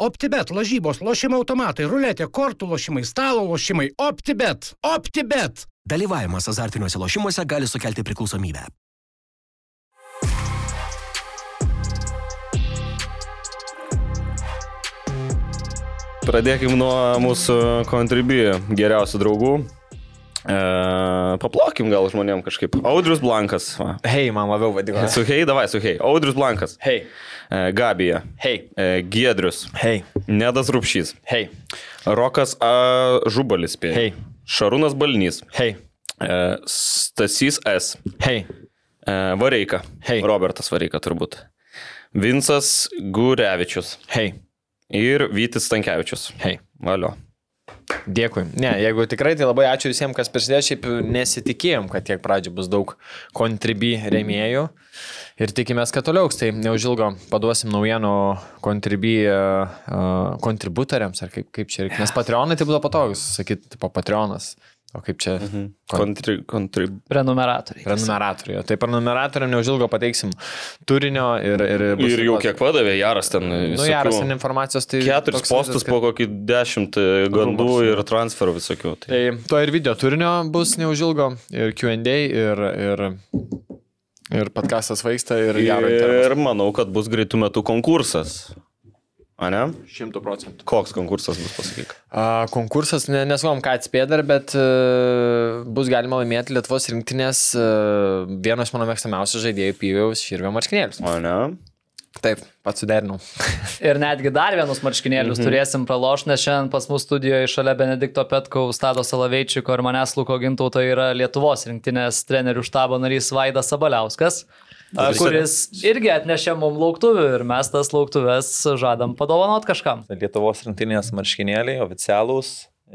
OptiBet, lažybos, lošimo automatai, ruletė, kortų lošimai, stalo lošimai. OptiBet. OptiBet. Dalyvavimas azartiniuose lošimuose gali sukelti priklausomybę. Pradėkim nuo mūsų kontribį geriausių draugų. E, paplokim gal žmonėm kažkaip. Audrius Blankas. Hei, man labiau vadino. Su hei, davai, su hei. Audrius Blankas. Hei, E, Gabija. hei, E, Giedrius. hei, Nedas Rupšys. hei, Rokas A. Žubalis. Hei. Šarūnas Balnys. hei, E, Stasys S. hei, E, Vareika. Hei. Robertas Vareika turbūt. Vincas Gurevičius. hei, Ir Vytis Stankievičius. hei. Valio. Dėkui. Ne, jeigu tikrai, tai labai ačiū visiems, kas prisidėjo. Šiaip nesitikėjom, kad tiek pradžio bus daug kontribį remėjų. Ir tikimės, kad toliau, tai neužilgo paduosim naujienų kontribį uh, kontributoriams, ar kaip, kaip čia reikia. Nes Patreonai tai būtų patogus, sakyti, tipo Patreonas. O kaip čia? Mhm. Kontri, kontri... Prenumeratoriai. Prenumeratoriai. Tai prenumeratoriam neužilgo pateiksim turinio ir... Ir, bus Ir jau kiek padavė Jaras ten. Nu, geras ten informacijos, tai... Keturis postus kad- po kokį dešimt e, gandų Rūmus, ir transferų visokių. Tai. Tai to ir video turinio bus neužilgo, ir QA, ir, ir, ir podcastas vaiksta, ir intervas. Ir manau, kad bus greitų metų konkursas. A ne? Šimtų procentų. Koks konkursas bus pasakyk? A, konkursas, ne, nesuvom ką atspėti dar, bet uh, bus galima laimėti Lietuvos rinktinės uh, vieno iš mano mėgstamiausių žaidėjų Pyviaus Širvio marškinėlius. O ne? Taip, pats suderinau. Ir netgi dar vienus marškinėlius mhm. turėsim praloš, nes šiandien pas mus studijoje šalia Benedikto Petkaus, Stado Salaveičiko ir manęs Luko Gintauto yra Lietuvos rinktinės trenerių štabo narys Vaidas Sabaliauskas, a, kuris irgi atnešė mums lauktuvių ir mes tas lauktuvės žadam padovanot kažkam. Lietuvos rinktinės marškinėliai oficialūs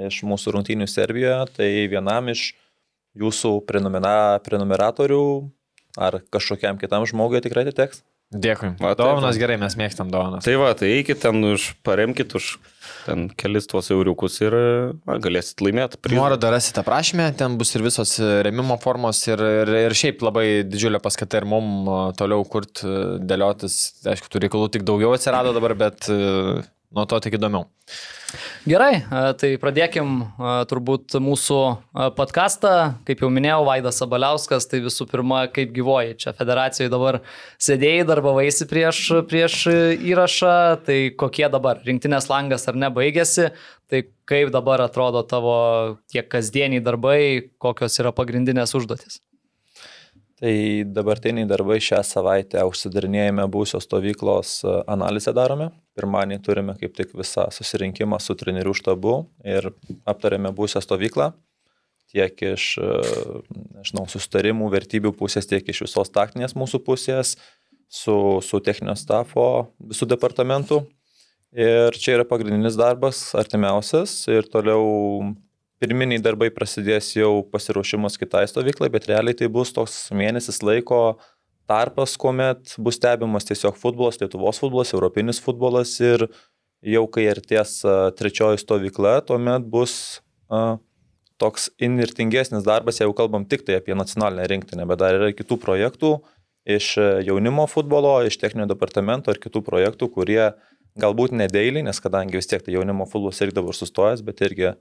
iš mūsų rungtynių Serbijoje, tai vienam iš jūsų prenumera, prenumeratorių ar kažkokiam kitam žmogui tikrai atiteks. Dėkui. Va, taip, Dovanas va. gerai, mes mėgstam dovanas. Tai va, tai eikit ten už, paremkit už ten kelis tuos euriukus ir va, galėsit laimėti. Nuorodą rasite aprašymę, ten bus ir visos remimo formos ir, ir, ir šiaip labai didžiulė paskata ir mum a, toliau kurt, a, dėliotis. Aišku, tų reikalų tik daugiau atsirado dabar, bet nuo to tik įdomiau. Gerai, tai pradėkim turbūt mūsų podcastą. Kaip jau minėjau, Vaidas Sabaliauskas, tai visų pirma, kaip gyvoji. Čia federacijoje dabar sėdėjai, darbavaisi prieš, prieš įrašą, tai kokie dabar rinktinės langas ar ne baigėsi, tai kaip dabar atrodo tavo tiek kasdieniai darbai, kokios yra pagrindinės užduotis. Tai dabartiniai darbai šią savaitę užsidarinėjame būsios stovyklos analizę darome. Pirmąjį turime kaip tik visą susirinkimą su trenerių štabu ir aptarėme būsią stovyklą tiek iš, e, nežinau, sustarimų, vertybių pusės, tiek iš visos taktinės mūsų pusės, su, su techninio stafo visų departamentų. Ir čia yra pagrindinis darbas, artimiausias ir toliau pirminiai darbai prasidės jau pasiruošimas kitai stovyklai, bet realiai tai bus toks mėnesis laiko tarpas, kuomet bus stebimas tiesiog futbolas, Lietuvos futbolas, Europinis futbolas ir jau kai artės trečioji stovykla, tuomet bus a, toks inirtingesnis darbas, jeigu kalbam tik tai apie nacionalinę rinktinę, bet dar yra kitų projektų iš jaunimo futbolo, iš techninio departamento ir kitų projektų, kurie galbūt nedėlį, nes kadangi vis tiek tai jaunimo futbolas irgi dabar sustojęs, bet irgi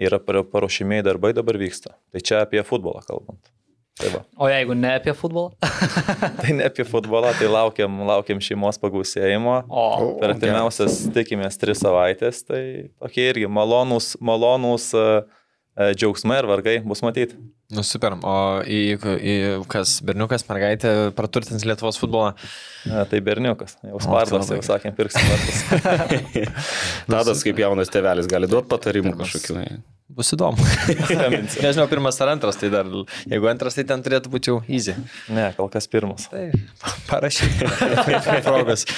yra par- paruošimieji darbai dabar vyksta. Tai čia apie futbolą kalbant. Tai, va. O jeigu ne apie futbolą? tai ne apie futbolą, tai laukiam, laukiam šeimos pagausėjimo. O, Per artimiausias, tikimės, tris savaitės, tai tokie irgi malonūs, malonūs uh, uh, džiaugsmai ir vargai bus matyti. Nu super, o į, į kas, berniukas, mergaitė praturtins Lietuvos futbolą. Uh, tai berniukas, jau spardas, tai jau sakėm, pirksim vartus. Tadas kaip jaunas tėvelis gali duoti patarimų kažkokių. Bus įdomu. Nežinau, pirmas ar antras, tai dar, jeigu antras, tai ten turėtų būti jau easy. ne, kol kas pirmas. Tai parašyk. Progas.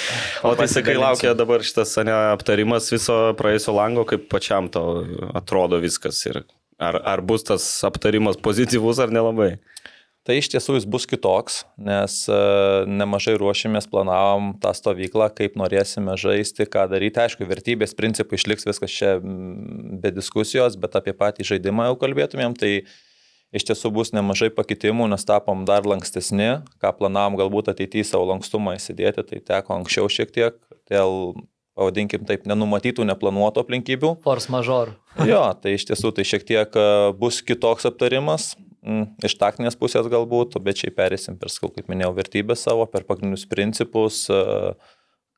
O tai sakai, laukia dabar šitas ane, aptarimas viso praėjusio lango, kaip pačiam to atrodo viskas ir ar, ar bus tas aptarimas pozityvus ar nelabai. Tai iš tiesų jis bus kitoks, nes uh, nemažai ruošėmės, planavom tą stovyklą, kaip norėsime žaisti, ką daryti. Aišku, vertybės principai išliks viskas čia be diskusijos, bet apie patį žaidimą jau kalbėtumėm, tai iš tiesų bus nemažai pakitimų, nes tapom dar lankstesni, ką planavom galbūt ateityje savo lankstumą įsidėti, tai teko anksčiau šiek tiek dėl pavadinkim taip, nenumatytų, neplanuotų aplinkybių. Force major. Jo, tai iš tiesų tai šiek tiek e, bus kitoks aptarimas, mm, iš taktinės pusės galbūt, bet šiaip perėsim per, kaip minėjau, vertybės savo, per pagrindinius principus, e,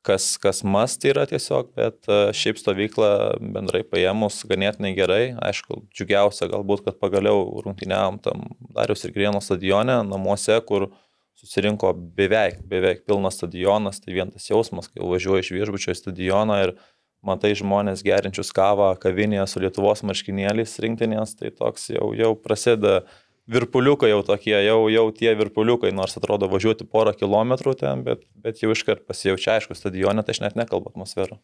kas, kas mast yra tiesiog, bet e, šiaip stovykla bendrai paėmus ganėtinai gerai. Aišku, džiugiausia galbūt, kad pagaliau rungtyniavom tam Darius ir Grieno stadione, namuose, kur susirinko beveik, beveik pilnas stadionas, tai vien tas jausmas, kai važiuoju iš viešbučio į stadioną ir matai žmonės gerinčius kavą kavinėje su Lietuvos marškinėliais rinktinės, tai toks jau, jau prasideda virpuliukai jau tokie, jau, jau tie virpuliukai, nors atrodo važiuoti porą kilometrų ten, bet, bet jau iškart pasijaučia, aišku, stadione, tai aš net nekalbu atmosferą.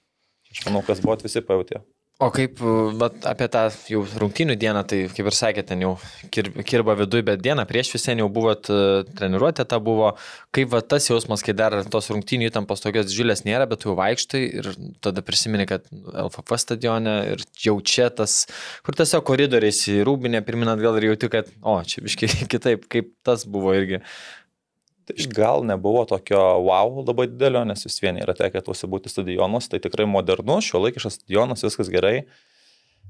Aš manau, kas buvo, visi pajutė. O kaip bet, apie tą jau rungtynių dieną, tai kaip ir sakėte, ten jau kir, kirba viduje, bet dieną prieš visą jau buvot uh, treniruotė, ta buvo, kaip va, tas jausmas, kai dar tos rungtynių įtampos tokios didžiulės nėra, bet tu jau vaikštai ir tada prisimeni, kad LFF stadione ir jau čia tas, kur tiesiog koridoriais į rūbinę pirminat gal ir jauti, kad, o, čia biškai kitaip, kaip tas buvo irgi. Gal nebuvo tokio wow labai didelio, nes vis vien yra tekę tuose būti stadionuose, tai tikrai modernus, šio laikiškas stadionas, viskas gerai.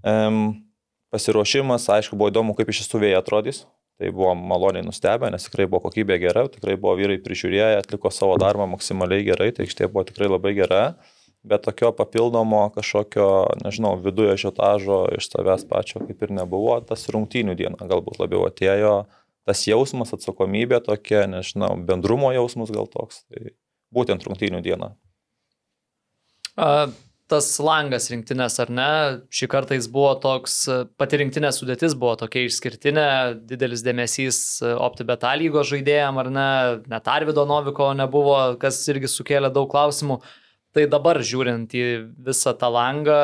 Um, pasiruošimas, aišku, buvo įdomu, kaip iš tiesų vėjai atrodys. Tai buvo maloniai nustebę, nes tikrai buvo kokybė gera, tikrai buvo vyrai prižiūrėję, atliko savo darbą maksimaliai gerai, tai aikštė buvo tikrai labai gera, bet tokio papildomo kažkokio, nežinau, viduje žiotažo iš savęs pačio kaip ir nebuvo, tas rungtynių diena galbūt labiau atėjo, tas jausmas, atsakomybė tokia, nežinau, bendrumo jausmas gal toks, tai būtent rungtynių diena. A, tas langas rinktinės, ar ne, šį kartą jis buvo toks, pati rinktinė sudėtis buvo tokia išskirtinė, didelis dėmesys OptiBet lygos žaidėjim, ar ne, net Arvido Noviko nebuvo, kas irgi sukėlė daug klausimų. Tai dabar žiūrint į visą tą langą,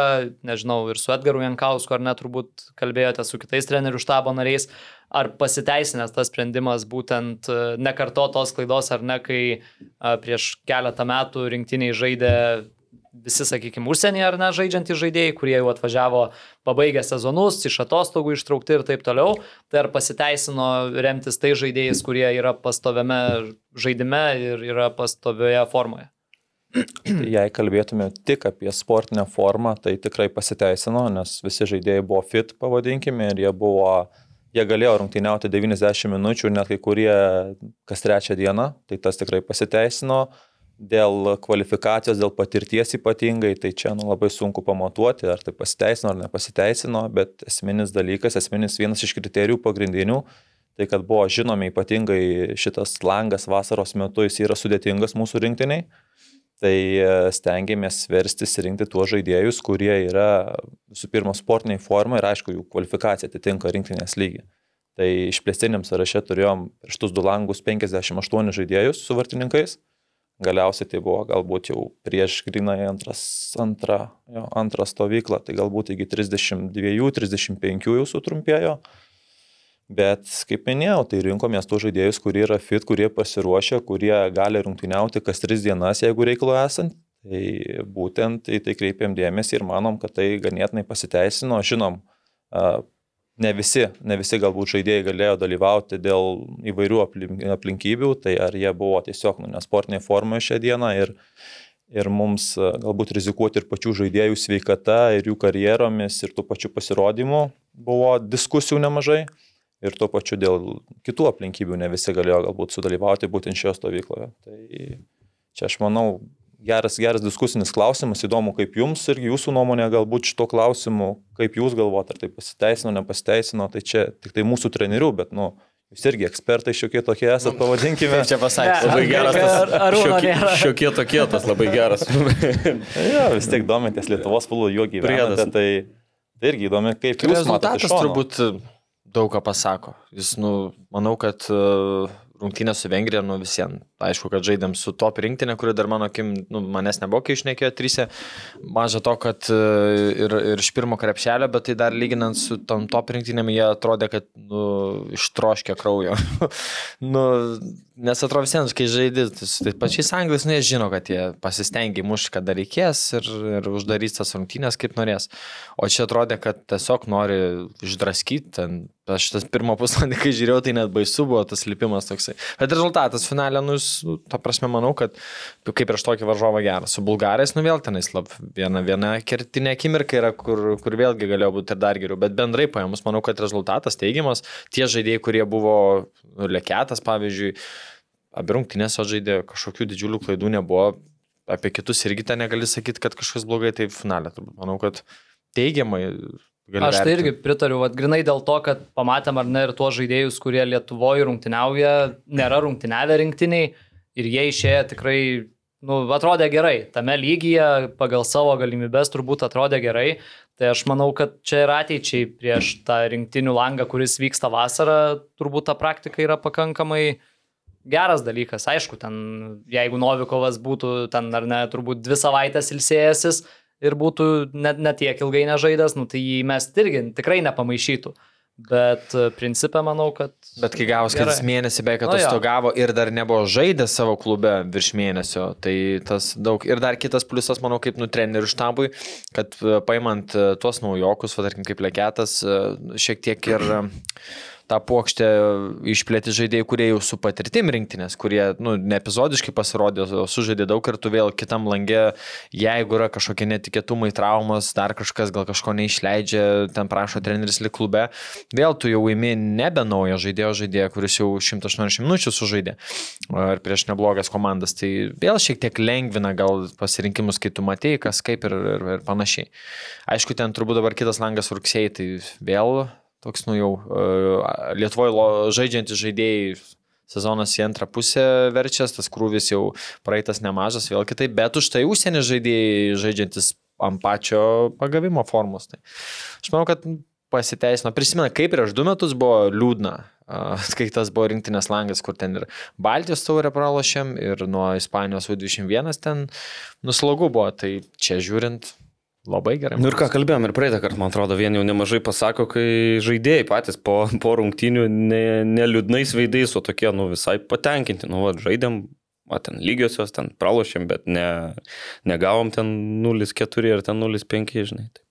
nežinau, ir su Edgaru Jankausku, ar net turbūt kalbėjote su kitais trenerių štabo nariais, ar pasiteisinęs tas sprendimas būtent nekarto tos klaidos, ar ne, kai prieš keletą metų rinktiniai žaidė visi, sakykime, užsienyje ar ne žaidžiantys žaidėjai, kurie jau atvažiavo pabaigę sezonus, iš atostogų ištraukti ir taip toliau, tai ar pasiteisino remtis tai žaidėjais, kurie yra pastoviame žaidime ir yra pastovioje formoje? Tai jei kalbėtume tik apie sportinę formą, tai tikrai pasiteisino, nes visi žaidėjai buvo fit, pavadinkime, ir jie buvo, jie galėjo rungtyniauti 90 minučių, net kai kurie kas trečią dieną, tai tas tikrai pasiteisino. Dėl kvalifikacijos, dėl patirties ypatingai, tai čia nu, labai sunku pamatuoti, ar tai pasiteisino ar nepasiteisino, bet esminis dalykas, esminis vienas iš kriterijų pagrindinių, tai kad buvo žinomi ypatingai šitas langas vasaros metu, jis yra sudėtingas mūsų rinktiniai, tai e, stengiamės verstis rinkti tuos žaidėjus, kurie yra visų pirma sportiniai formai ir aišku, jų kvalifikacija atitinka rinktinės lygį. Tai išplėstiniam sąraše turėjom prieš tus du langus 58 žaidėjus su vartininkais Galiausiai tai buvo galbūt jau prieš antras, antrą, stovyklą, tai galbūt iki 32-35 jau sutrumpėjo. Bet, kaip minėjau, tai rinkomės tų žaidėjus, kurie yra fit, kurie pasiruošę, kurie gali rungtyniauti kas tris dienas, jeigu reikalo esant. Tai būtent į tai kreipiam dėmesį ir manom, kad tai ganėtinai pasiteisino. Žinom, ne visi, ne visi galbūt žaidėjai galėjo dalyvauti dėl įvairių aplinkybių, tai ar jie buvo tiesiog nu, nesportiniai formai šią dieną ir, ir mums galbūt rizikuoti ir pačių žaidėjų sveikata ir jų karjeromis ir tų pačių pasirodymų buvo diskusijų nemažai ir tuo pačiu dėl kitų aplinkybių ne visi galėjo galbūt sudalyvauti būtent šioje stovykloje. Tai čia aš manau geras, geras diskusinis klausimas, įdomu kaip jums ir jūsų nuomonė galbūt šito klausimu, kaip jūs galvojate, ar tai pasiteisino, nepasiteisino, tai čia tik tai mūsų trenerių, bet, nu, Jūs irgi ekspertai šiokie tokie esate, nu, pavadinkime. Čia pasakė, labai geras tas. Šiokie, šiokie tokie tas labai geras. ja, vis tiek domitės Lietuvos futbolo jo gyvenimu. Tai, tai irgi įdomi, kaip jūs matote. Rezultatas turbūt daug ką pasako. Jis, nu, manau, kad uh, rungtynė su Vengrija, nu visiems. Aišku, kad žaidėm su top rinktinė, kuri dar mano akim, nu, manęs nebuvo, kai išnekėjo trysia. Maža to, kad e, ir, ir iš pirmo krepšelio, bet tai dar lyginant su tom top rinktinėm, jie atrodė, kad nu, ištroškė kraujo. nu, nes atrodo visiems, kai žaidži, tai pačiais anglis, nu, jie žino, kad jie pasistengia mušti, kada reikės ir, ir uždarys tas rungtynės kaip norės. O čia atrodė, kad tiesiog nori išdraskyti Aš tas pirmą pusvalandį, kai žiūrėjau, tai net baisu buvo tas lipimas toksai. Bet rezultatas finalė, nu, jūs nu, ta prasme, manau, kad kaip prieš tokį varžovą geras. Su bulgarais, nu vėl tenais lab, viena, viena kertinė akimirka yra, kur, kur vėlgi galėjo būti ir dar geriau, bet bendrai paėmus, manau, kad rezultatas teigiamas. Tie žaidėjai, kurie buvo nu, lėkėtas, pavyzdžiui, abi rungtynės žaidė, kažkokių didžiulių klaidų nebuvo, apie kitus irgi ten negali sakyti, kad kažkas blogai, tai finalė. Turbūt. Manau, kad teigiamai. Aš tai irgi pritariu, vad grinai dėl to, kad pamatėm ar ne ir tuos žaidėjus, kurie Lietuvoje rungtyniauja, nėra rungtyniavę rinktiniai ir jie išėję tikrai, nu, atrodė gerai. Tame lygyje pagal savo galimybės turbūt atrodė gerai. Tai aš manau, kad čia ir ateičiai prieš tą rinktinių langą, kuris vyksta vasarą, turbūt ta praktika yra pakankamai geras dalykas. Aišku, ten, jeigu Novikovas būtų ten ar ne, turbūt dvi savaitės ilsėjęsis ir būtų net, net tiek ilgai nežaidęs, nu, tai jį mes irgi tikrai nepamaišytų. Bet e, principė manau, kad... Bet kai gavus, kad jis mėnesį beveik atostogavo ir dar nebuvo žaidęs savo klube virš mėnesio, tai tas daug. Ir dar kitas pliusas, manau, kaip nu trenerių štabui, kad e, paimant e, tuos naujokus, va, tarkim, kaip leketas, šiek tiek ir... Uh, tą plokštę išplėti žaidėjai, kurie jau su patirtim rinktinės, kurie nu, ne epizodiškai pasirodė, o sužaidė daug kartų vėl kitam langė, jeigu yra kažkokie netikėtumai, traumas, dar kažkas gal kažko neišleidžia, ten prašo treneris lik klube, vėl tu jau įimi nebe naują žaidėjo žaidėją, kuris jau 180 minučių sužaidė ir prieš neblogas komandas, tai vėl šiek tiek lengvina gal pasirinkimus, kai tu matėjai, kas kaip ir, ir, ir panašiai. Aišku, ten turbūt dabar kitas langas rugsėjai, tai vėl toks, nu jau Lietuvoje žaidžiantys žaidėjai sezonas į antrą pusę verčias, tas krūvis jau praeitas nemažas, vėl kitaip, bet už tai užsienio žaidėjai žaidžiantis ant pačio pagavimo formos. Tai aš manau, kad pasiteisino. Prisimena, kaip prieš du metus buvo liūdna, kai tas buvo rinktinės langas, kur ten ir Baltijos taurę pralošėm, ir nuo Ispanijos U21 ten nuslogų buvo. Tai čia žiūrint, Labai gerai. Nu ir ką kalbėjom ir praeitą kartą, man atrodo, vien jau nemažai pasako, kai žaidėjai patys po, po rungtynių neliūdnais ne veidais, o tokie, nu, visai patenkinti. Nu, va, žaidėm, o ten lygiosios, ten pralošėm, bet ne, negavom ten 0,4 ar ten 0,5, žinai. Tai.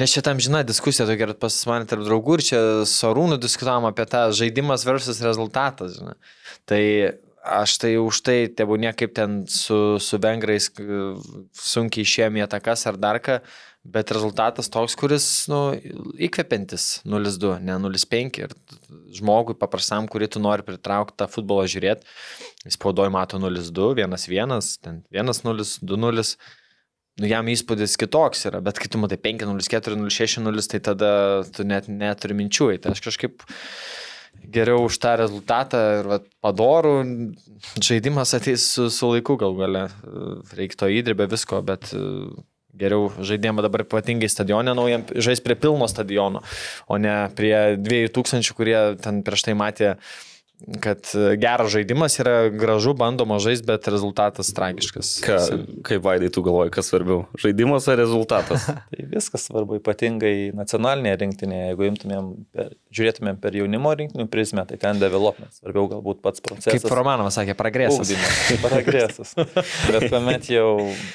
Nes čia tam žina diskusija tokia ir pas mane tarp draugų ir čia su Arūnu diskutavom apie tą žaidimas versus rezultatas. Žinai. Tai Aš tai už tai, tebūnė kaip ten su, su vengrais sunkiai išėjom į atakas ar dar ką, bet rezultatas toks, kuris nu, įkvepiantis 0-2, ne 0-5. Ir žmogui paprastam, kurį tu nori pritraukti tą futbolą žiūrėti, spaudoji mato 0-2, 1-1, ten 1-0, 2-0. Nu, jam įspūdis kitoks yra, bet kai tu matai 5-0, 4-0, 6-0, tai tada tu net neturi minčių. Tai aš kažkaip geriau už tą rezultatą ir vat, padorų žaidimas ateis su, su laiku gal gale. Reikia to įdirbę visko, bet e, geriau žaidimą dabar ypatingai stadione naujam, žais prie pilno stadiono, o ne prie 2000, kurie ten prieš tai matė kad geras žaidimas yra gražu, bandoma žaisti, bet rezultatas tragiškas. Ką, kaip vaidai tu galvoji, kas svarbiau - žaidimas ar rezultatas? tai viskas svarbu, ypatingai nacionalinėje rinktinėje, jeigu imtumėm, per, žiūrėtumėm per jaunimo rinktinių prizmę, tai ten development, svarbiau galbūt pats procesas. Kaip Romanovas sakė, progresas. Ugdymas, progresas. bet kuomet jau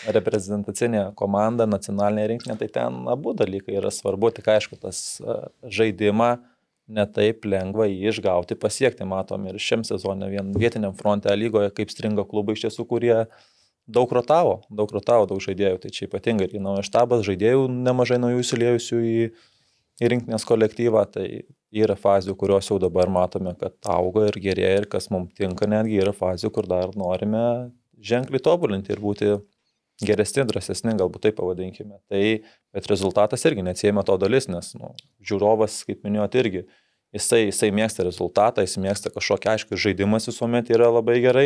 reprezentacinė komanda, nacionalinė rinktinė, tai ten abu dalykai yra svarbu, tik aišku, tas žaidimą netaip lengva jį išgauti, pasiekti. Matom ir šiam sezonė vien vietiniam fronte lygoje, kaip stringa klubai iš tiesų, kurie daug rotavo, daug rotavo, daug žaidėjų. Tai čia ypatingai ir naujas štabas, žaidėjų nemažai naujų įsiliejusių į, į rinktinės kolektyvą. Tai yra fazių, kurios jau dabar matome, kad auga ir gerėja ir kas mums tinka, netgi yra fazių, kur dar norime ženkliai tobulinti ir būti geresni, drąsesni, galbūt taip pavadinkime. Tai, bet rezultatas irgi neatsiejama to dalis, nes nu, žiūrovas, kaip minėjote, irgi jisai, jisai mėgsta rezultatą, jis mėgsta kažkokį aišku žaidimas visuomet yra labai gerai,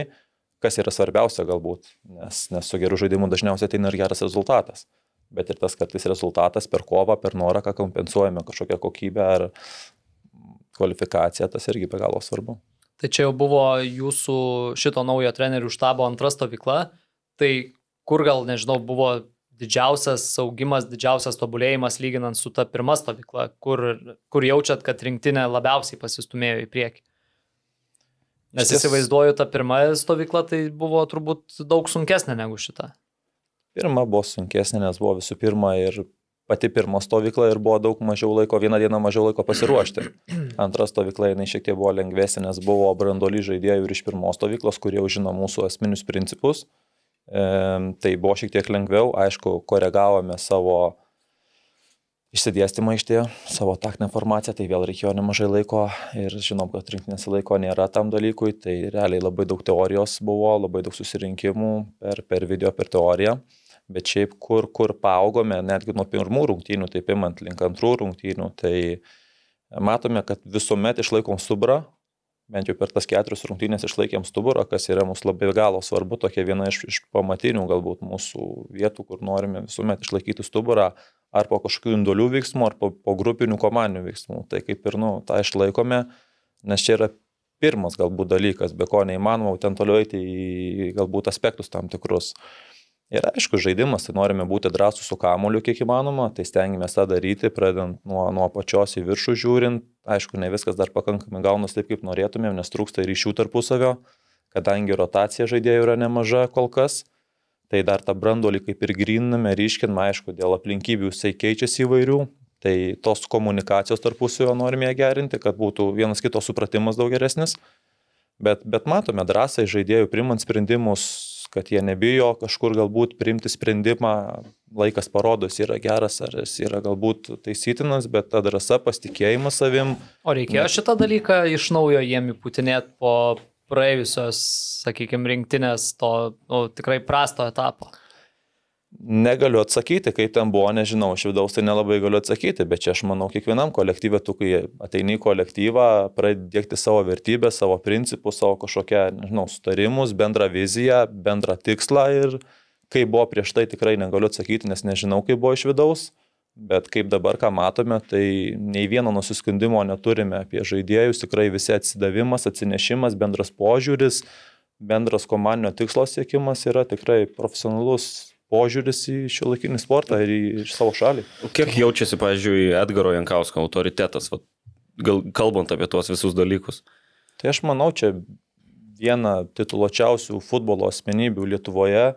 kas yra svarbiausia galbūt, nes, nes su geru žaidimu dažniausiai ateina ir geras rezultatas. Bet ir tas kartais rezultatas per kovą, per norą, ką kompensuojame kažkokią kokybę ar kvalifikaciją, tas irgi be galo svarbu. Tai čia jau buvo jūsų šito naujo trenerių štabo antra stovykla. Tai kur gal, nežinau, buvo didžiausias augimas, didžiausias tobulėjimas lyginant su ta pirma stovykla, kur, kur jaučiat, kad rinktinė labiausiai pasistumėjo į priekį? Nes Šis... įsivaizduoju, ta pirma stovykla tai buvo turbūt daug sunkesnė negu šita. Pirma buvo sunkesnė, nes buvo visų pirma ir pati pirma stovykla ir buvo daug mažiau laiko, vieną dieną mažiau laiko pasiruošti. Antra stovykla jinai šiek tiek buvo lengvesnė, nes buvo brandoli žaidėjų ir iš pirmos stovyklos, kurie jau žino mūsų esminius principus. Tai buvo šiek tiek lengviau, aišku, koregavome savo išsidėstymą aikštėje, savo taktinę formaciją, tai vėl reikėjo nemažai laiko ir žinom, kad rinktinėse laiko nėra tam dalykui, tai realiai labai daug teorijos buvo, labai daug susirinkimų per, per video, per teoriją, bet šiaip kur, kur paaugome, netgi nuo pirmų rungtynių, taip imant link antrų rungtynių, tai matome, kad visuomet išlaikom stuburą, bent jau per tas keturias rungtynės išlaikėm stuburą, kas yra mums labai galo svarbu, tokia viena iš, iš pamatinių galbūt mūsų vietų, kur norime visuomet išlaikyti stuburą, ar po kažkokių indolių veiksmų, ar po, po grupinių komandinių veiksmų. Tai kaip ir, nu, tą išlaikome, nes čia yra pirmas galbūt dalykas, be ko neįmanoma ten toliau eiti į galbūt aspektus tam tikrus. Ir aišku, žaidimas, tai norime būti drąsų su kamuoliu kiek įmanoma, tai stengiamės tą daryti, pradedant nuo, nuo pačios į viršų žiūrint. Aišku, ne viskas dar pakankamai gaunas taip, kaip norėtumėm, nes trūksta ryšių tarpusavio, kadangi rotacija žaidėjų yra nemaža kol kas. Tai dar tą brandolį kaip ir griname, ryškiname, aišku, dėl aplinkybių jisai keičiasi įvairių, tai tos komunikacijos tarpusavio norime gerinti, kad būtų vienas kito supratimas daug geresnis. Bet, bet matome drąsą žaidėjų primant sprendimus, kad jie nebijo kažkur galbūt priimti sprendimą, laikas parodo, jis yra geras ar jis yra galbūt taisytinas, bet ta drąsa, pasitikėjimas savim. O reikėjo šitą dalyką iš naujo jiem įputinėti po praėjusios, sakykime, rinktinės to nu, tikrai prasto etapo? Negaliu atsakyti, kaip ten buvo, nežinau, iš vidaus tai nelabai galiu atsakyti, bet čia aš manau, kiekvienam kolektyvė, tu kai ateini į kolektyvą, pradėkti savo vertybę, savo principus, savo kažkokią, nežinau, sutarimus, bendrą viziją, bendrą tikslą ir kaip buvo prieš tai tikrai negaliu atsakyti, nes nežinau, kaip buvo iš vidaus. Bet kaip dabar, ką matome, tai nei vieno nusiskundimo neturime apie žaidėjus, tikrai visi atsidavimas, atsinešimas, bendras požiūris, bendras komandinio tikslo siekimas yra tikrai profesionalus požiūris į šį laikinį sportą ir į, į savo šalį. Kiek jaučiasi, pavyzdžiui, Edgaro Jankausko autoritetas, va, gal, kalbant apie tuos visus dalykus? Tai aš manau, čia viena tituluočiausių futbolo asmenybių Lietuvoje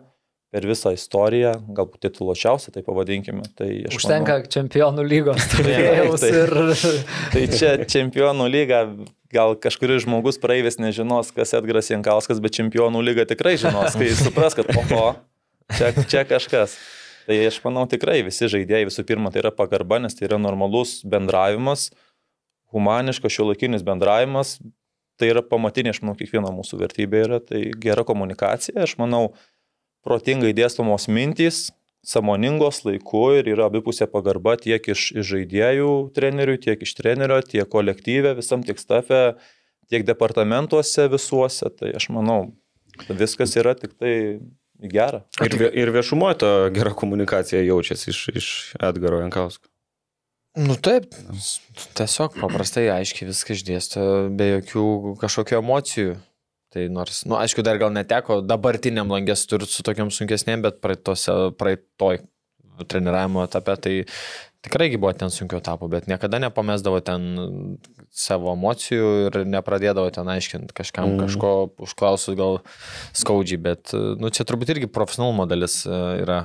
per visą istoriją, galbūt tituluočiausia, tai pavadinkime. Tai Užtenka manau, čempionų lygos turėjaus tai, ir... tai čia čempionų lyga, gal kažkuris žmogus praeivis nežinos, kas Edgaras Jankauskas, bet čempionų lyga tikrai žinos, kai supras, kad oho, čia, čia kažkas. Tai aš manau tikrai visi žaidėjai visų pirma tai yra pagarba, nes tai yra normalus bendravimas, humaniškas šiuolaikinis bendravimas, tai yra pamatinė, aš manau, kiekvieno mūsų vertybė yra, tai gera komunikacija, aš manau, protingai dėstomos mintys, samoningos laiku ir yra abipusė pagarba tiek iš, iš žaidėjų trenerių, tiek iš trenerio, tiek kolektyvė, visam tiek stafe, tiek departamentuose visuose. Tai aš manau, viskas yra tik tai gera. Ir, ir viešumoje ta gera komunikacija jaučiasi iš, iš Edgaro Jankausko. Nu taip, tiesiog paprastai aiškiai viską išdėsto, be jokių kažkokių emocijų. Tai nors, na, nu, aišku, dar gal neteko dabartiniam langės turėti su tokiam sunkesnėm, bet praeitose, praeitoj treniravimo etape, tai tikrai buvo ten sunkiau tapo, bet niekada nepamesdavo ten savo emocijų ir nepradėdavo ten aiškinti kažkam mm. kažko užklausus gal skaudžiai, bet nu, čia turbūt irgi profesionalumo dalis e, yra,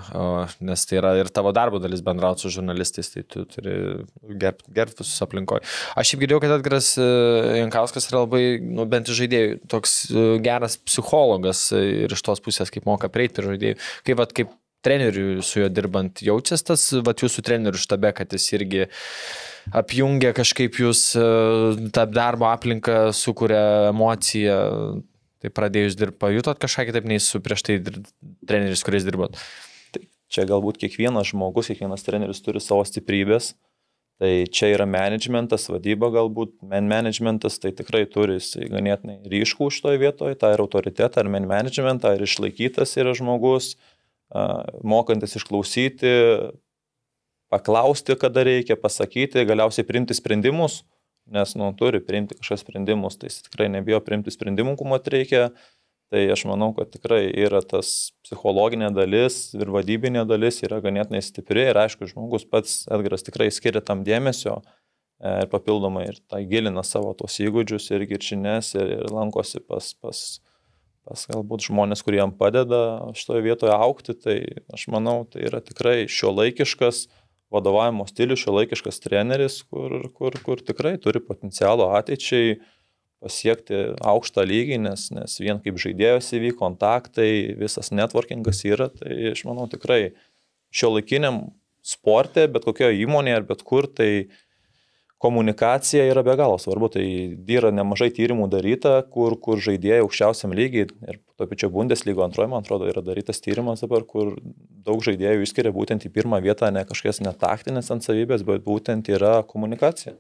nes tai yra ir tavo darbo dalis bendrauti su žurnalistais, tai tu turi gerbti gerb visus aplinkoje. Aš šiaip girdėjau, kad Edgaras e, Jankauskas yra labai, nu, bent žaidėjų, toks e, geras psichologas ir iš tos pusės, kaip moka prieiti prie žaidėjų. Kaip, vat, kaip treneriu su juo dirbant, jaučias tas, va, jūsų trenerių štabe, kad jis irgi apjungia kažkaip jūs e, tą darbo aplinką, sukuria emociją, tai pradėjus dirbti, pajutot kažką kitaip nei su prieš tai treneris, kuriais dirbot? Tai čia galbūt kiekvienas žmogus, kiekvienas treneris turi savo stiprybės. Tai čia yra managementas, vadyba galbūt, man managementas, tai tikrai turi ganėtinai ryškų už toje vietoje, tą ir autoritetą, ar man managementą, ar išlaikytas yra žmogus, uh, mokantis išklausyti, paklausti, kada reikia, pasakyti, galiausiai priimti sprendimus, nes, nu, turi priimti kažkokius sprendimus, tai jis tikrai nebijo priimti sprendimų, kuomet reikia. Tai aš manau, kad tikrai yra tas psichologinė dalis ir vadybinė dalis yra ganėtinai stipri ir aišku, žmogus pats Edgaras tikrai skiria tam dėmesio e, ir papildomai ir tai gilina savo tos įgūdžius ir girčinės ir, ir lankosi pas, pas pas galbūt žmonės, kurie jam padeda šitoje vietoje aukti, tai aš manau, tai yra tikrai šio laikiškas vadovavimo stilius, šio laikiškas treneris, kur, kur, kur tikrai turi potencialo ateičiai pasiekti aukštą lygį, nes, nes vien kaip žaidėjos įvyko, kontaktai, visas networkingas yra, tai aš manau tikrai šio laikiniam sportė, bet kokioje įmonėje ar bet kur, tai komunikacija yra be galo svarbu. Tai yra nemažai tyrimų daryta, kur, kur žaidėjai aukščiausiam lygiai ir to pačio Bundeslygo antroje, man atrodo, yra darytas tyrimas dabar, kur daug žaidėjų išskiria būtent į pirmą vietą ne kažkokias netaktinės ant savybės, bet būtent yra komunikacija.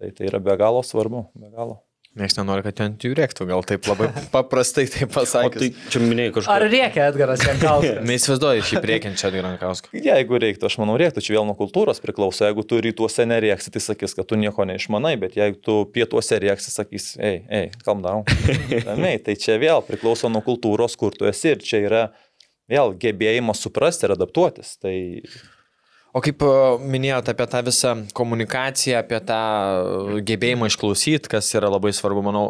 Tai tai yra be galo svarbu, be galo. Niekas nenori, kad ant jų rėktų, gal taip labai paprastai tai O pasakė. tai čia minėjai Ar kažką. reikia Edgaras Jankauskas? Neįsivaizduoju šį priekinčią Edgarą Rankauską. Jeigu reiktų, aš manau, reiktų, čia vėl nuo kultūros priklauso. Jeigu tu rytuose nerėksi, tai sakys, kad tu nieko neišmanai, bet jeigu tu pietuose rėksi, sakys, ei, ei, calm down. Ramiai, tai čia vėl priklauso nuo kultūros, kur tu esi ir čia yra vėl gebėjimas suprasti ir adaptuotis. Tai O kaip e, minėjote apie tą visą komunikaciją, apie tą e, gebėjimą išklausyti, kas yra labai svarbu, manau,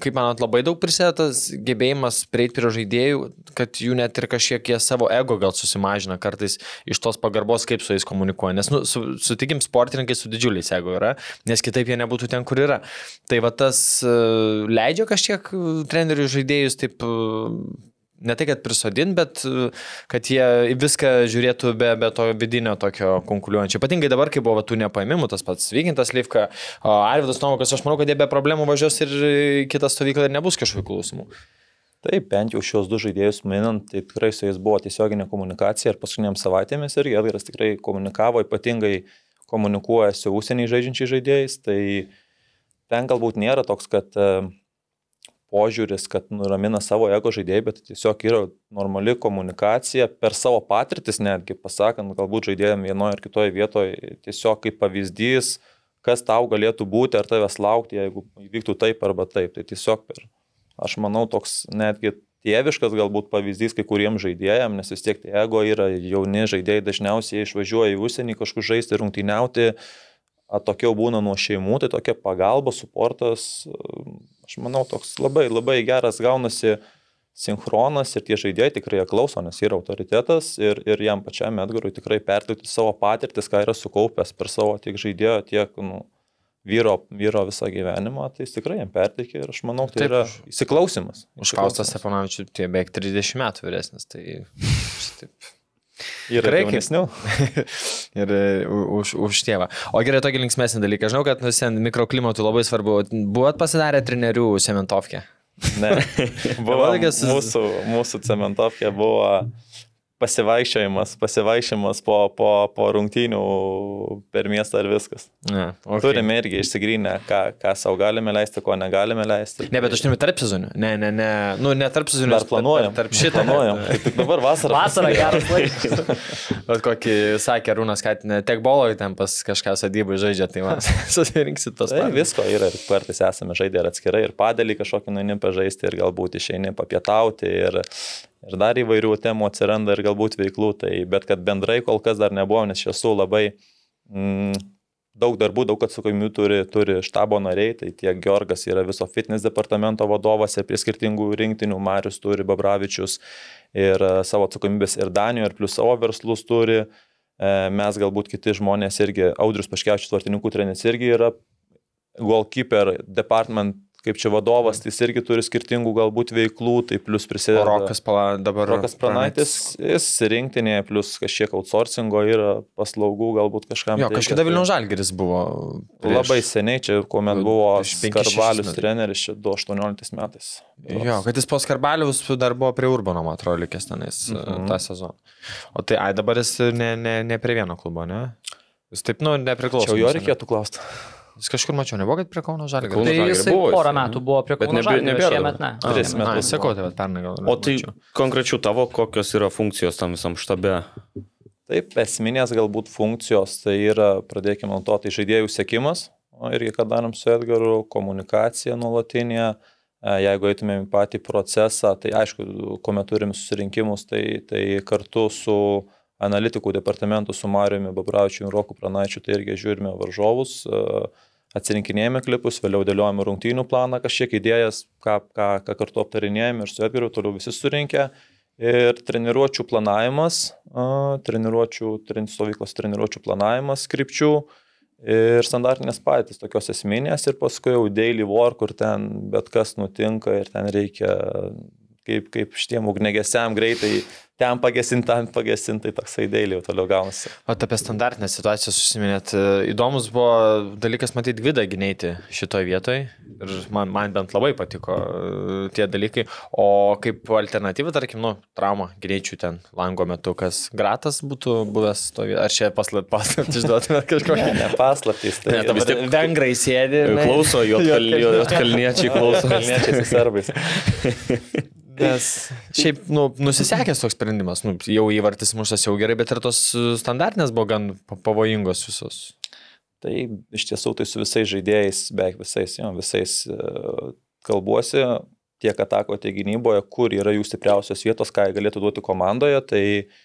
kaip manot, labai daug prisideda tas gebėjimas prieiti prie žaidėjų, kad jų net ir kažkiek jie savo ego gal susimažina kartais iš tos pagarbos, kaip su jais komunikuoja. Nes, nu, su, sutikim, sportininkai su didžiuliais ego yra, nes kitaip jie nebūtų ten, kur yra. Tai va tas e, leidžia kažkiek trenerių žaidėjus taip ne tai, kad prisodint, bet e, kad jie viską žiūrėtų be, be to vidinio tokio konkuliuojančio. Ypatingai dabar, kai buvo tų nepaėmimų, tas pats Vygintas Livka, o, Arvidas Novakas, aš manau, kad jie be problemų važiuos ir į kitą stovyklą ir nebus kažkokių klausimų. Taip, bent jau šios du žaidėjus minant, tai tikrai su jais buvo tiesioginė komunikacija ir paskutiniam savaitėmis irgi Edgaras tikrai komunikavo, ypatingai komunikuoja su užsieniai žaidžiančiai žaidėjais, tai ten galbūt nėra toks, kad e, požiūris, kad nuramina savo ego žaidėjai, bet tiesiog yra normali komunikacija per savo patirtis netgi, pasakant, galbūt žaidėjim vienoje ar kitoje vietoje, tiesiog kaip pavyzdys, kas tau galėtų būti, ar tavęs laukti, jeigu įvyktų taip arba taip. Tai tiesiog per, aš manau, toks netgi tėviškas galbūt pavyzdys kai kuriems žaidėjams, nes vis tiek tai ego yra jauni žaidėjai, dažniausiai išvažiuoja į užsienį kažkur žaisti, rungtyniauti, atokiau būna nuo šeimų, tai tokia pagalba, suportas, aš manau, toks labai, labai geras gaunasi sinchronas ir tie žaidėjai tikrai ją klauso, nes yra autoritetas ir, ir jam pačiam Edgarui tikrai perteikti savo patirtis, ką yra sukaupęs per savo tiek žaidėjo, tiek nu, vyro, vyro visą gyvenimą, tai jis tikrai jam perteikė ir aš manau, tai Taip, yra įsiklausimas. Užkaustas. Stepanovičius, tie beveik 30 metų vyresnis, tai taip. Kaip- jaunesnių. ir e, u- už, už tėvą. O gerai, tokį linksmėsnį dalyką. Žinau, kad nusen mikroklimatų labai svarbu. Buvot pasidarę trenerių cementovkę. Ne. Buvo tokias- mūsų, mūsų cementovkė buvo pasivaiščiojimas, pasivaiščiamas po, po, po rungtynių per miestą ir viskas. Ne, Okay. Turime irgi išsigrynę, ką, ką savo galime leisti, ko negalime leisti. Ne, bet aš nemi tarp sezonių. Ne, ne, ne. Nu, ne tarp sezonių. Dar planuojam. Tarp šitą. planuojam. Tik dabar vasarą. Vasara prasidėjo. geras laikas. Bet kokį sakė Rūnas, kad ne tiek boloj ten pas kažką sadybai žaidžia, tai man susirinksit tos Tai visko yra ir kartais esame žaidę ir atskirai, ir padėlį kažkokį nueini pažaisti, ir galbūt išeini papietauti, ir, ir dar įvairių temų atsiranda, ir galbūt veiklų. Tai, bet kad bendrai kol kas dar nebuvo, nes iš tiesų labai mm, daug darbų, daug atsakomybių turi, turi štabo nariai, tai tiek Georgas yra viso fitness departamento vadovas ir prie skirtingų rinktinių, Marius turi, Babravičius ir e, savo atsakomybės ir Danijoje, ir plus savo verslus turi. E, Mes galbūt kiti žmonės irgi, Audrius Paškiaučius, vartininkų treneris irgi yra goalkeeper department, kaip čia vadovas, tai jis irgi turi skirtingų galbūt veiklų, tai plus prisideda. Rokas pala, dabar. Rokas Pranaitis, jis rinktinėje, plus kažkiek outsourcingo yra paslaugų galbūt kažkam. Jo, teikia, kažkada tai Vilnių Žalgeris buvo. prieš- Labai seniai čia, kuomet buvo metus. treneris, čia 2018 metais. Jo, kad jis po Skarbaliaus dar buvo prie Urbano, man atrodo, likęs tenais Mhm. mhm. tą sezoną. O tai, ai, dabar jis ne, ne, ne prie vieno klubo, ne? Jis taip, nu, nepriklauso. Čia jo reikėtų klausti. Jis kažkur mačiau, nebuvo, kad prie Kauno Žalgerio. Kauno Tai Žalgirio jisai buvo porą metų buvo prie Bet Kauno nebe- Žalgirio, nebėra šiemet ne. Tris metus. sakau, tai pernai gal. O tai konkrečių tavo, kokios yra funkcijos tam visam štabe? Taip, esminės galbūt funkcijos, tai yra, pradėkime nuo to, tai žaidėjų sėkimas, o irgi ką darom su Edgaru, komunikacija nuolatinė, E, jeigu eitumėm į patį procesą, tai aišku, kuomet turim susirinkimus, tai, tai kartu su analitikų departamentu, su Mariumi Babraučiu ir Roku Pranaičiu, tai irgi žiūrime varžovus, e, atsirinkinėjame klipus, vėliau dėliojame rungtynių planą, kažkiek idėjas, ką, ką, ką kartu aptarinėjame ir su Edgaru toliau visi surinkę. Ir treniruočio planavimas, a, treniruočio, tren, stovyklos treniruočio planavimas, skripčių ir standartinės patys, tokios esminės ir paskui jau daily work, kur ten bet kas nutinka ir ten reikia kaip, kaip šitiem ugnegesiam greitai ten pagesinti, ten pagesinti, tai toksai dėlį jau toliau gaunasi. O apie standartinę situaciją susiminėt, įdomus buvo dalykas matyti Gvidą gynėti šitoje vietoje ir man, man bent labai patiko e, tie dalykai. O kaip alternatyva, tarkim, nu, trauma greičių ten lango metu, kas gratas būtų buvęs to vietoje, ar čia paslaptis paslat, išduotumėt kažkokią? Ne, ne paslaptis, tai ne, vis tiek vengrai sėdi. Klauso, juotkalniečiai klauso. Kalniečiai su serbais. Nes šiaip, nu, nusisekęs toks sprendimas, nu, jau įvartis mušas jau gerai, bet ir tos standartinės buvo gan pavojingos visos. Tai iš tiesų tai su visais žaidėjais, beveik visais, jo, visais uh, kalbuosi, tiek atako, tiek gynyboje, kur yra jų stipriausios vietos, ką jie galėtų duoti komandoje, tai uh,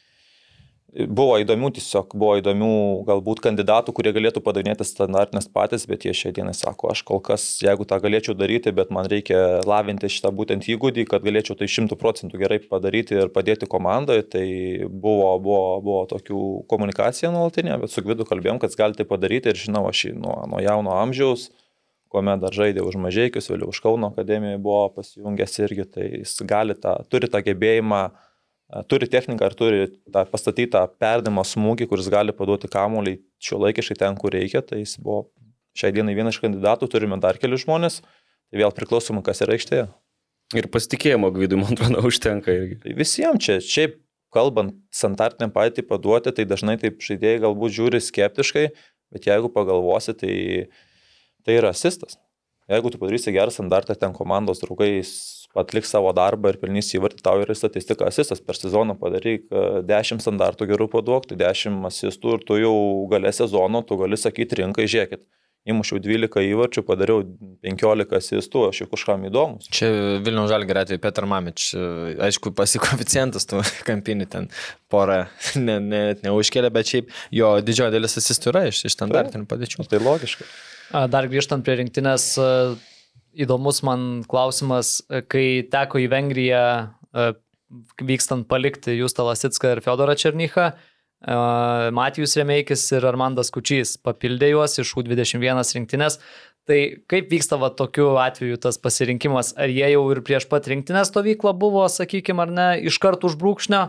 Buvo įdomių, tiesiog buvo įdomių galbūt kandidatų, kurie galėtų padarinėti standartinės patys, bet jie šią dieną sako, aš kol kas, jeigu tą galėčiau daryti, bet man reikia lavinti šitą būtent įgūdį, kad galėčiau tai šimtų procentų gerai padaryti ir padėti komandoje, tai buvo, buvo, buvo tokių komunikacija nuolatinė, bet su Gvidu kalbėjom, kad gali tai padaryti ir žinau, aš nuo, nuo jauno amžiaus kuomet dar žaidė už Mažiekius, vėliau už Kauno akademijoje buvo pasijungęs irgi, tai jis gali tą, turi tą gebėjimą turi techniką ar turi tą pastatytą perdimo smūgį, kuris gali paduoti kamuolį šio laikiškai ten, kur reikia, tai jis buvo šiai dienai vienas iš kandidatų, turime dar kelius žmonės, tai vėl priklausomai, kas yra aikštėje. Ir pasitikėjimo gvidui, man atrodo, užtenka irgi. Tai visiems čia, šiaip kalbant, standartinę patį paduoti, tai dažnai taip žaidėjai galbūt žiūri skeptiškai, bet jeigu pagalvosi, tai tai yra asistas. Jeigu tu padarysi gerą standartą, ten komandos draugais atlik savo darbą ir pelnys įvartį, tau yra statistika asistas per sezoną padaryk 10 e, standartų gerų paduok, tai 10 asistų ir tu jau galę sezono, tu gali sakyti rinkai, žiūrėkit. Įmušiau 12 įvarčių, padariau 15 asistų, aš jau kažkam įdomus. Čia Vilnių Žalgirė atveju Petr Mamič, e, aišku, pasikoficientas tų kampinį ten porą ne, ne, neužkėlė, bet šiaip jo didžioji dalis asistų yra iš, iš standartinių padėčių. Tai logiška. Dar grįžtant prie rinktinės, įdomus man klausimas, kai teko į Vengriją e, vykstant palikti Justą Lasitską ir Fiodorą Černychą, e, Matijus Remeikis ir Armandas Kučys papildė juos iš U21 rinktinės. Tai kaip vyksta va tokiu atveju tas pasirinkimas? Ar jie jau ir prieš pat rinktinės stovyklą buvo, sakykime, ar ne, iš karto už brūkšnio,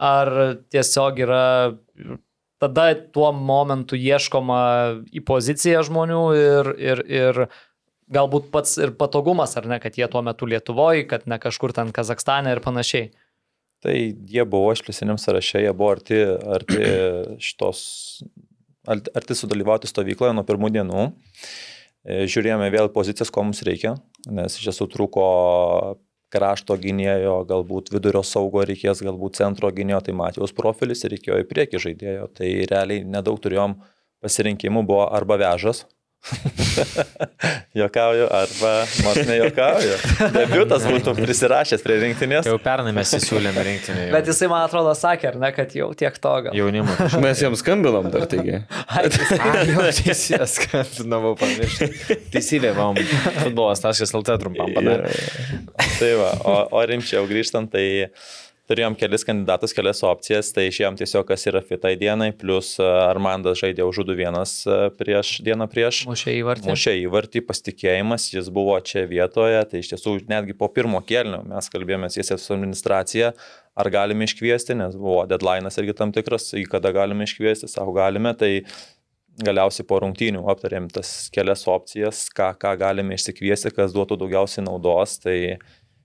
ar tiesiog yra tada tuo momentu ieškoma į poziciją žmonių ir, ir, ir galbūt pats ir patogumas, ar ne, kad jie tuo metu Lietuvoje, kad ne kažkur ten Kazakstane ir panašiai. Tai jie buvo išplėsiniam sąraše, jie buvo arti, arti šitos, arti sudalyvauti stovykloje nuo pirmų dienų. E, žiūrėjome vėl pozicijas, ko mums reikia, nes iš tiesų trūko krašto gynėjo, galbūt vidurio saugo reikės, galbūt centro gynėjo, tai Matijos profilis ir reikėjo į priekį žaidėjo. Tai realiai nedaug turėjom pasirinkimų, buvo arba vežas, Jokauju, arba nors nejokauju. Debiutas būtų prisirašęs prie rinktinės. Jau pernai mes įsiūlėme rinktinį. Jau. Bet jisai, man atrodo, sakė, ar ne, kad jau tiek to gal. Jaunimo. Mes jiems skambinom dar taigi. Ai, jau teisėje skambinau, pamiršau. Teisybė, vam, futbolas, taškas LT trumpam padarė. tai va, o, o rimčiau grįžtant, tai turėjom kelis kandidatus, kelias opcijas, tai išėjom tiesiog, kas yra fitai dienai, plus e, Armandas žaidė užudų vienas e, prieš dieną prieš. Mušė įvartį. Mušė įvartį, pasitikėjimas, jis buvo čia vietoje, tai iš tiesų netgi po pirmo kelnio mes kalbėjomės tiesiai su administracija, ar galime iškviesti, nes buvo deadline'as irgi tam tikras, į kada galime iškviesti, savo galime, tai galiausiai po rungtynių aptarėm tas kelias opcijas, ką, ką galime išsikviesti, kas duotų daugiausiai naudos. Tai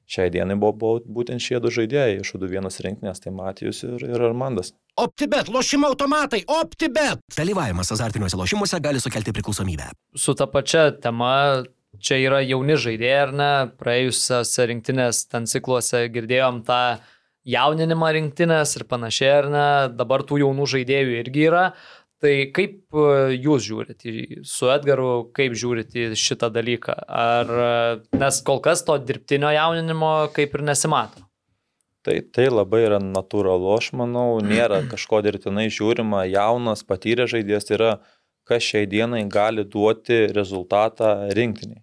šiai dienai buvo, buvo būtent šie du žaidėjai iš du vienas rinkinės, tai Matijus ir, ir Armandas. OptiBet, lošimo automatai, OptiBet. Dalyvavimas azartiniuose lošimuose gali sukelti priklausomybę. Su ta pačia tema, čia yra jauni žaidėjai, ar ne? Praėjusiose rinktinės ten cikluose girdėjom tą jauninimą rinktinės ir panašiai, ar ne? Dabar tų jaunų žaidėjų irgi yra. Tai kaip e, jūs žiūrite su Edgaru, kaip žiūrite į šitą dalyką? Ar, e, nes kol kas to dirbtinio jauninimo kaip ir nesimato? Tai, tai labai yra natūralu, aš manau, nėra kažko dirbtinai žiūrima, jaunas, patyręs žaidėjas yra, kas šiai dienai gali duoti rezultatą rinktiniai.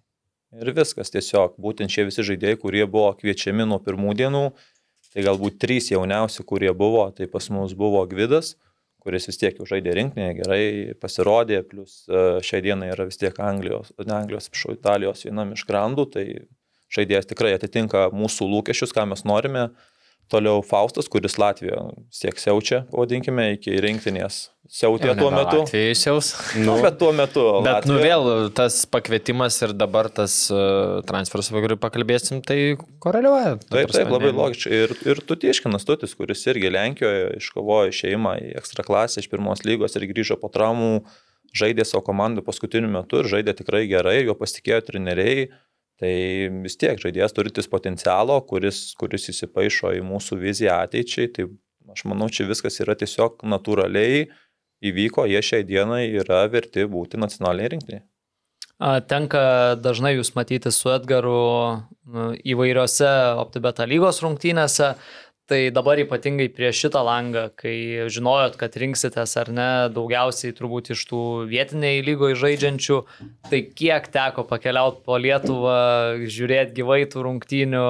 Ir viskas tiesiog, būtent šie visi žaidėjai, kurie buvo kviečiami nuo pirmų dienų, Tai galbūt trys jauniausi, kurie buvo, tai pas mus buvo Gvidas, kuris vis tiek jau žaidė rinkinėje, gerai pasirodė, plus e, šiai dienai yra vis tiek Anglijos, ne Anglijos, atsiprašau, Italijos vienam iš grandų, tai žaidėjas tikrai atitinka mūsų lūkesčius, ką mes norime. Toliau Faustas, kuris Latvijoje siek siaučia, vadinkime, iki rinktinės. Siautė tuo metu. Atėjusiaus. Nu, bet tuo metu. Bet nu Latvija- vėl tas pakvietimas ir dabar tas uh, transferas, apie kurį pakalbėsim, tai koreliuoja. Ta Taip, taip, prasme, labai ne- logiškai. Ir, ir Tutieškinas Tutis, kuris irgi Lenkijoje iškovojo išeimą į ekstra klasę iš pirmos lygos ir grįžo po traumų, žaidė savo komandą paskutiniu metu ir žaidė tikrai gerai, jo pasitikėjo treneriai. Tai vis tiek žaidėjas turintis potencialo, kuris, kuris įsipaišo į mūsų viziją ateičiai. Tai aš manau, čia viskas yra tiesiog natūraliai įvyko, jie šiai dienai yra verti būti nacionaliniai rinktiniai. A, Tenka dažnai jūs matyti su Edgaru nu, įvairiose OptiBeta lygos rungtynėse. Tai dabar ypatingai prieš šitą langą, kai žinojot, kad rinksitės ar ne, daugiausiai turbūt iš tų vietiniai lygoje žaidžiančių, tai kiek teko pakeliauti po Lietuvą, žiūrėti gyvai tų rungtynių,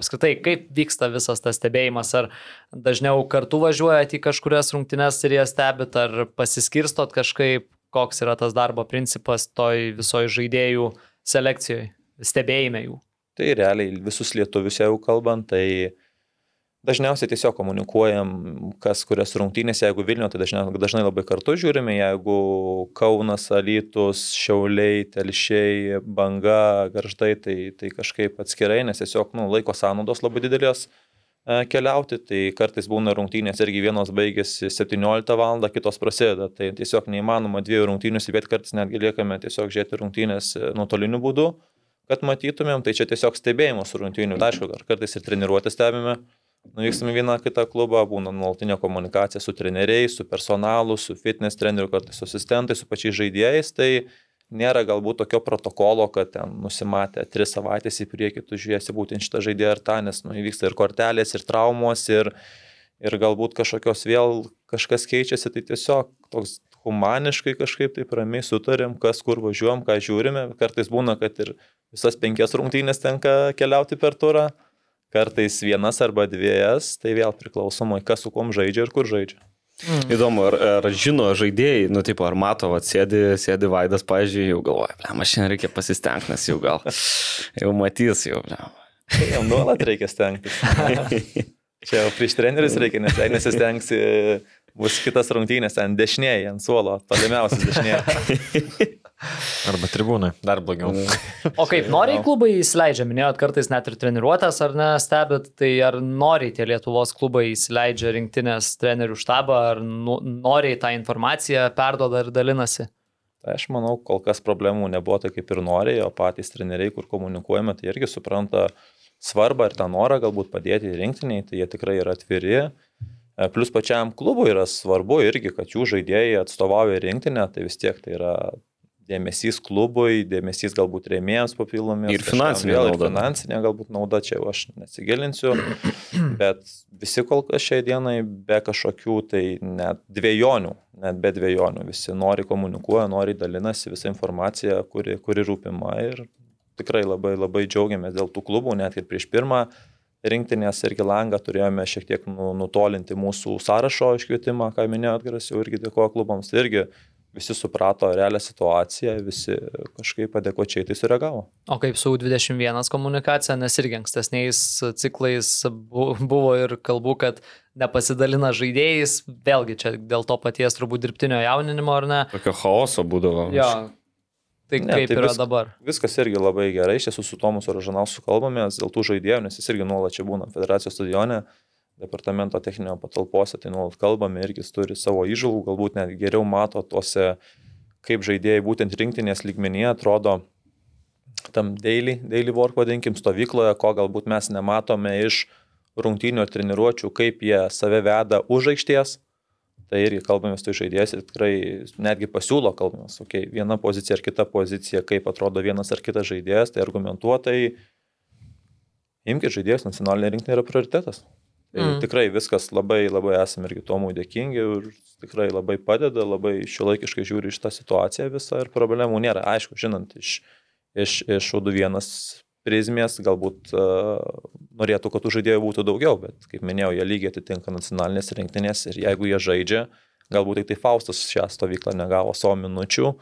apskritai, kaip vyksta visas tas stebėjimas, ar dažniau kartu važiuojat į kažkurias rungtynes ir jas stebit, ar pasiskirstot kažkaip, koks yra tas darbo principas toj visoji žaidėjų selekcijoje, stebėjime jų. Tai realiai visus lietuvius jau kalbant, tai dažniausiai tiesiog komunikuojam, kas kurias rungtynės, jeigu Vilniuje, tai dažnai, dažnai labai kartu žiūrime, jeigu Kaunas, Alytus, Šiauliai, Telšiai, Banga, Garždai, tai, tai kažkaip atskirai, nes tiesiog nu, laiko sąnaudos labai didelės e, keliauti, tai kartais būna rungtynės irgi vienos baigėsi 17 val. kitos prasideda, tai tiesiog neįmanoma dviejų rungtynių įvėti, kartais netgi liekame tiesiog žiūrėti rungtynės e, nuotoliniu būdu, kad matytumėm, tai čia tiesiog stebėjimas rungtynių, aišku, ar kartais ir treniruotę stebime, nuvykstame vieną kitą klubą, būna nuolatinė komunikacija su treneriais, su personalu, su fitness treneriu, kartais su asistentais, su pačiais žaidėjais, tai nėra galbūt tokio protokolo, kad ten nusimatę tris savaitės į priekį tu žiūrėsi būtent šitą žaidėją ar tą, nes nu, įvyksta ir kortelės, ir traumos, ir, ir galbūt kažkokios vėl kažkas keičiasi, tai tiesiog toks humaniškai kažkaip taip ramiai sutarėm, kas kur važiuojam, ką žiūrime. Kartais būna, kad ir visas penkias rungtynės tenka keliauti per turą, kartais vienas arba dviejas, tai vėl priklausomai, kas su kom žaidžia ir kur žaidžia. Įdomu, ar, ar žino žaidėjai, nu, tipo, ar mato, va, sėdi, sėdi Vaidas, pažiūrėjau, jau galvoja, ble, man šiandien reikia pasistengti, nes jau gal, jau matys, jau, ble. Tai jam nuolat reikia stengtis. Čia jau prieš trenerius reikia, nes jei nesistengsi, bus kitas rungtynės ten dešinėje, ant suolo, tolimiausias dešinėje. Arba tribūnai, dar blogiau. O kaip noriai klubai įsileidžia, minėjot kartais net ir treniruotės ar ne stebit, tai ar noriai tie Lietuvos klubai įsileidžia rinktinės trenerių štabą, ar nu, noriai tą informaciją perdoda ir dalinasi? Tai aš manau, kol kas problemų nebuvo tai kaip ir norėjo, o patys treneriai, kur komunikuojame, tai irgi supranta svarbą ir tą norą galbūt padėti rinktiniai, tai jie tikrai yra atviri. E, Plus pačiam klubui yra svarbu irgi, kad jų žaidėjai atstovauja rinktinę, tai vis tiek tai yra dėmesys klubui, dėmesys galbūt rėmėjams papildomiems. Ir finansinė vėl, ir nauda. Finansinė galbūt nauda, čia aš nesigilinsiu, bet visi kol kas šiai dienai be kažkokių tai net dviejonių, net be dviejonių, visi nori komunikuoja, nori dalinasi visą informaciją, kuri, kuri rūpima ir tikrai labai labai džiaugiamės dėl tų klubų, net ir prieš pirmą rinktinės irgi langą turėjome šiek tiek nu- nutolinti mūsų sąrašo iškvietimą, ką minėjo Atgaras, jau irgi dėkoju klubams, tai irgi visi suprato realią situaciją, visi kažkaip adekvačiai tai sureagavo. O kaip su U21 komunikacija, nes irgi ankstesniais ciklais bu- buvo ir kalbų, kad nepasidalina žaidėjais, vėlgi čia dėl to paties turbūt dirbtinio jauninimo ar ne. Tokio chaoso būdavo. Jo. Tai Ne, kaip tai yra vis- dabar? Viskas irgi labai gerai, iš tiesų su Tomus Rožanausku kalbamės dėl tų žaidėjų, nes jis irgi nuolat čia būna federacijos stadione, departamento techninio patalpose, tai nuolat kalbame irgi jis turi savo įžvalgų, galbūt net geriau mato tuose, kaip žaidėjai būtent rinktinės lygmenyje atrodo tam daily, daily work vadinkim stovykloje, ko galbūt mes nematome iš rungtynių ir treniruočių, kaip jie save veda už aikštės. Tai irgi kalbame su tai žaidėjais ir tikrai netgi pasiūlo kalbamės, okay, viena pozicija ar kita pozicija, kaip atrodo vienas ar kitas žaidėjas, tai argumentuotai imkite žaidėjus, nacionalinė rinktinė yra prioritetas. Tai Mm. tikrai viskas labai, labai esame irgi Tomui dėkingi ir tikrai labai padeda, labai šiuolaikiškai žiūri iš tą situaciją visą ir problemų nėra. Aišku, žinant, iš, iš, iš UD1 prizmės galbūt uh, norėtų, kad tų žaidėjų būtų daugiau, bet kaip minėjau, jie lygiai atitinka nacionalinės rinktinės ir jeigu jie žaidžia, galbūt tik tai Faustas šią stovyklą negavo savo minučių,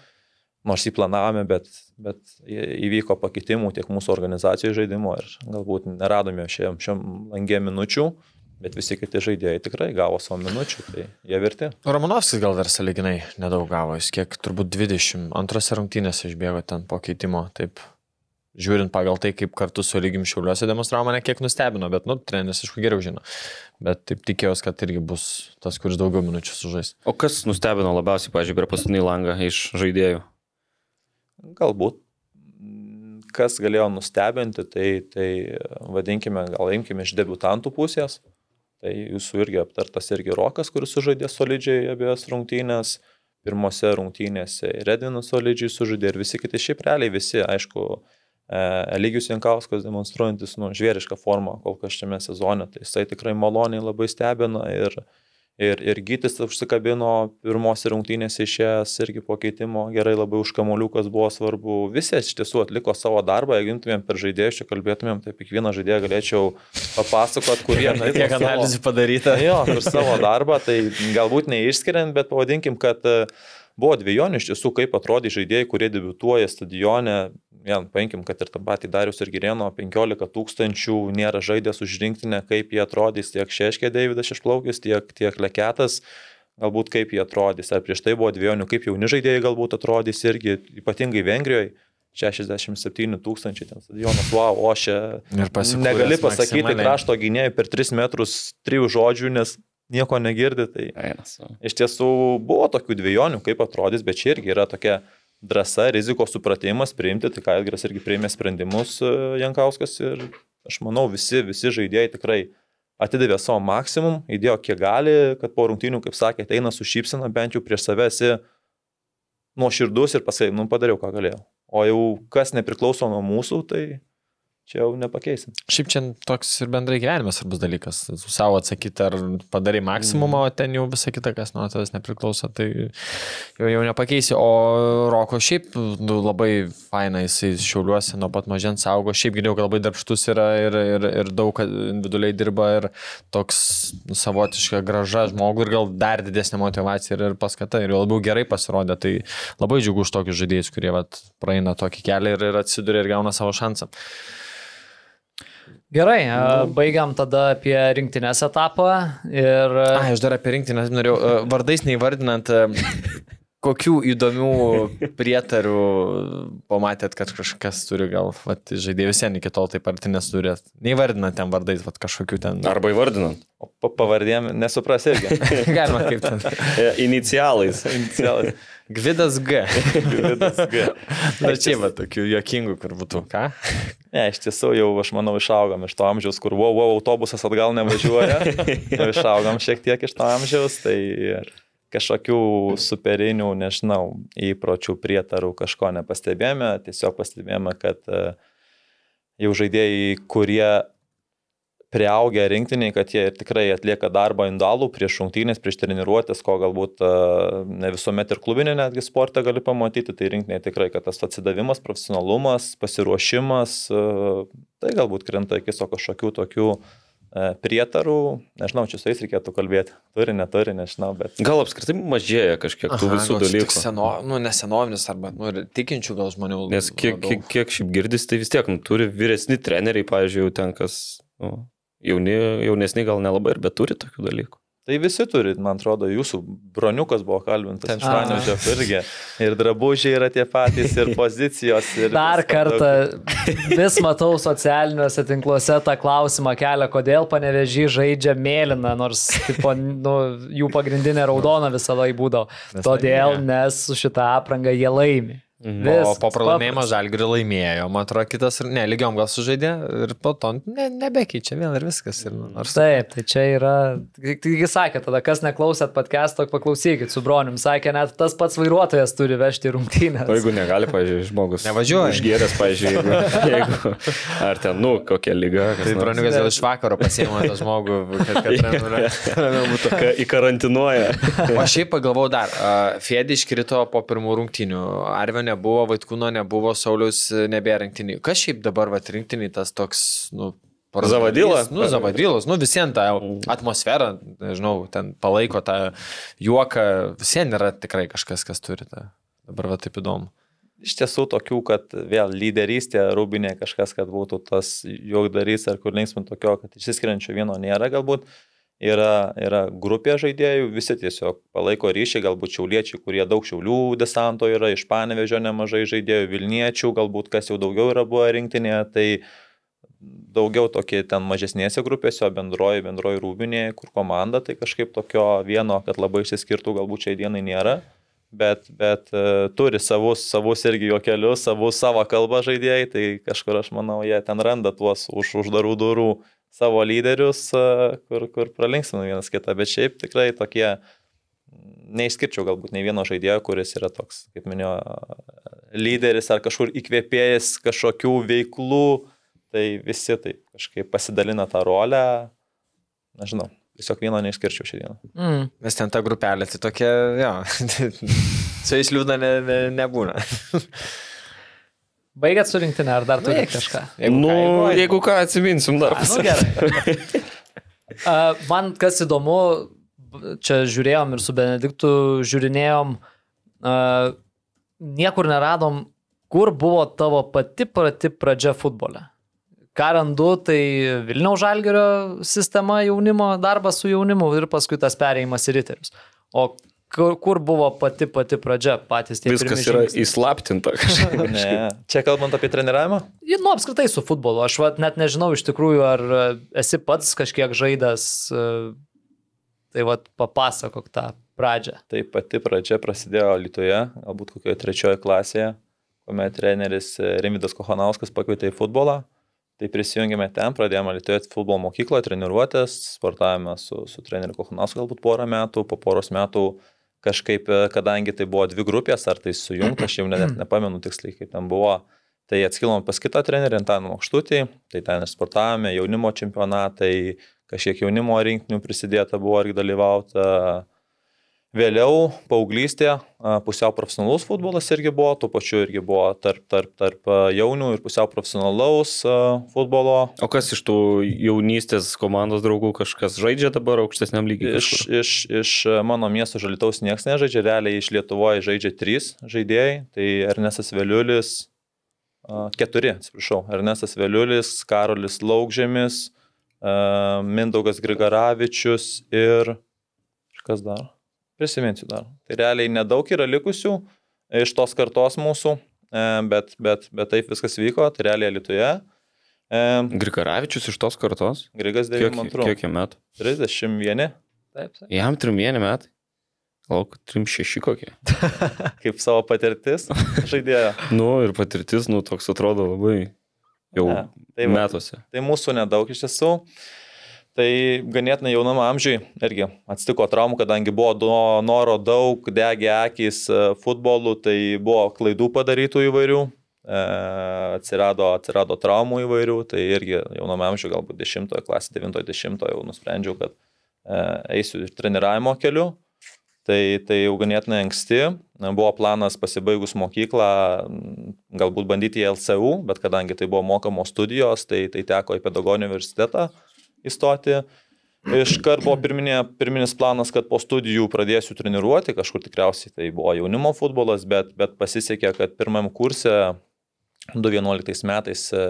nors jį planavome, bet, bet įvyko pakitimų tiek mūsų organizacijos žaidimo ir galbūt neradome šiam, šiam langė minučių. Bet visi kiti žaidėjai tikrai gavo savo minučių, tai jie verti. Romanovskis gal dar saliginai nedaug gavo, jis kiek turbūt 20, antrose rungtynėse išbėgo ten po keitimo, taip žiūrint pagal tai, kaip kartu su lygim šiauliuose demonstravo, mane kiek nustebino, bet, nu, treneris aišku geriau žino. Bet taip tikėjausi, kad irgi bus tas, kuris daugiau minučių sužais. O kas nustebino labiausiai, pažiūrėjau, per paskutinį langą iš žaidėjų? Galbūt. Kas galėjo nustebinti, tai, tai vadinkime, gal imkime iš debutantų pusės. Tai jūsų irgi aptartas irgi Rokas, kuris sužaidė solidžiai abiejas rungtynės. Pirmose rungtynėse ir Edvinas solidžiai sužaidė ir visi kiti šiaip realiai visi, aišku, Eligijus Jankauskas demonstruojantis nu, žvėrišką formą kol kas šiame sezone, tai jisai tikrai maloniai labai stebina ir, ir, ir Gytis užsikabino pirmose rungtynėse išėjęs irgi po keitimo, gerai labai už kamoliukas buvo svarbu, visi iš tiesų atliko savo darbą, jeigu imtumėm per žaidėjus, čia kalbėtumėm, tai kiekvieną žaidėją galėčiau papasakot, kurie... Tiek analizų padaryta. Jo, ir savo darbą, tai galbūt neišskiriant, bet pavadinkim, kad uh, Buvo dviejonių iš tiesų, kaip atrodė žaidėjai, kurie debituoja stadione. Vien, paimkim, kad ir tą patį Darius ir Girėno 15 tūkstančių nėra žaidęs už rinktinę, kaip jie atrodys tiek Šeškė Davidas išplaukis, tiek, tiek Leketas. Galbūt kaip jie atrodys, ar prieš tai buvo dviejonių, kaip jauni žaidėjai galbūt atrodys irgi, ypatingai Vengrijoje, 67 tūkstančiai ten stadionas, wow, o čia negali pasakyti krašto gynėjai per 3 metrus 3 žodžių, nes nieko negirdi, tai iš tiesų buvo tokių dviejonių, kaip atrodys, bet čia irgi yra tokia drąsa, rizikos supratimas priimti, tai ką Edgaras irgi priėmė sprendimus e, Jankauskas ir aš manau visi, visi žaidėjai tikrai atidavė savo maksimum, įdėjo kiek gali, kad po rungtynių, kaip sakė, eina su šypsena, bent jau prieš save esi nuoširdus ir pasakai, nu padariau, ką galėjau. O jau kas nepriklauso nuo mūsų, tai čia jau nepakeisim. Šiaip čia toks ir bendrai gyvenimas svarbus dalykas. Su savo atsakyti, ar padarai maksimumą, o ten jau visą kitą, kas nuo tavęs nepriklauso, tai jau, jau nepakeisi. O Roko šiaip nu, labai faina, jisai šiauliuosi nuo pat mažens augo, šiaip kad labai darbštus yra ir, ir, ir daug individualiai dirba ir toks nu, savotiška graža žmogui ir gal dar didesnė motivacija ir, ir paskata ir jau labiau gerai pasirodė. Tai labai džiugu už tokius žaidėjus, kurie vat, praeina tokį kelią ir, ir atsiduria ir gauna savo šansą. Gerai, nu. baigiam tada apie rinktinės etapą ir... A, aš dar apie rinktinės norėjau, vardais neįvardinant, kokių įdomių prietarų pamatėt, kad kažkas turi gal, vat, žaidėjus sen iki tol taip arti nesurėt. Neįvardinant ten vardais, vat, kažkokių ten. Arba įvardinant. O pavardėm nesupras irgi. Galima kaip ten. Inicialais. Inicialais. Gvidas G. Gvidas G. Na čia va tokių jokingų, kur būtų. Ką? Ne, iš tiesų jau, aš manau, išaugam iš to amžiaus, kur wow, wow, autobusas atgal nevažiuoja. jau išaugam šiek tiek iš to amžiaus, tai kažkokių superinių, nežinau, įpročių, prietarų kažko nepastebėjome, tiesiog pastebėjome, kad e, jau žaidėjai, kurie priaugę rinktiniai, kad jie tikrai atlieka darbą indalų prieš šimtynės, prieš treniruotės, ko galbūt ne visuomet ir klubinė netgi sportą gali pamatyti, tai rinktiniai tikrai, kad tas atsidavimas, profesionalumas, pasiruošimas, tai galbūt krenta akis, o kažkokių tokių prietarų, nežinau, čia su jais reikėtų kalbėti, turi, neturi, nežinau, bet. Gal apskritai mažėja kažkiek tų Aha, visų dalykų. Seno, nu, nesenovinis arba nu, tikinčių gal žmonių. Nes kiek, kiek, kiek šiaip girdis, tai vis tiek nu, turi vyresni treneriai, pavyzdžiui, ten kas nu, jauni, jaunesni gal nelabai ir bet turi tokių dalykų. Tai visi turi, man atrodo, jūsų broniukas buvo kalbintas iš Vanidžio irgi. Ir drabužiai yra tie patys, ir pozicijos. Ir Dar kartą vis matau socialiniuose tinkluose tą klausimą kelia, kodėl panevežį žaidžia mėlyną, nors tipo, nu, jų pagrindinė raudona visą laiką būdavo. Todėl, nes su šitą aprangą jie laimi. Vis, o po pralaimėjimo Žalgirį laimėjo, man atrodo, kitas, ne, lygiom gal sužaidė ir po to ne, nebekeičia vėl ir viskas. Ir, nors... Taip, tai čia yra, taigi sakė, tada kas neklausėt podcast'o, paklausykit su bronim, sakė, net tas pats vairuotojas turi vežti rungtynę. O jeigu negali, pažiūrėjau, žmogus. Nevažiuoja. Išgėręs, pažiūrėjau, jeigu, ar ten, nu, kokia lyga. Tai broniukas jau iš vakaro pasiemo tą žmogų, kad, kad būtų. Įkarantinuoja. o šiaip pagalvojau dar, Fėdi iškrito po pirmų rungtynių, Arvio nebuvo, Vaitkūno nebuvo, Saulius nebėra rinktiniai. Kas šiaip dabar va rinktiniai tas toks, nu, Zavadilas? Nu, Zavadilas, nu visiems tą atmosferą, nežinau, ten palaiko tą juoką, visiems yra tikrai kažkas, kas turi tą. Dabar va taip įdomu. Iš tiesų tokių, kad vėl lyderystė, rūbinė kažkas, kad būtų tas juokdarys ar kur linksmint tokio, kad išsiskiriančio vieno nėra galbūt. Yra, yra grupė žaidėjų, visi tiesiog palaiko ryšį, galbūt šiauliečiai, kurie daug šiaulių desanto yra, iš Panevežio nemažai žaidėjų, Vilniečių, galbūt kas jau daugiau yra buvo rinktinėje, tai daugiau tokie ten mažesnėse grupėse, o bendroji, bendroji rūbinėje, kur komanda, tai kažkaip tokio vieno, kad labai išsiskirtų, galbūt šiai dienai nėra bet, bet uh, turi savus, savus irgi juokelius, savus savo kalbą žaidėjai, tai kažkur aš manau, jie ten randa tuos už uždarų durų savo lyderius, uh, kur, kur pralinksina vienas kitą, bet šiaip tikrai tokie, neišskirčiau galbūt nei vieno žaidėjo, kuris yra toks, kaip minėjo, lyderis ar kažkur įkvėpėjęs kažkokių veiklų, tai visi taip kažkaip pasidalina tą rolę, nežinau, tiesiog vieno neišskirčiau šią dieną. Mm. Nes ten ta grupelė, tai tokia, jo, su jais liūdna ne, ne, nebūna. Baigėt surinkti, ar dar turite kažką? Jeigu nu, ką, jeigu- jeigu ką, atsiminsim dar. A, nu, gerai. A, Man kas įdomu, čia žiūrėjom ir su Benediktu žiūrinėjom, a, niekur neradom, kur buvo tavo pati pati pradžia futbole. Ką randu, tai Vilniaus žalgerio sistema jaunimo, darbas su jaunimu ir paskui tas perėjimas į riterius. O kur, kur buvo pati pati pradžia, patys tie Viskas pirmi yra žingsniai? įslaptinta kažkaip. Ne. Čia kalbant apie treniravimą? Ir, Nu, apskritai su futbolu. Aš vat, net nežinau iš tikrųjų, ar e, esi pats kažkiek žaidęs. e, Tai vad papasakok tą pradžią. Tai pati pradžia prasidėjo Lietuvoje, galbūt kokioje trečioje klasėje, kuomet treneris e, Remidas Kohanauskas pakvietė į futbolą. Tai prisijungėme ten, pradėjome Lietuvoje futbolo mokykloje, treniruotės, sportavome su, su treneriu Kohanausku galbūt porą metų, po poros metų kažkaip, e, kadangi tai buvo dvi grupės, ar tai sujungta, aš jau net nepamenu tiksliai, kaip ten buvo, tai atskilom pas kitą trenerį, Antaną Mokštutį, tai ten ir sportavome, jaunimo čempionatai, kažkiek jaunimo rinktinių prisidėta buvo irgi dalyvauta. Vėliau paauglystė, pusiau profesionalus futbolas irgi buvo, tuo pačiu irgi buvo tarp, tarp, tarp a, jaunių ir pusiau profesionalaus futbolo. O kas iš tų jaunystės komandos draugų kažkas žaidžia dabar aukštesniam lygiui? Iš, iš, iš mano miesto žalitaus niekas nežaidžia, realiai iš Lietuvoje žaidžia trys žaidėjai, tai Ernestas Veliulis, keturi, atsiprašau, Ernestas Veliulis, Karolis Laukžėmis, Mindaugas Grigaravičius ir kas dar? Prisiminsiu dar. Tai realiai nedaug yra likusių iš tos kartos mūsų, e, bet, bet, bet taip viskas vyko, tai realiai Lietuvoje. Grigaravičius iš tos kartos? Grigas Kiek, 92. kiek jam metų? 31. Taip, taip. Jam trimvieni metai. Lauk, trim šeši kokie. Kaip savo patirtis žaidėjo. Nu ir patirtis, nu toks atrodo labai jau Ne, tai metuose. Tai mūsų nedaug iš tiesų. Tai ganėtinai jaunam amžiui irgi atsitiko traumų, kadangi buvo noro daug, degė akis e, futbolų, tai buvo klaidų padarytų įvairių, e, atsirado, atsirado traumų įvairių, tai irgi jaunam amžiui, galbūt 10 klasė, 90 jau nusprendžiau, kad e, eisiu ir treniravimo keliu. Tai, tai jau ganėtinai anksti. Na, Buvo planas pasibaigus mokyklą, galbūt bandyti į LCU, bet kadangi tai buvo mokamos studijos, tai, tai teko į pedagoginį universitetą įstoti. Iškart buvo pirminė, pirminis planas, kad po studijų pradėsiu treniruoti, kažkur tikriausiai tai buvo jaunimo futbolas, bet, bet pasisekė, kad pirmam kurse 2011 metais e,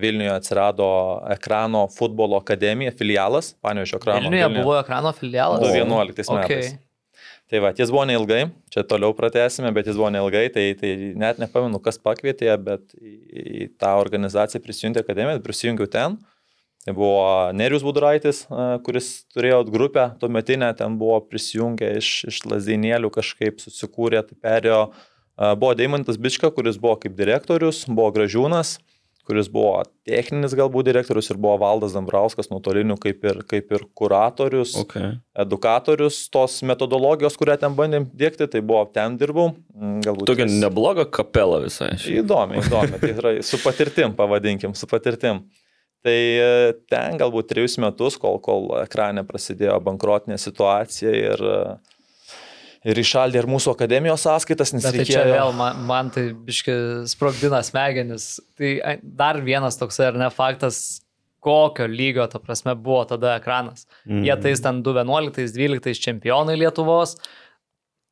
Vilniuje atsirado ekrano futbolo akademija, filialas, Panevišio ekrano. Vilniuje buvo ekrano filialas. 2011 metais. Tai va, jis buvo neilgai, čia toliau pratęsime, bet jis buvo neilgai, tai, tai net nepamenu, kas pakvietė, bet į, tą organizaciją prisijungti akademiją, prisijungiau ten. Tai buvo Nerius Budraitis, a, kuris turėjo grupę, tuometinę ten buvo prisijungę iš, iš Lazdinėlių kažkaip susikūrė, tai perėjo. A, Buvo Deimantas Bička, kuris buvo kaip direktorius, buvo Gražiūnas, kuris buvo techninis galbūt direktorius ir buvo Valdas Dambrauskas nuotoliniu kaip ir, kaip ir kuratorius Okay. edukatorius tos metodologijos, kurią ten bandėm dėkti, tai buvo ten dirbau. Galbūt Tokia jis- nebloga kapela visai. Įdomi, įdomi. Tai yra su patirtim, pavadinkim, su patirtim. Tai e, ten galbūt trejus metus, kol, kol ekrane prasidėjo bankrotinė situacija ir, e, ir išaldė ir mūsų akademijos sąskaitas, nes Bet tai čia reikėjo... vėl man, man tai biški sprogdina smegenis. Tai ai, dar vienas toks ar ne faktas, kokio lygio, ta prasme, buvo tada ekranas. Mm. Jie tais ten 2011-2012 čempionai Lietuvos.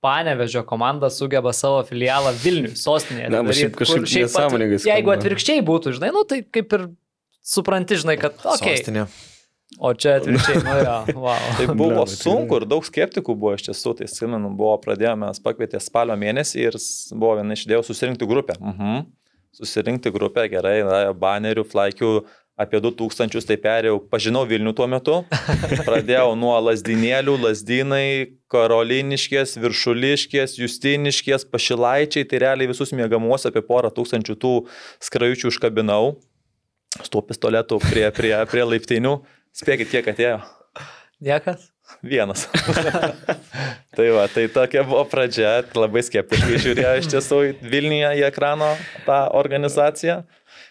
Panevežio komanda sugeba savo filialą Vilniui, sostinėje. Na, bet šiaip kažkaip nesąmoningai skamba. Jeigu atvirkščiai būtų, žinai, nu tai kaip ir supranti, žinai, kad... Okay. Sostinė. O čia atvirkščiai, nu jo, wow. Tai buvo sunku ir daug skeptikų buvo iš tiesų, tai atsimenu, buvo pradėjome, mes pakvietė spalio mėnesį ir buvo viena iš idėjų susirinkti grupę. Mhm. Susirinkti grupę, gerai, na, banerių, flaikių apie 2000, tai perėjau, pažinau Vilnių tuo metu, pradėjau nuo lasdinėlių, lasdinai, karoliniškės, viršuliškės, justiniškės, pašilaičiai, tai realiai visus mėgamuos apie porą tūkstančių tų skrajučių užkabinau, su tuo pistoletu prie, prie, prie laiptinių. Spėkit, kiek atėjo. Niekas. Vienas. tai va, tai tokia buvo pradžia, labai skeptiškai žiūrėjo iš tiesų į Vilniuje į ekrano tą organizaciją.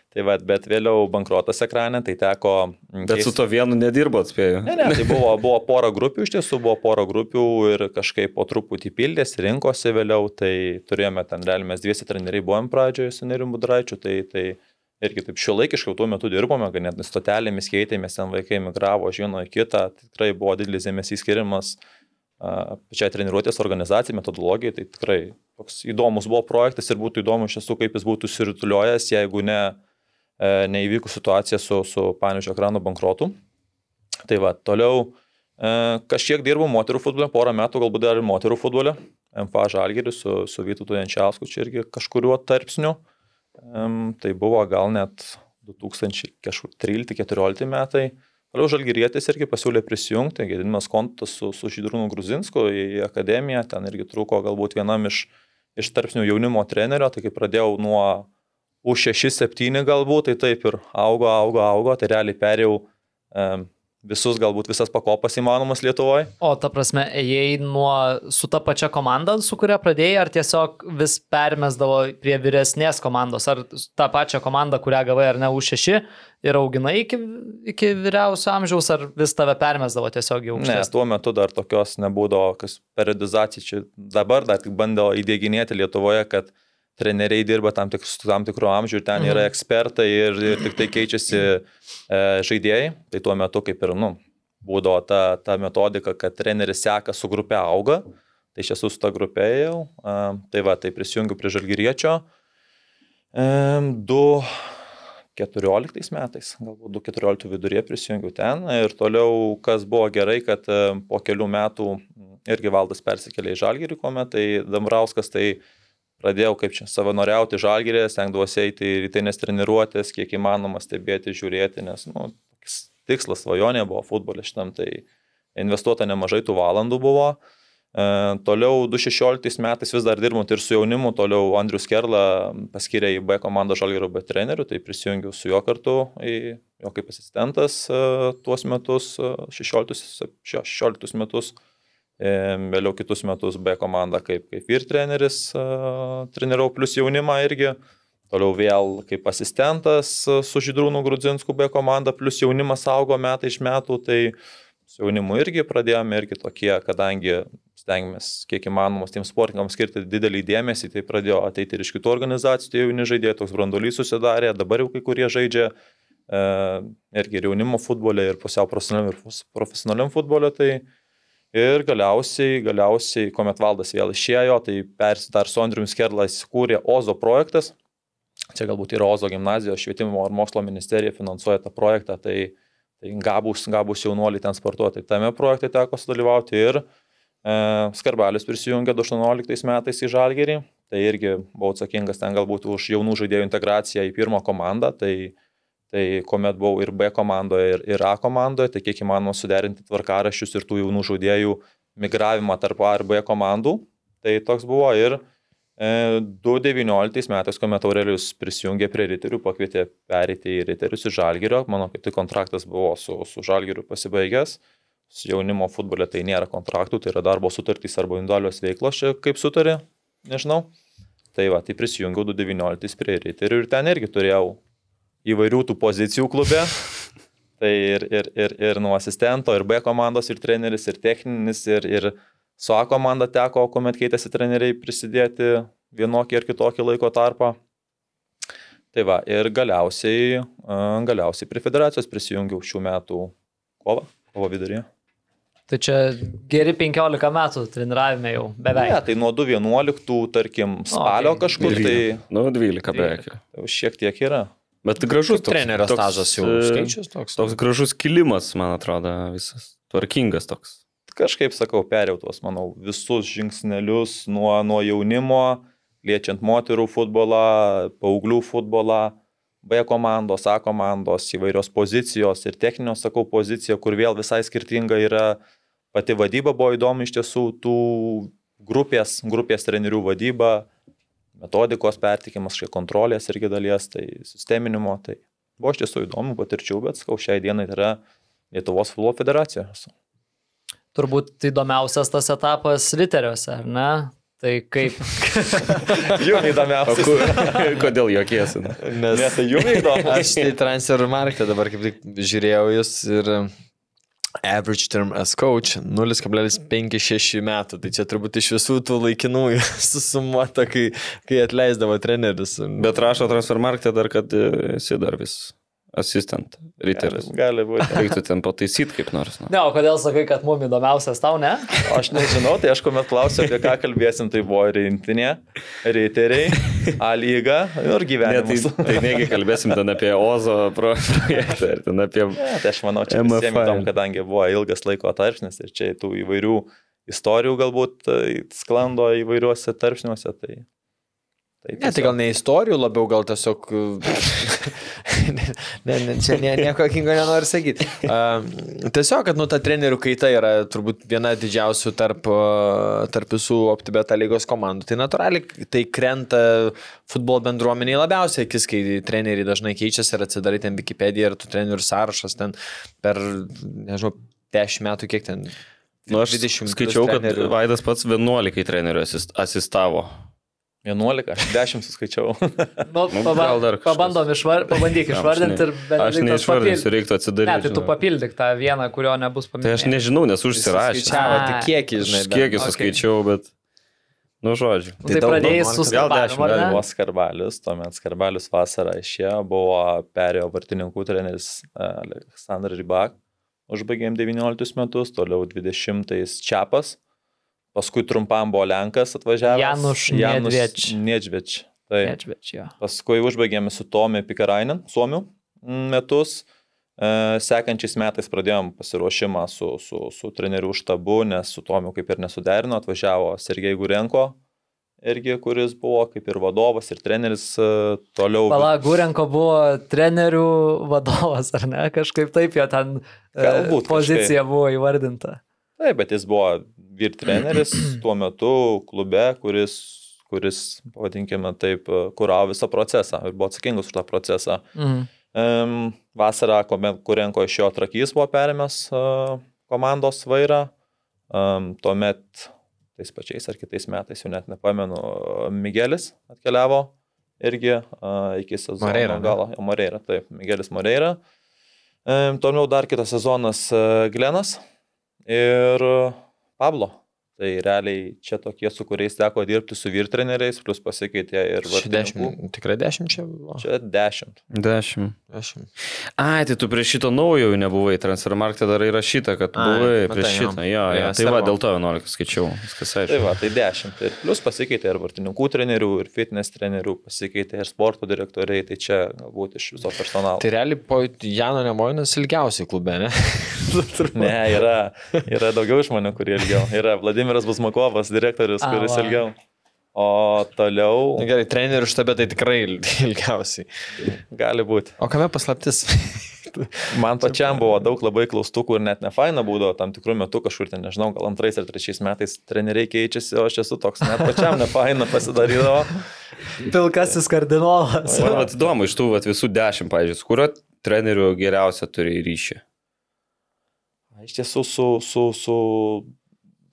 Tai va, bet vėliau bankrotas ekrane, tai teko... Bet su keist- to vienu nedirbo, atspėjau. Ne, ne, tai buvo, buvo pora grupių, iš tiesų buvo pora grupių ir kažkaip po truputį pildėsi, rinkosi vėliau, tai turėjome ten realiai mes dviesi treneriai buvom pradžioje su Nerim Budraičiu, tai, tai irgi taip šiuolaikiškai tuo metu dirbome, ganėtinai stotelėmis keitėmės, ten vaikai migravo iš vieno į kitą, tikrai buvo didelis dėmesys skiriamas pačiai treniruotės organizacijai, metodologijai, tai tikrai toks įdomus buvo projektas ir būtų įdomu iš tiesų, kaip jis būtų sirituliuojęs, jeigu ne, e, neįvykus situacija su, su Panežio ekrano bankrotu. Tai va, toliau e, kažkiek dirbau moterų futbole, porą metų galbūt dar ir moterų futbole, MFA Žalgiriu su, su Vytautu Jančiausku, čia irgi kažkuriuo tarpsniu. Em, Tai buvo gal net 2013-2014 metai. Toliau Žalgirietis irgi pasiūlė prisijungti, Gediminas Kontas su, su Žydrūnu Gruzinsku į akademiją, ten irgi trūko galbūt vienam iš, iš tarpsnių jaunimo trenerio, tai kai pradėjau nuo U6-7 galbūt, tai taip ir augo, augo, augo, tai realiai perėjau em, visus, galbūt visas pakopas įmanomas Lietuvoje. O ta prasme, ėjai nuo su ta pačia komanda, su kuria pradėjai, ar tiesiog vis permesdavo prie vyresnės komandos, ar tą pačią komandą, kurią gavai ar ne U6 ir auginai iki, iki vyriausio amžiaus, ar vis tave permesdavo tiesiog jau Ne, aukštesnį? tuo metu dar tokios nebūdavo, kas periodizacija čia dabar dar tik bando įdėginėti Lietuvoje, kad treneriai dirba tam, tik, tam tikru amžiu ir ten Mhm. yra ekspertai ir, ir tik tai keičiasi e, žaidėjai. Tai tuo metu kaip ir, nu, būdavo ta, ta metodika, kad treneris seka su grupė auga. Tai aš esu su ta grupė jau. A, tai va, tai prisijungiu prie Žalgiriečio. E, du 14 metais, galbūt 2014 viduryje prisijungiau ten ir toliau, kas buvo gerai, kad e, po kelių metų irgi valdas persikėlė į Žalgirį, kuomet tai Dambrauskas tai pradėjau kaip čia savanoriauti Žalgirį, stengdavosi eiti į rytinės treniruotės, kiek įmanoma stebėti, žiūrėti, nes nu, tikslas, svajonė buvo futbolė šitam, tai investuota nemažai tų valandų buvo. E, toliau 2016 metais vis dar dirbant ir su jaunimu, toliau Andrius Kerla paskyrė į B komandą Žalgirio B trenerių, tai prisijungiau su juo kartu į jo kaip asistentas e, tuos metus, e, 16, 16 metus, e, vėliau kitus metus B komanda kaip, kaip ir treneris, trenirau plus jaunimą irgi. Toliau vėl kaip asistentas su Žydrūnu Grudzinsku B komanda, plus jaunimas augo metai iš metų, tai su jaunimu irgi pradėjome irgi tokie, kadangi stengiamės kiek įmanomas tiems sportininkams skirti didelį dėmesį, tai pradėjo ateiti ir iš kitų organizacijų, tai jauni žaidėjai, toks brandolys susidarė, dabar jau kai kurie žaidžia e, irgi ir jaunimo futbole, ir pusiau profesionaliam, ir profesionaliam futbole, tai ir galiausiai, galiausiai, kuomet valdas vėl išėjo, tai persi dar su Andriu Skerla įsikūrė OZO projektas, čia galbūt yra OZO gimnazijos švietimo ir mokslo ministerija finansuoja tą projektą, tai, tai gabus, gabus jaunuoliai ten sportuoti. Tame projekte teko sudalyvauti ir e, Skarbalius prisijungė 2018 metais į Žalgerį, tai irgi buvau atsakingas ten galbūt už jaunų žaidėjų integraciją į pirmą komandą, tai, tai kuomet buvau ir B komandoje, ir, ir A komandoje, tai kiek įmanoma suderinti tvarkaraščius ir tų jaunų žaidėjų migravimą tarp A ir B komandų, tai toks buvo ir E, 2019 metais, kuomet Aurelijus prisijungė prie Riterių, pakvietė perėti į Riterius iš Žalgirio. Mano kaip tik kontraktas buvo su, su Žalgiriu pasibaigęs. Su jaunimo futbole tai nėra kontraktų, tai yra darbo sutartys arba individualios veiklos, čia kaip sutarė, nežinau. Tai va, tai prisijungiau 2019 prie Riterių ir ten irgi turėjau įvairių tų pozicijų klube. Tai ir, ir, ir, ir nuo asistento, ir B komandos, ir treneris, ir techninis, ir, ir su A komanda teko, kuomet keitėsi treneriai, prisidėti vienokį ir kitokį laiko tarpą. Tai va, ir galiausiai, a, galiausiai prie federacijos prisijungiau šių metų kovą, kovo viduryje. Tai čia geri 15 metų treniravime jau beveik. Ne, tai nuo 2011, tarkim, spalio tai kažkur, tai Nu, 12 beveik. jau šiek tiek yra. Bet gražus toks. Trenerio toks, stažas jau e, skaičius toks. Toks gražus kilimas, man atrodo, visas. Tvarkingas toks. Kažkaip sakau, perėjau tuos, manau, visus žingsnelius nuo, nuo jaunimo, liečiant moterų futbolą, paauglių futbolą, B komandos, A komandos, įvairios pozicijos ir techninio, sakau, pozicija, kur vėl visai skirtinga yra pati vadyba buvo įdomi iš tiesų, tų grupės, grupės trenerių vadyba, metodikos pertikimas, štai kontrolės irgi dalies, tai sisteminimo, tai buvo iš tiesų įdomu patirčių, bet sakau, šiai dienai tai yra Lietuvos futbolo federacija. Turbūt įdomiausias tas etapas literiuose, ar ne? Tai kaip. Jums įdomiausia. Kodėl jokiesi? Nes Ne, tai jums įdomu. aš tai transfer marketą dabar kaip tik žiūrėjau jūs ir average term as coach 0,56 metų. Tai čia turbūt iš visų tų laikinųjų susumuota, kai, kai atleisdavo treneris. Bet rašo transfermarktė dar, kad e, esi dar vis asistent, riteris. Gali būti. Reiktų ten pataisyti kaip nors. Nu. Ne, o kodėl sakai, kad mums įdomiausias tau, ne? Aš nežinau, tai aš kuomet klausiau, apie ką kalbėsim, tai buvo rinktinė, riteriai, A lyga ir Ne, tai, gyvenimas. tai negi kalbėsim ten apie Ozo pro- projektą ir ten apie... Ne, tai aš manau, čia visiems įdomu, kadangi buvo ilgas laiko tarpsnis ir čia tų įvairių istorijų galbūt e, sklando įvairiuose tarpsniuose. Tai, tai Ne, tai gal ne istorijų, labiau gal tiesiog... ne, ne, ne, čia ne, nieko kingo nenoriu sakyti. Uh, tiesiog, kad nu ta trenerių kaita yra turbūt viena didžiausių tarp, uh, tarp visų OptiBeta lygos komandų. Tai natūraliai tai krenta futbolo bendruomeniai labiausiai akis, kai treneriai dažnai keičiasi ir atsidarai ten Wikipedia ir tų trenerių sąrašas ten per, nežinau, 10 metų kiek ten. Nu, aš 20 plus skaičiau, kad trenerių. Vaidas pats 11 trenerių asist, asistavo. 11, aš 10 suskaičiau. Nu, paba gal dar pabandom išvar... pabandyk išvardinti ir Aš Benediktas neišvardinsiu, papildyk. reiktų Ne, atsidaryti. tai tu papildyk tą vieną, kurio nebus Tai paminėtas. aš nežinau, nes A. tik kiekį, žinai. Aš kiekį suskaičiau, bet... Nu, žodžiu. Tai daug, pradėjai su man- gal skarbalium, dešimt, ar gal ne? Buvo skarbalius, tuomet skarbalius vasarą išėjo, buvo perėjo vartininkų treneris e, Aleksandras Rybak, užbaigėm 19 metus, toliau 20 Čiapas, paskui trumpam buvo Lenkas atvažiavęs. Januš Nedvėč. Nedžveč. Tai Nečbeč, jo. paskui užbaigėme su Tomi Pikarainen, Suomiu mm, metus. E, Sekančiais metais pradėjom pasiruošimą su, su, su trenerių štabu, nes su Tomiu kaip ir nesuderino, atvažiavo Sergei Gurenko, irgi, kuris buvo kaip ir vadovas ir treneris e, toliau. Pala, Gurenko buvo trenerių vadovas, ar ne? Kažkaip taip jo ten e, Galbūt pozicija buvo įvardinta. Taip, bet jis buvo vyr treneris tuo metu klube, kuris, kuris pavadinkime taip, kuravo visą procesą ir buvo atsakingas už tą procesą. Mhm. Um, vasarą, kuomet Kurenko iš jo trakys buvo perėmęs uh, komandos vairą, um, tuomet tais pačiais ar kitais metais, jau net nepamenu, Miguelis atkeliavo irgi uh, iki sezono Moreira, galo. Jo, Moreira, taip, Miguelis Moreira. Um, toliau dar kitas sezonas uh, Glenas ir Pablo. Tai realiai čia tokie, su kuriais teko dirbti su vyr treneriais, plus pasikeitė ir vartininkų. dešimt, tikrai dešimt čia buvo. Čia dešimt. Dešimt. Dešimt. Ai, tai tu prie šito naujo jau nebuvai, transfermarktė dar įrašyta, kad Ai, buvai matai, prie jo. šito. Jo, jo. Jo, Tai va, dėl to 11 skaičiau. Viskas Tai aišku. va, tai 10. Ir plus pasikeitė ir vartininkų trenerių, ir fitness trenerių, pasikeitė ir sporto direktoriai, tai čia galbūt iš viso personalo. Tai realiai po Jano Nemojinas ilgiausiai klube, ne? Ne, yra, yra daugiau žmonių, kurie ilgiau. Yra Vladimiras Busmakovas, direktorius, A, kuris va. ilgiau. O toliau Na gerai, trenerių štabe tai tikrai il- ilgiausiai. gali būti. O kame paslaptis? Man pačiam buvo daug labai klaustukų ir net ne faina būdavo tam tikrų metų kažkur ten, nežinau, gal antrais ar trečiais metais treneriai keičiasi, o aš esu toks net pačiam ne faina pasidarydavo. Pilkasis kardinolas. Man įdomu, iš tų vat, visų 10, pavyzdžiui, su kuriuo treneriu geriausia turi ryšį. Iš tiesų su, su, su,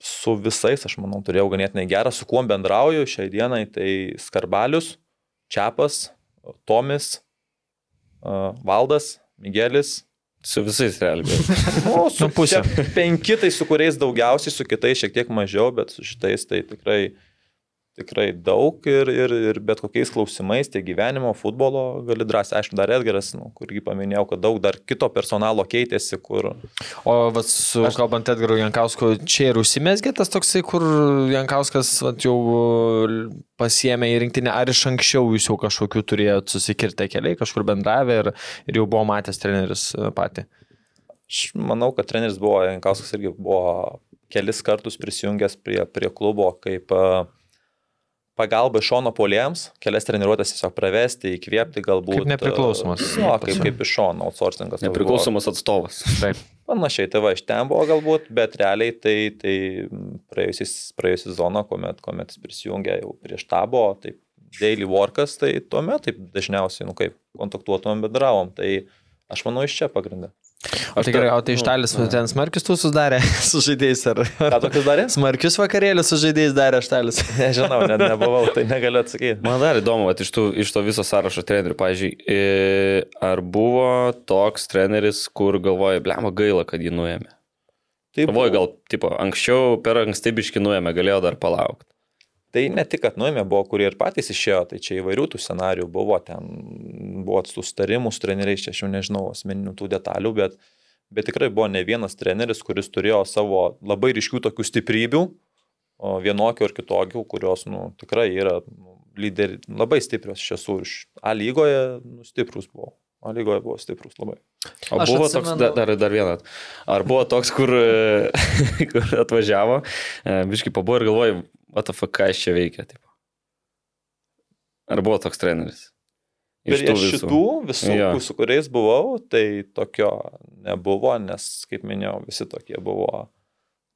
su visais, aš manau, turėjau ganėtinai gerą, su kuo bendrauju šiai dienai, tai Skarbalius, Čiapas, Tomis, Valdas, Miguelis. Su visais realiai. Nu, su Nu, pusė. Penki tai su kuriais daugiausiai, su kitais šiek tiek mažiau, bet su šitais tai tikrai tikrai daug ir, ir, ir bet kokiais klausimais, tiek gyvenimo, futbolo gali drąsiai. Aišku, dar Edgaras, nu, kurgi paminėjau, kad daug dar kito personalo keitėsi, kur... O vat, su, aš... kalbant Edgaru Jankausku, čia ir užsimesgė tas toksai, kur Jankauskas vat, jau pasiemė į rinktinę, ar iš anksčiau jūs jau kažkokiu turėjot susikirtę keliai, kažkur bendravę ir, ir jau buvo matęs treneris pati? Aš manau, kad treneris buvo, Jankauskas irgi buvo kelis kartus prisijungęs prie, prie klubo kaip uh, pagalba iš šono polėjams, kelias treniruotės tiesiog pravesti, įkvėpti galbūt. Kaip nepriklausomas. Jo, kaip, kaip iš šono outsourcingas. Nepriklausomas atstovas. Taip. Panašiai, tai va, iš ten buvo galbūt, bet realiai tai, tai praėjusią zoną, kuomet, kuomet prisijungė jau prieš tabo, tai daily workas, tai tuomet taip dažniausiai, nu kaip, kontaktuotumėm, bendravom. Tai aš manau iš čia pagrindą. O tai gerai, o tai iš talis nu, ten smarkius tu susidarė su žaidėjais ar... Ką tokius darė? Smarkius vakarėlius su žaidėjais darė aš talis. Nežinau, net nebuvau, tai negaliu atsakyti. Man dar įdomu, at, iš, tų, iš to viso sąrašo trenerių, pažiūrėjau, ar buvo toks treneris, kur galvoja, blemo gaila, kad jį nuėmė? Taip. Galvoju, gal, tipo, anksčiau per ankstybiški nuėmė, galėjo dar palaukti. Tai ne tik, kad nuėmė, buvo, kurie ir patys išėjo, tai čia įvairių tų scenarių buvo, ten buvo sustarimų su treneriais, čia aš jau nežinau asmeninių tų detalių, bet, bet tikrai buvo ne vienas treneris, kuris turėjo savo labai ryškių tokių stiprybių, vienokių ar kitokių, kurios nu, tikrai yra nu, lyderi, labai stiprios iš tiesų. Iš A lygoje nu, stiprus buvo. A lygoje buvo stiprus labai. O Aš buvo atsimenu... toks, dar, dar vienas. Ar buvo toks, kur, kur atvažiavo, e, biškai pabuvo ir galvoja, ATF, ką iš čia veikia. Taip. Ar buvo toks treneris? Iš tų visų, šitų visų ja. su kuriais buvau, tai tokio nebuvo, nes, kaip minėjau, visi tokie buvo.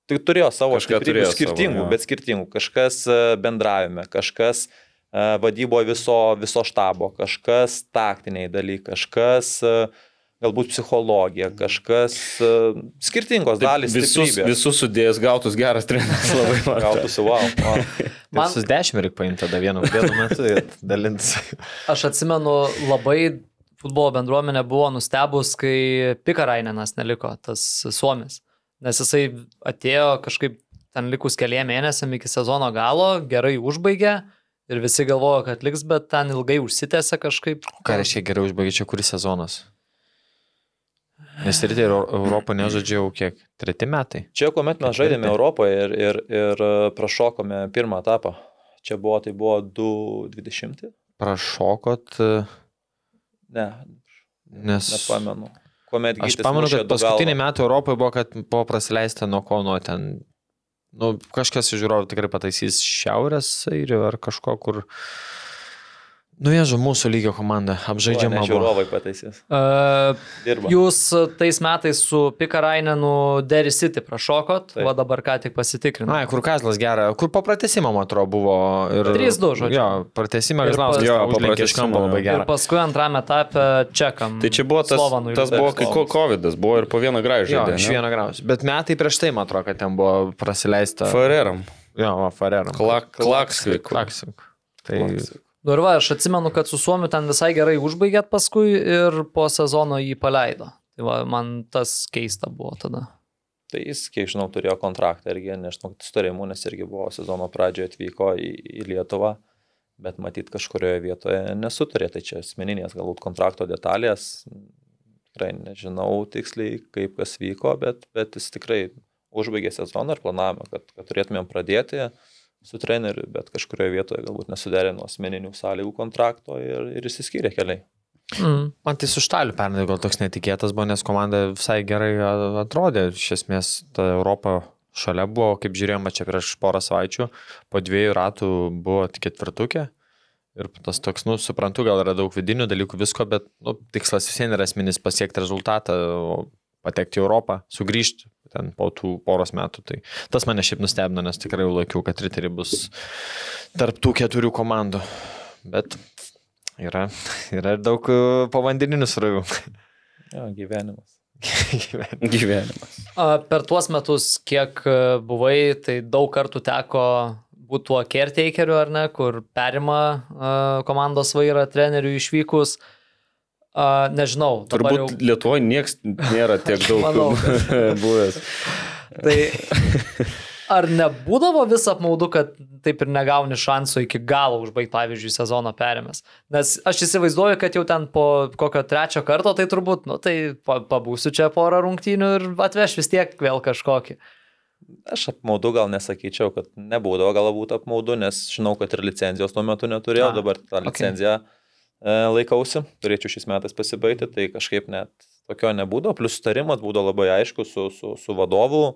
Tai turėjo savo skirtingų, savo, ja. bet skirtingų. Kažkas e, bendravime, kažkas uh, vadybo viso, viso štabo, kažkas taktiniai dalykai, kažkas uh, galbūt psichologija, kažkas uh, skirtingos Taip, dalys. Visus, stiprybės. visus sudėjęs gautus geras treneris labai man. Gautųsi, wow. wow. Man visus dešimt reikia paimti tada vienu, vienu metu ir dalintis. Aš atsimenu, labai futbolo bendruomenė buvo nustebus, kai Pikarainenas neliko, tas Suomis. Nes jisai atėjo kažkaip ten likus keliem mėnesiam iki sezono galo, gerai užbaigė. Ir visi galvojo, kad liks, bet ten ilgai užsitęsė kažkaip. Ką reiškia gerai užbaigė, čia kuris sezonas? Nes rytai Europą nežaidžiau kiek? Treti metai. Čia, kuomet mes žaidėme Europoje ir, ir, ir e, prašokome pirmą etapą. Čia buvo, tai buvo 2.20. Prašokot? E, ne. Nes. Nepamenu. Kuomet Aš pamenu, kad paskutiniai metai Europoje buvo, kad buvo prasileista nuo ko, nuo ten Nu, kažkas iš žiūrovų tikrai pataisys šiaurės airių ar kažko, kur Nu, ježu, mūsų lygio komanda apžaidžiama. Žiūrovai pataisys. Uh, Dirba. Jūs tais metais su Pikarainenu Derry City prašokot, Taip. o dabar ką tik pasitikrinau. Na, kur Kazlas gerą, kur po pratesimą, man atrodo, buvo. Ir... 3-2, žodžiu. Jo, pratesimą Kazlas jo, užlenkė iš kampo labai gerą. Ir paskui antrame etape čekam. Tai čia buvo tas, Slovanui, tas buvo, kai COVID buvo ir po vieną gražą. Jo, iš vieną gražą. Bet metai prieš tai, man atrodo, kad ten buvo prasileista. Fareram. Jo, Fareram. Klaksvik. Klaksvik. Tai... Klaksvik. Nu ir va, aš atsimenu, kad su Suomiu ten visai gerai užbaigėt paskui ir po sezono jį paleido. Tai va, man tas keista buvo tada. Tai jis, kiek žinau, turėjo kontraktą irgi, nežinau, sutarimų, nes irgi buvo sezono pradžioje atvyko į, į Lietuvą, bet matyt kažkurioje vietoje nesutarė, tai čia asmeninės galbūt kontrakto detalės, tikrai nežinau tiksliai, kaip kas vyko, bet, bet jis tikrai užbaigė sezoną ir planavome, kad, kad turėtumėm pradėti su treneriu, bet kažkurioje vietoje galbūt nesuderino asmeninių sąlygų kontrakto ir, ir išsiskyrė keliai. Mm. Man tai su Štaliu pernai gal toks netikėtas buvo, nes komanda visai gerai atrodė. Iš esmės, ta Europa šalia buvo, kaip žiūrėjome čia prieš porą savaičių, po dviejų ratų buvo tik ketvirtukė. Ir tas toks, nu, suprantu, gal yra daug vidinių dalykų, visko, bet nu, tikslas vis vien yra esminis pasiekti rezultatą, patekti į Europą, sugrįžti ten po tų poros metų. Tai tas mane šiaip nustebino, nes tikrai jau laikiau, kad Riteriai bus tarp tų keturių komandų. Bet yra, yra ir daug e, povandeninių srovių. Jo, gyvenimas. gyvenimas. gyvenimas. Per tuos metus, kiek e, buvai, tai daug kartų teko būti tuo caretakeriu, ar ne, kur perima uh, komandos vairą trenerių išvykus. Uh, Uh, nežinau. Turbūt jau... Lietuvoje niekas nėra tiek daug Manau, buvęs. tai ar nebūdavo vis apmaudu, kad taip ir negauni šansų iki galo užbaigti, pavyzdžiui, sezoną perėmęs? Nes aš įsivaizduoju, kad jau ten po kokio trečio karto, tai turbūt, nu tai pabūsiu čia porą rungtynių ir atveš vis tiek vėl kažkokį. Aš apmaudu gal nesakyčiau, kad nebūdavo galbūt apmaudu, nes žinau, kad ir licenzijos tuo metu neturėjau, A, dabar tą licenciją okay. Laikausi, turėčiau šiais metais pasibaigti, tai kažkaip net tokio nebūdavo, plus sutarimas būdavo labai aiškus su, su, su vadovu,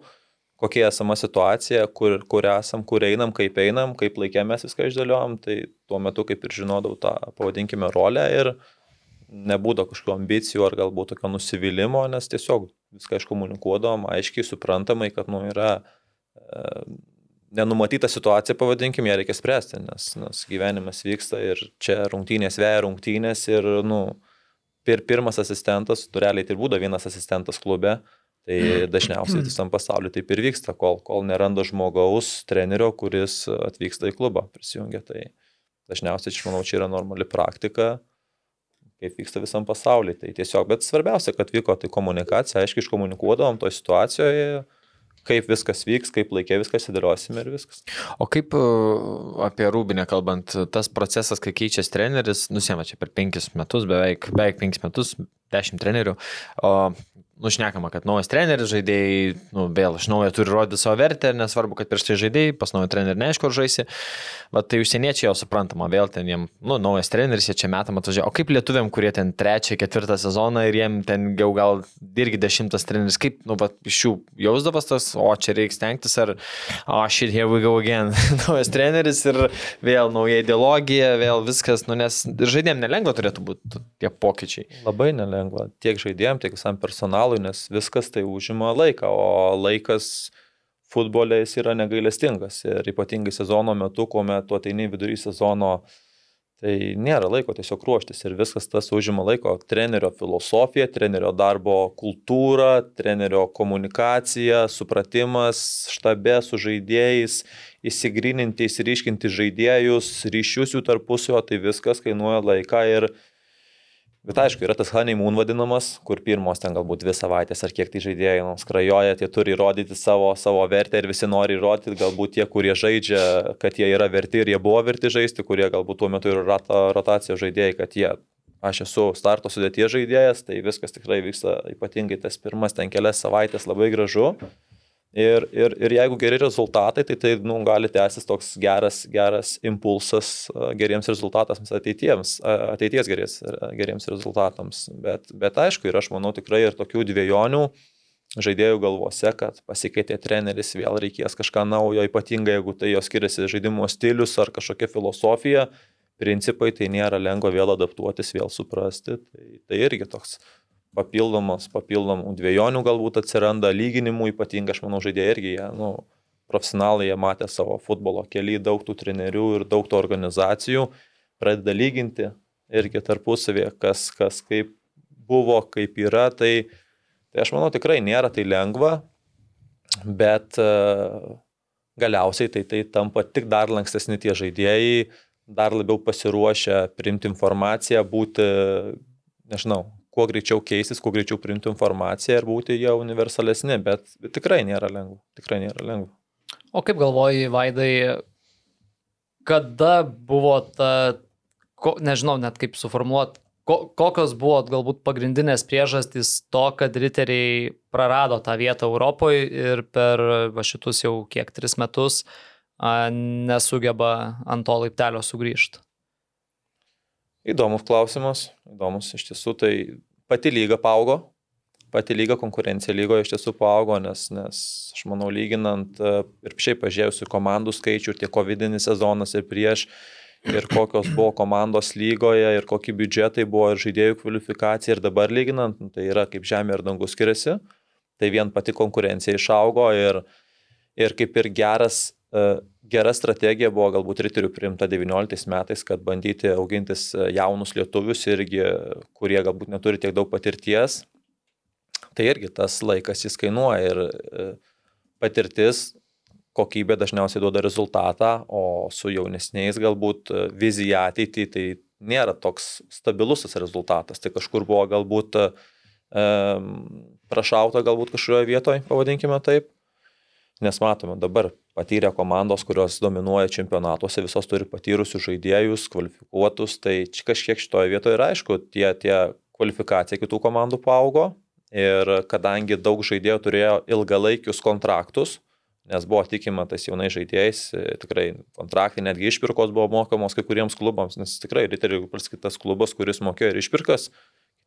kokia esama situacija, kur, kur esam, kur einam, kaip einam, kaip laikėmės viską išdėliojom, tai tuo metu kaip ir žinodavau tą, pavadinkime, rolę ir nebūdavo kažkokio ambicijų ar galbūt tokio nusivylimų, nes tiesiog viską iškomunikuodavom, aiškiai suprantamai, kad nu, yra e, nenumatyta situacija, pavadinkim, ją reikia spręsti, nes, nes gyvenimas vyksta ir čia rungtynės vėja rungtynės ir, nu, pir, pirmas asistentas, tureliai tai būda vienas asistentas klube, tai dažniausiai visam pasauliu taip ir vyksta, kol, kol neranda žmogaus, trenerio, kuris atvyksta į klubą, prisijungia. Tai dažniausiai, aš manau, čia yra normali praktika, kaip vyksta visam pasauliu. Tai tiesiog, bet svarbiausia, kad vyko tai komunikacija, aiškiai iškomunikuodavom toje situacijoje, kaip viskas vyks, kaip laikė viskas įdėliosime ir viskas. O kaip e, apie Rūbinę kalbant, tas procesas, kai keičiasi treneris, nusiema čia per penkis metus, beveik, beveik penkis metus, dešimt trenerių, o nušnekama, kad naujas treneris, žaidėjai, nu, vėl iš naujo turi rodyti savo vertę, nesvarbu, kad prieš tai žaidėjai, pas naują trenerį neaišku, ar žaisi. Bet tai užsieniečiai jau suprantama, vėl ten jiem, nu, naujas treneris, jie čia metam atvažiavo. O kaip lietuviam, kurie ten trečią, ketvirtą sezoną ir jiem ten jau gal irgi dešimtas treneris, kaip, nu, va, iš jų jausdavas tas, o čia reikia stengtis, ar, o oh, shit, here we go again, naujas treneris ir vėl nauja ideologija, vėl viskas, nu, nes žaidėjim nelengva turėtų būti tie pokyčiai. Labai nelengva, tiek žaidėjim, tiek visam personalui finalui, nes viskas tai užima laiką, o laikas futbolė jis yra negailestingas. Ir ypatingai sezono metu, kuomet tu ateini vidury sezono, tai nėra laiko tiesiog ruoštis. Ir viskas tas užima laiko. Trenerio filosofija, trenerio darbo kultūra, trenerio komunikacija, supratimas štabe su žaidėjais, įsigrininti, įsiriškinti žaidėjus, ryšius jų tarpusio, tai viskas kainuoja laiką ir Bet aišku, yra tas honeymoon vadinamas, kur pirmos ten galbūt dvi savaitės ar kiek tai žaidėjai nu, skrajoja, tie turi įrodyti savo, savo vertę ir visi nori įrodyti, galbūt tie, kurie žaidžia, kad jie yra verti ir jie buvo verti žaisti, kurie galbūt tuo metu yra rotacijos žaidėjai, kad jie, aš esu starto sudėties žaidėjas, tai viskas tikrai vyksta ypatingai tas pirmas ten kelias savaitės labai gražu. Ir, ir, ir jeigu geri rezultatai, tai tai nu, gali tęsis toks geras, geras impulsas geriems rezultatams ateitiems, ateities gerės, geriems rezultatams. Bet, bet aišku, ir aš manau tikrai ir tokių dviejonių žaidėjų galvose, kad pasikeitė treneris, vėl reikės kažką naujo, ypatingai jeigu tai jo skiriasi žaidimo stilius ar kažkokia filosofija, principai, tai nėra lengva vėl adaptuotis, vėl suprasti. Tai, tai irgi toks papildomos, papildomų dviejonių galbūt atsiranda, lyginimų ypatingai, aš manau, žaidėjai irgi, jie, nu, profesionalai, jie matė savo futbolo kelią, daug tų trenerių ir daug tų organizacijų, pradeda lyginti irgi tarpusavėje, kas, kas kaip buvo, kaip yra, tai, tai aš manau, tikrai nėra tai lengva, bet uh, galiausiai tai, tai tampa tik dar lankstesni tie žaidėjai, dar labiau pasiruošę priimti informaciją, būti, nežinau, kuo greičiau keistis, kuo greičiau priimti informaciją ir būti jau universalesni, bet, tikrai nėra lengva. Tikrai nėra lengva. O kaip galvoji, Vaidai, kada buvo ta, ko, nežinau net kaip suformuoti, ko, kokios buvo galbūt pagrindinės priežastys to, kad riteriai prarado tą vietą Europoje ir per va, šitus jau kiek tris metus a, nesugeba ant to laiptelio sugrįžti? Įdomus klausimas, įdomus iš tiesų, tai pati lyga paaugo, pati lyga konkurencija lygoje iš tiesų paaugo, nes, nes aš manau, lyginant ir šiaip pažiūrėjus į komandų skaičių, tiek covidinis sezonas ir prieš, ir kokios buvo komandos lygoje, ir kokie biudžetai buvo, ir žaidėjų kvalifikacija, ir dabar lyginant, nu, tai yra kaip žemė ir dangus skiriasi, tai vien pati konkurencija išaugo ir, ir kaip ir geras gera strategija buvo galbūt riterių priimta 19 metais, kad bandyti augintis e, jaunus lietuvius irgi, kurie galbūt neturi tiek daug patirties. Tai irgi tas laikas jis kainuoja ir e, patirtis, kokybė dažniausiai duoda rezultatą, o su jaunesniais galbūt e, vizija ateitį tai nėra toks stabilus tas rezultatas. Tai kažkur buvo galbūt prašauta galbūt kažkurioje vietoje, pavadinkime taip. Nes matome dabar patyrę komandos, kurios dominuoja čempionatuose, visos turi patyrusius žaidėjus, kvalifikuotus, tai kažkiek šitoje vietoje yra aišku, tie, tie kvalifikacija kitų komandų paaugo ir kadangi daug žaidėjų turėjo ilgalaikius kontraktus, nes buvo tikima tais jaunais žaidėjais, tikrai kontraktai netgi išpirkos buvo mokamos kai kuriems klubams, nes tikrai Riterių kitas klubas, kuris mokėjo ir išpirkas,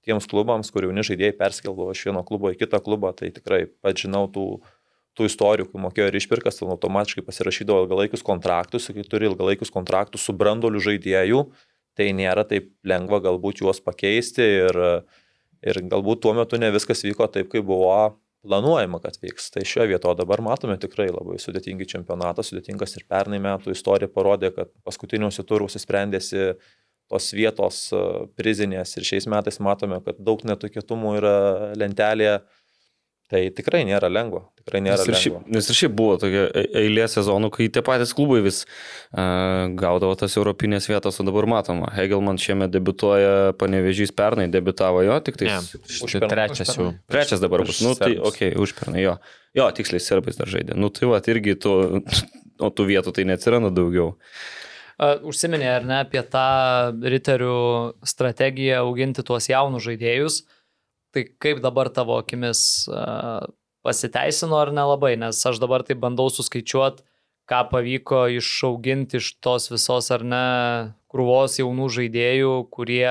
tiems klubams, kur jauni žaidėjai perskelbo iš vieno klubo į kitą klubą, tai tikrai pat žinau tų tų istorijų, kai mokėjo ir išpirkas, tai automatiškai pasirašydavo ilgalaikius kontraktus, kai turi ilgalaikius kontraktus su brandoliu žaidėjų, tai nėra taip lengva galbūt juos pakeisti ir, ir galbūt tuo metu ne viskas vyko taip, kaip buvo planuojama, kad vyks. Tai šioje vietoje dabar matome tikrai labai sudėtingi čempionatą, sudėtingas ir pernai metų istorija parodė, kad paskutiniuose turuose sprendėsi tos vietos prizinės ir šiais metais matome, kad daug netikėtumų yra lentelėje Tai tikrai nėra lengva. Tikrai nėra nes ir, šiaip, lengva. nes ir šiaip buvo tokia e, eilė sezonų, kai tie patys klubai vis uh, gaudavo tas europinės vietas, o dabar matoma. Hegelman šiemet debituoja, panevežys pernai debitavo jo, tik tai... Užpernai. Trečias jau. Trečias dabar bus. Nu, tai, okei, okay, užpernai jo. Jo, tiksliai serbais dar žaidė. Nu, tai va, irgi to, o tų vietų tai neatsiranda daugiau. Uh, užsiminė ar ne apie tą riterių strategiją auginti tuos jaunus žaidėjus. Uh, Tai kaip dabar tavo akimis pasiteisino ar nelabai, nes aš dabar tai bandau suskaičiuoti, ką pavyko išauginti iš tos visos ar ne krūvos jaunų žaidėjų, kurie,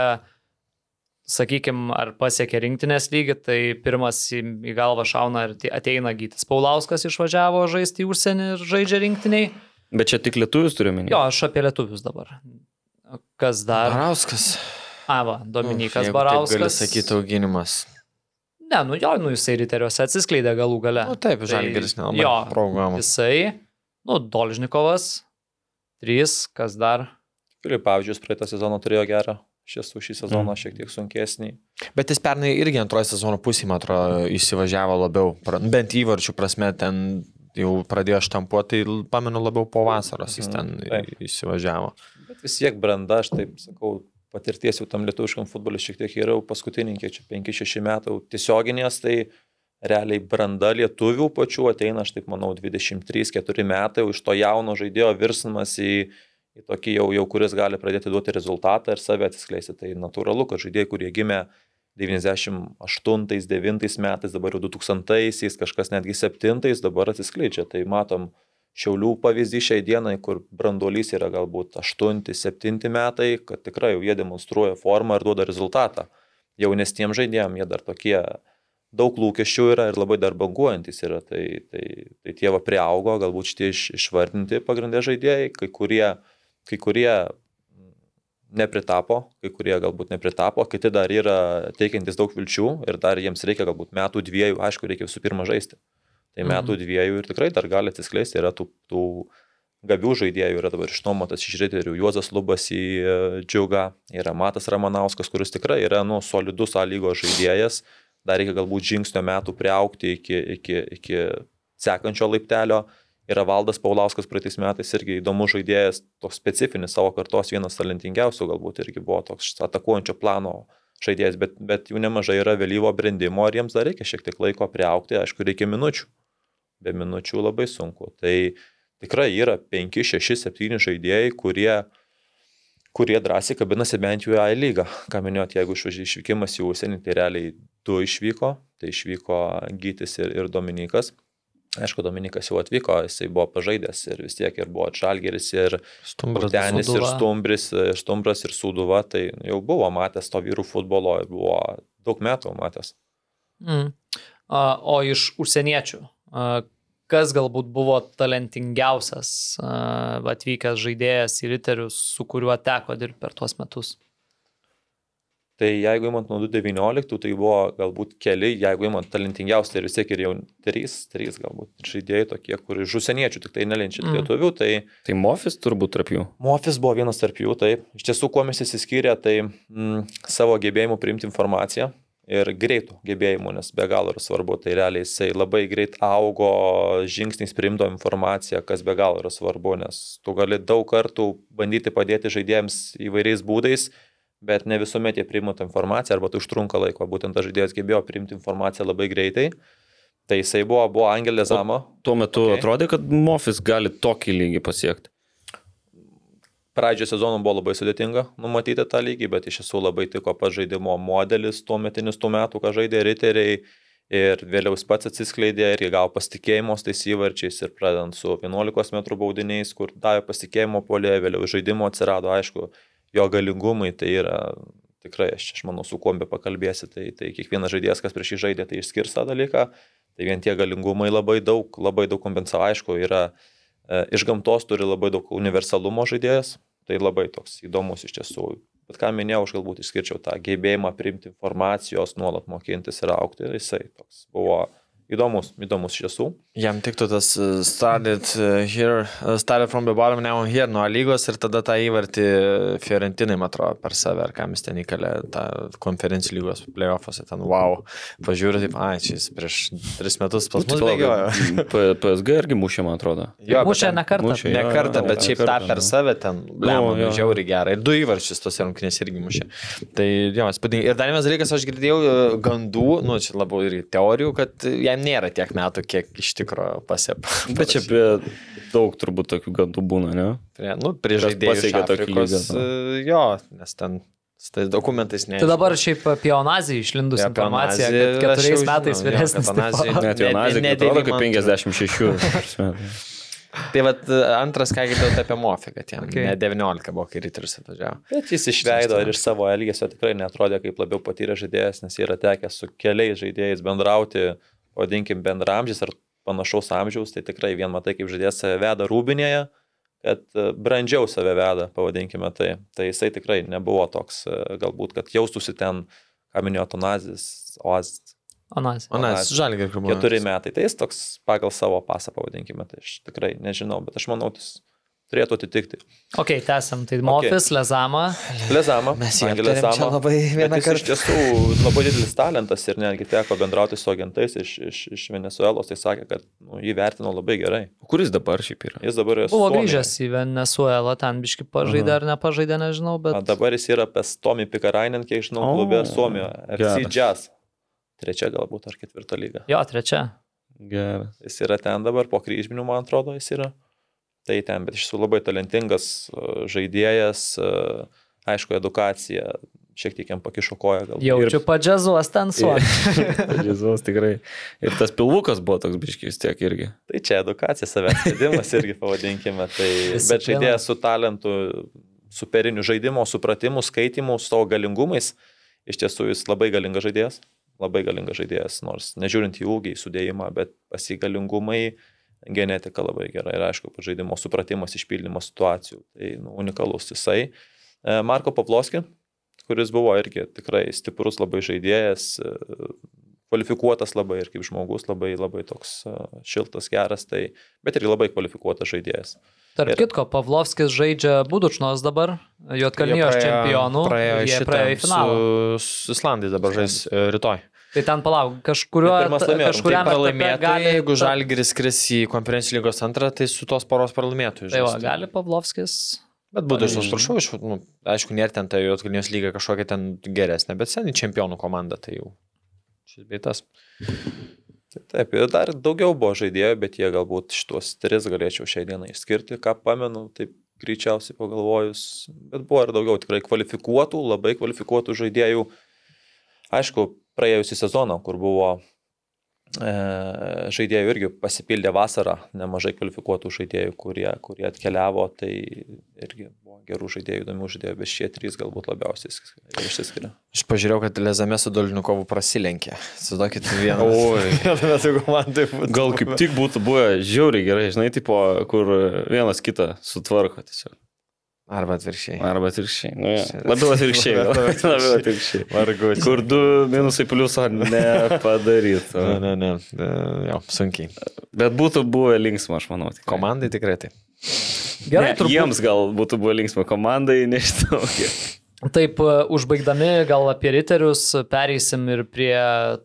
sakykime, ar pasiekė rinktinės lygį, tai pirmas į, galvą šauna ir ateina Gytis Paulauskas išvažiavo žaisti į užsienį ir žaidžia rinktiniai. Bet čia tik lietuvius turiu minėti. Jo, aš apie lietuvius dabar. Kas dar? Barauskas. Ava, Dominikas Uf, Barauskas. Gali sakyti auginimas. Ne, nu jo, nu jisai riteriuose atsiskleidė galų gale. Na nu, taip, Tai Žalgeris nelabai jo, programų. Jisai, nu, Dolžnikovas, trys, kas dar. Filipavičius praeitą sezoną turėjo gerą, šis už šį sezoną mm. šiek tiek sunkesnį. Bet jis pernai irgi antrojo sezono pusį, man atrodo, įsivažiavo labiau, bent įvarčių prasme, ten jau pradėjo štampuoti, tai pamenu labiau po vasaros jis ten Mhm, taip. įsivažiavo. Bet vis tiek branda, aš taip sakau, patirties jau tam lietuviškam futbolui šiek tiek yra, kiek čia 5-6 metų tiesioginės, tai realiai branda lietuvių pačių ateina, aš taip manau, 23-4 metai, iš to jauno žaidėjo virsmas į, į tokį jau, jau, kuris gali pradėti duoti rezultatą ir save atsiskleisti. Tai natūralu, kad žaidėjai, kurie gimė 98-9 metais, dabar jau 2000-aisiais, kažkas netgi 7-ais dabar atsiskleidžia. Tai matom Šiaulių pavyzdį šiai dienai, kur branduolys yra galbūt 8-7 metai, kad tikrai jau jie demonstruoja formą ir duoda rezultatą. Jaunesniems žaidėjams jie dar tokie daug lūkesčių yra ir labai dar banguojantis yra. Tai, tai, tai tie va prieaugo, galbūt šitie iš, išvardinti pagrindė žaidėjai, kai kurie, kai kurie nepritapo, kai kurie galbūt nepritapo, kiti dar yra teikiantis daug vilčių ir dar jiems reikia galbūt metų dviejų, aišku, reikia visų pirma žaisti. Tai metų Mhm. dviejų ir tikrai dar gali atsiskleisti, yra tų, tų gabių žaidėjų, yra dabar išnuomotas iš Riterių, Juozas Lubas į e, Džiugą, yra Matas Ramanauskas, kuris tikrai yra nu, solidus A lygos žaidėjas, dar reikia galbūt žingsnio metų priaukti iki, iki, iki sekančio laiptelio. Yra Valdas Paulauskas praeitais metais irgi įdomus žaidėjas, toks specifinis savo kartos, vienas talentingiausių galbūt irgi buvo toks atakuojančio plano žaidėjas, bet, bet jų nemažai yra vėlyvo brandimo ir jiems dar reikia šiek tiek laiko priaukti, aišku, reikia minučių. Be minučių labai sunku. Tai tikrai yra 5, 6, 7 žaidėjai, kurie, kurie drąsiai kabinasi bent jau į A lygą. Ką minėjot, jeigu išvykimas į užsienį, tai realiai du išvyko, tai išvyko Gytis ir, ir Dominikas. Aišku, Dominikas jau atvyko, jisai buvo pažaidęs ir vis tiek ir buvo Atšalgeris ir Stumbras. Denis ir Sūduva. Stumbris, ir Stumbras ir Sūduva, tai jau buvo matęs to vyrų futbolo ir buvo daug metų matęs. Mm. O iš užsieniečių, kas galbūt buvo talentingiausias atvykęs žaidėjas į riterius, su kuriuo teko dirbti per tuos metus? Tai jeigu imant nuo 2019, tai buvo galbūt keli, jeigu imant talentingiausi, tai vis tiek ir jau trys, trys galbūt žaidėjai tokie, kur iš užsieniečių tik tai nelinčia Mm. mm. lietuvių, tai Tai Mofis turbūt tarp jų. Mofis buvo vienas tarp jų, taip. Iš tiesų, kuo mes įsiskyrė, tai mm, savo gebėjimu priimti informaciją ir greitų gebėjimų, nes be galo yra svarbu, tai realiai jisai labai greit augo žingsniais priimdo informaciją, kas be galo yra svarbu, nes tu gali daug kartų bandyti padėti žaidėjams įvairiais būdais, bet ne visuomet jie priima tą informaciją arba tai užtrunka laiko, būtent tas žaidėjas gebėjo priimti informaciją labai greitai. Tai jisai buvo, buvo Angelė Zama. Tuo metu okay. atrodė, kad Mofis gali tokį lygį pasiekti. Pradžio sezono buvo labai sudėtinga numatyti tą lygį, bet iš tiesų labai tiko pažaidimo modelis tuo metinis tų metų, ką žaidė riteriai. Ir vėliau jis pats atsiskleidė ir įgavo pasitikėjimo tais įvarčiais ir pradedant su 11 m baudiniais, kur davė pasitikėjimo polė, vėliau žaidimo atsirado, aišku, jo galingumai, tai yra tikrai, aš, aš manau, su kuo be pakalbėsi, tai, tai kiekvienas žaidėjas, kas prieš jį žaidė, tai išskirs tą dalyką, tai vien tie galingumai labai daug, labai daug kompensavo, aišku, yra e, iš gamtos turi labai daug universalumo žaidėjas, tai labai toks įdomus iš tiesų. Bet ką minėjau, aš galbūt išskirčiau tą gebėjimą priimti informacijos, nuolat mokintis ir aukti, ir jisai toks buvo įdomus, įdomus iš tiesų. Jam tiktų tas uh, started uh, here, uh, started from the bottom now here nuo lygos ir tada tą įvartį Fiorentinai, man atrodo, per save, ar kam jis ten įkalė tą konferencijų lygos playoffuose, ten wow, pažiūrėjau, taip, ai, jis prieš tris metus pas mus bėgiojo. PSG irgi mušė, man atrodo. Jo, Mušė ne kartą. mušė, Ne kartą, bet šiaip tą per save ten, lemon, jo. žiauriai gerai. Ir du įvarčius tose rungtynėse irgi mušė. Tai jo, spūdingai. Ir dar vienas dalykas, aš girdėjau e, gandų, nu, čia labiau ir teorijų, kad jam nėra tiek metų, kiek iš tikrųjų pasiep. Bet čia apie daug turbūt tokių gandų būna, ne? Prie, nu, Afrikos, lygį, e, Jo, nes ten su tais dokumentais ne. Tai dabar šiaip apie Onazį išlindus Apie informacija, kad keturiais metais vyresnis. Net jau Ne- nazį, ne atrodo kaip devynimantų. 56. Tai vad antras, ką girdėjau apie Mofį, kad jam Okay. ne 19 buvo, kai ryterius atvažiavo. Bet jis išveido ir iš savo elgesio tikrai netrodė kaip labiau patyręs žaidėjas, nes yra tekęs su keliais žaidėjais bendrauti, vadinkim, bendramžys ar panašaus amžiaus, tai tikrai vien matai, kaip žaidėjas save veda rūbinėje, kad e, brandžiau save veda, pavadinkime tai. Tai jisai tikrai nebuvo toks, e, galbūt, kad jaustųsi ten, ką minėjo Tonazis, Oaz, Onazį. O, na, Onazį. žalgiai kaip buvo. keturi metai. Tai jis toks pagal savo pasą, pavadinkime, tai aš tikrai nežinau, bet aš manau, jis turėtų atitikti. Ok, tęsiam. Tai Mofis, Lezama. Lezama, Mes jį Angelė aptarėm čia Zama. labai vieną jis iš kartą. tiesų labai didelis talentas ir netgi teko bendrauti su agentais iš, iš, iš Venezuelos, tai sakė, kad nu, jį vertino labai gerai. O kuris dabar šiaip yra? Jis dabar yra Buvo grįžęs į Venezuelą, ten biški pažaidė ar nepažaidė, nežinau, A, bet... dabar jis yra pas Tomį Pikarainen, kiek žinau, O, klube Suomijoje. FC geras. Jazz. Trečia galbūt ar ketvirta lyga. Jo, trečia. Geras. Jis yra ten dabar, po kryžminių, man atrodo, jis yra. Tai ten, bet iš tiesų labai talentingas e, žaidėjas, e, aišku, edukacija, šiek tiek jam pakišo koją gal. Jaučiu padžiazuos ten su. Jėzus tikrai. Ir tas pilvukas buvo toks biškis tiek irgi. Tai čia edukacija, savęs vedimas irgi pavadinkime. Tai, bet žaidėjas su talentu, superiniu žaidimo, supratimu, skaitimu, su savo galingumais. Iš tiesų jis labai galingas žaidėjas. Labai galingas žaidėjas, nors nežiūrint į ūgį, į sudėjimą, bet pasigalingumai, genetika labai gera ir aišku, žaidimo supratimas, išpildymas situacijų. Tai nu, unikalus jisai. E, Marko Pavloski, kuris buvo irgi tikrai stiprus labai žaidėjas, e, kvalifikuotas labai ir kaip žmogus, labai, labai toks e, šiltas, geras, tai, bet irgi labai kvalifikuotas žaidėjas. Tarp Ir- kitko, Pavlovskis žaidžia Budučnos dabar, Jotkalnijos čempionų. Praėjo jie praėjo į finalą. Su, su Islandais dabar žais rytoj. Tai ten palauk, kažkurio, kažkuriam tai etape Pralaimėtojai, gali... jeigu Žalgiris skris į konferencijų lygos antrą, tai su tos poros pralaimėtojų. Tai va, gali Pavlovskis. Bet būtų aš prašau, iš, nu, aišku, nėra ten ta Jotkalnijos lyga kažkokia ten geresnė, bet seniai čempionų komanda, tai jau šis beitas. Tai Taip, ir dar daugiau buvo žaidėjų, bet jie galbūt šitos tris galėčiau šiai dienai išskirti, ką pamenu, taip greičiausiai pagalvojus, bet buvo ir daugiau tikrai kvalifikuotų, labai kvalifikuotų žaidėjų. Aišku, praėjusią sezoną, kur buvo e, žaidėjų irgi pasipildė vasarą, nemažai kvalifikuotų žaidėjų, kurie, kurie atkeliavo, tai irgi buvo gerų žaidėjų, įdomių žaidėjų, bet šie trys galbūt labiausiai išsiskiria. Aš pažiūrėjau, kad Lezame su Dolnikovu prasilenkė. Sudokit vieną. Oi. Vieną metų komandai būtų. Gal kaip tik būtų buvę žiauriai gerai, žinai, tipo, kur vienas kitą sutvarko tiesiog. Arba atvirkščiai. Arba atvirkščiai. Nu, ja. Labiau atvirkščiai. Labiau atvirkščiai. Vargu. Kur du minusai pliuso nepadarytų. Ne, ne, ne. E, Jo, sunkiai. Bet būtų buvę linksma, aš manau. tikrai. Komandai tikrai tai. Gerai, ne, turbūt. Jiems gal būtų buvę linksma komandai, nežinau. Taip, e, užbaigdami gal apie riterius, pereisim ir prie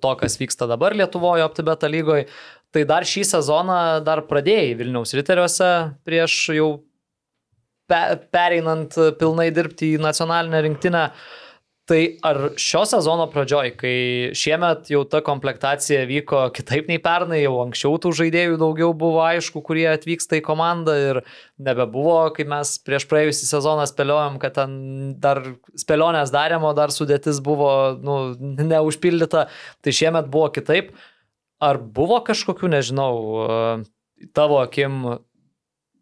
to, kas vyksta dabar Lietuvoje OptiBeta lygoje. Tai dar šį sezoną dar pradėjai Vilniaus riteriuose prieš jau pe, pereinant pilnai dirbti į nacionalinę rinktinę. Tai ar šio sezono pradžioj, kai šiemet jau ta komplektacija vyko kitaip nei pernai, jau anksčiau tų žaidėjų daugiau buvo aišku, kurie atvyksta į komandą ir nebebuvo, kai mes prieš praėjusį sezoną spėliojom, kad ten dar spėlionės darėmo, dar sudėtis buvo nu, neužpildyta, tai šiemet buvo kitaip. Ar buvo kažkokių, nežinau, tavo akim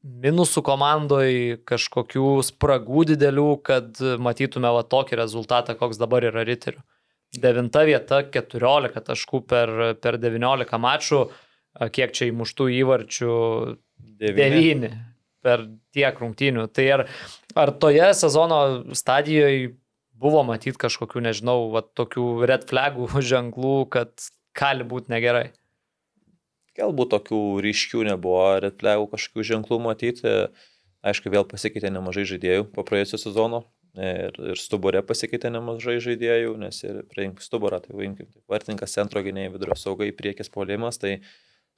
minusų komandoj, kažkokių spragų didelių, kad matytume va tokį rezultatą, koks dabar yra riterių. Devinta vieta, 14 taškų per, per 19 mačų, kiek čia įmuštų įvarčių? 9 per tiek rungtynių. Tai ar, ar toje sezono stadijoje buvo matyti kažkokių, nežinau, va, tokių red flagų ženklų, kad gali būti negerai? Galbūt tokių ryškių nebuvo, retpliavų kažkokių ženklų matyti. Aišku, vėl pasikeitė nemažai žaidėjų po praėjusio sezono. Ir, ir stuburė pasikeitė nemažai žaidėjų, nes ir priink stuburą, tai vainkim, tai vartininkas centro gynėjai, vidurio saugai, priekis polimas, tai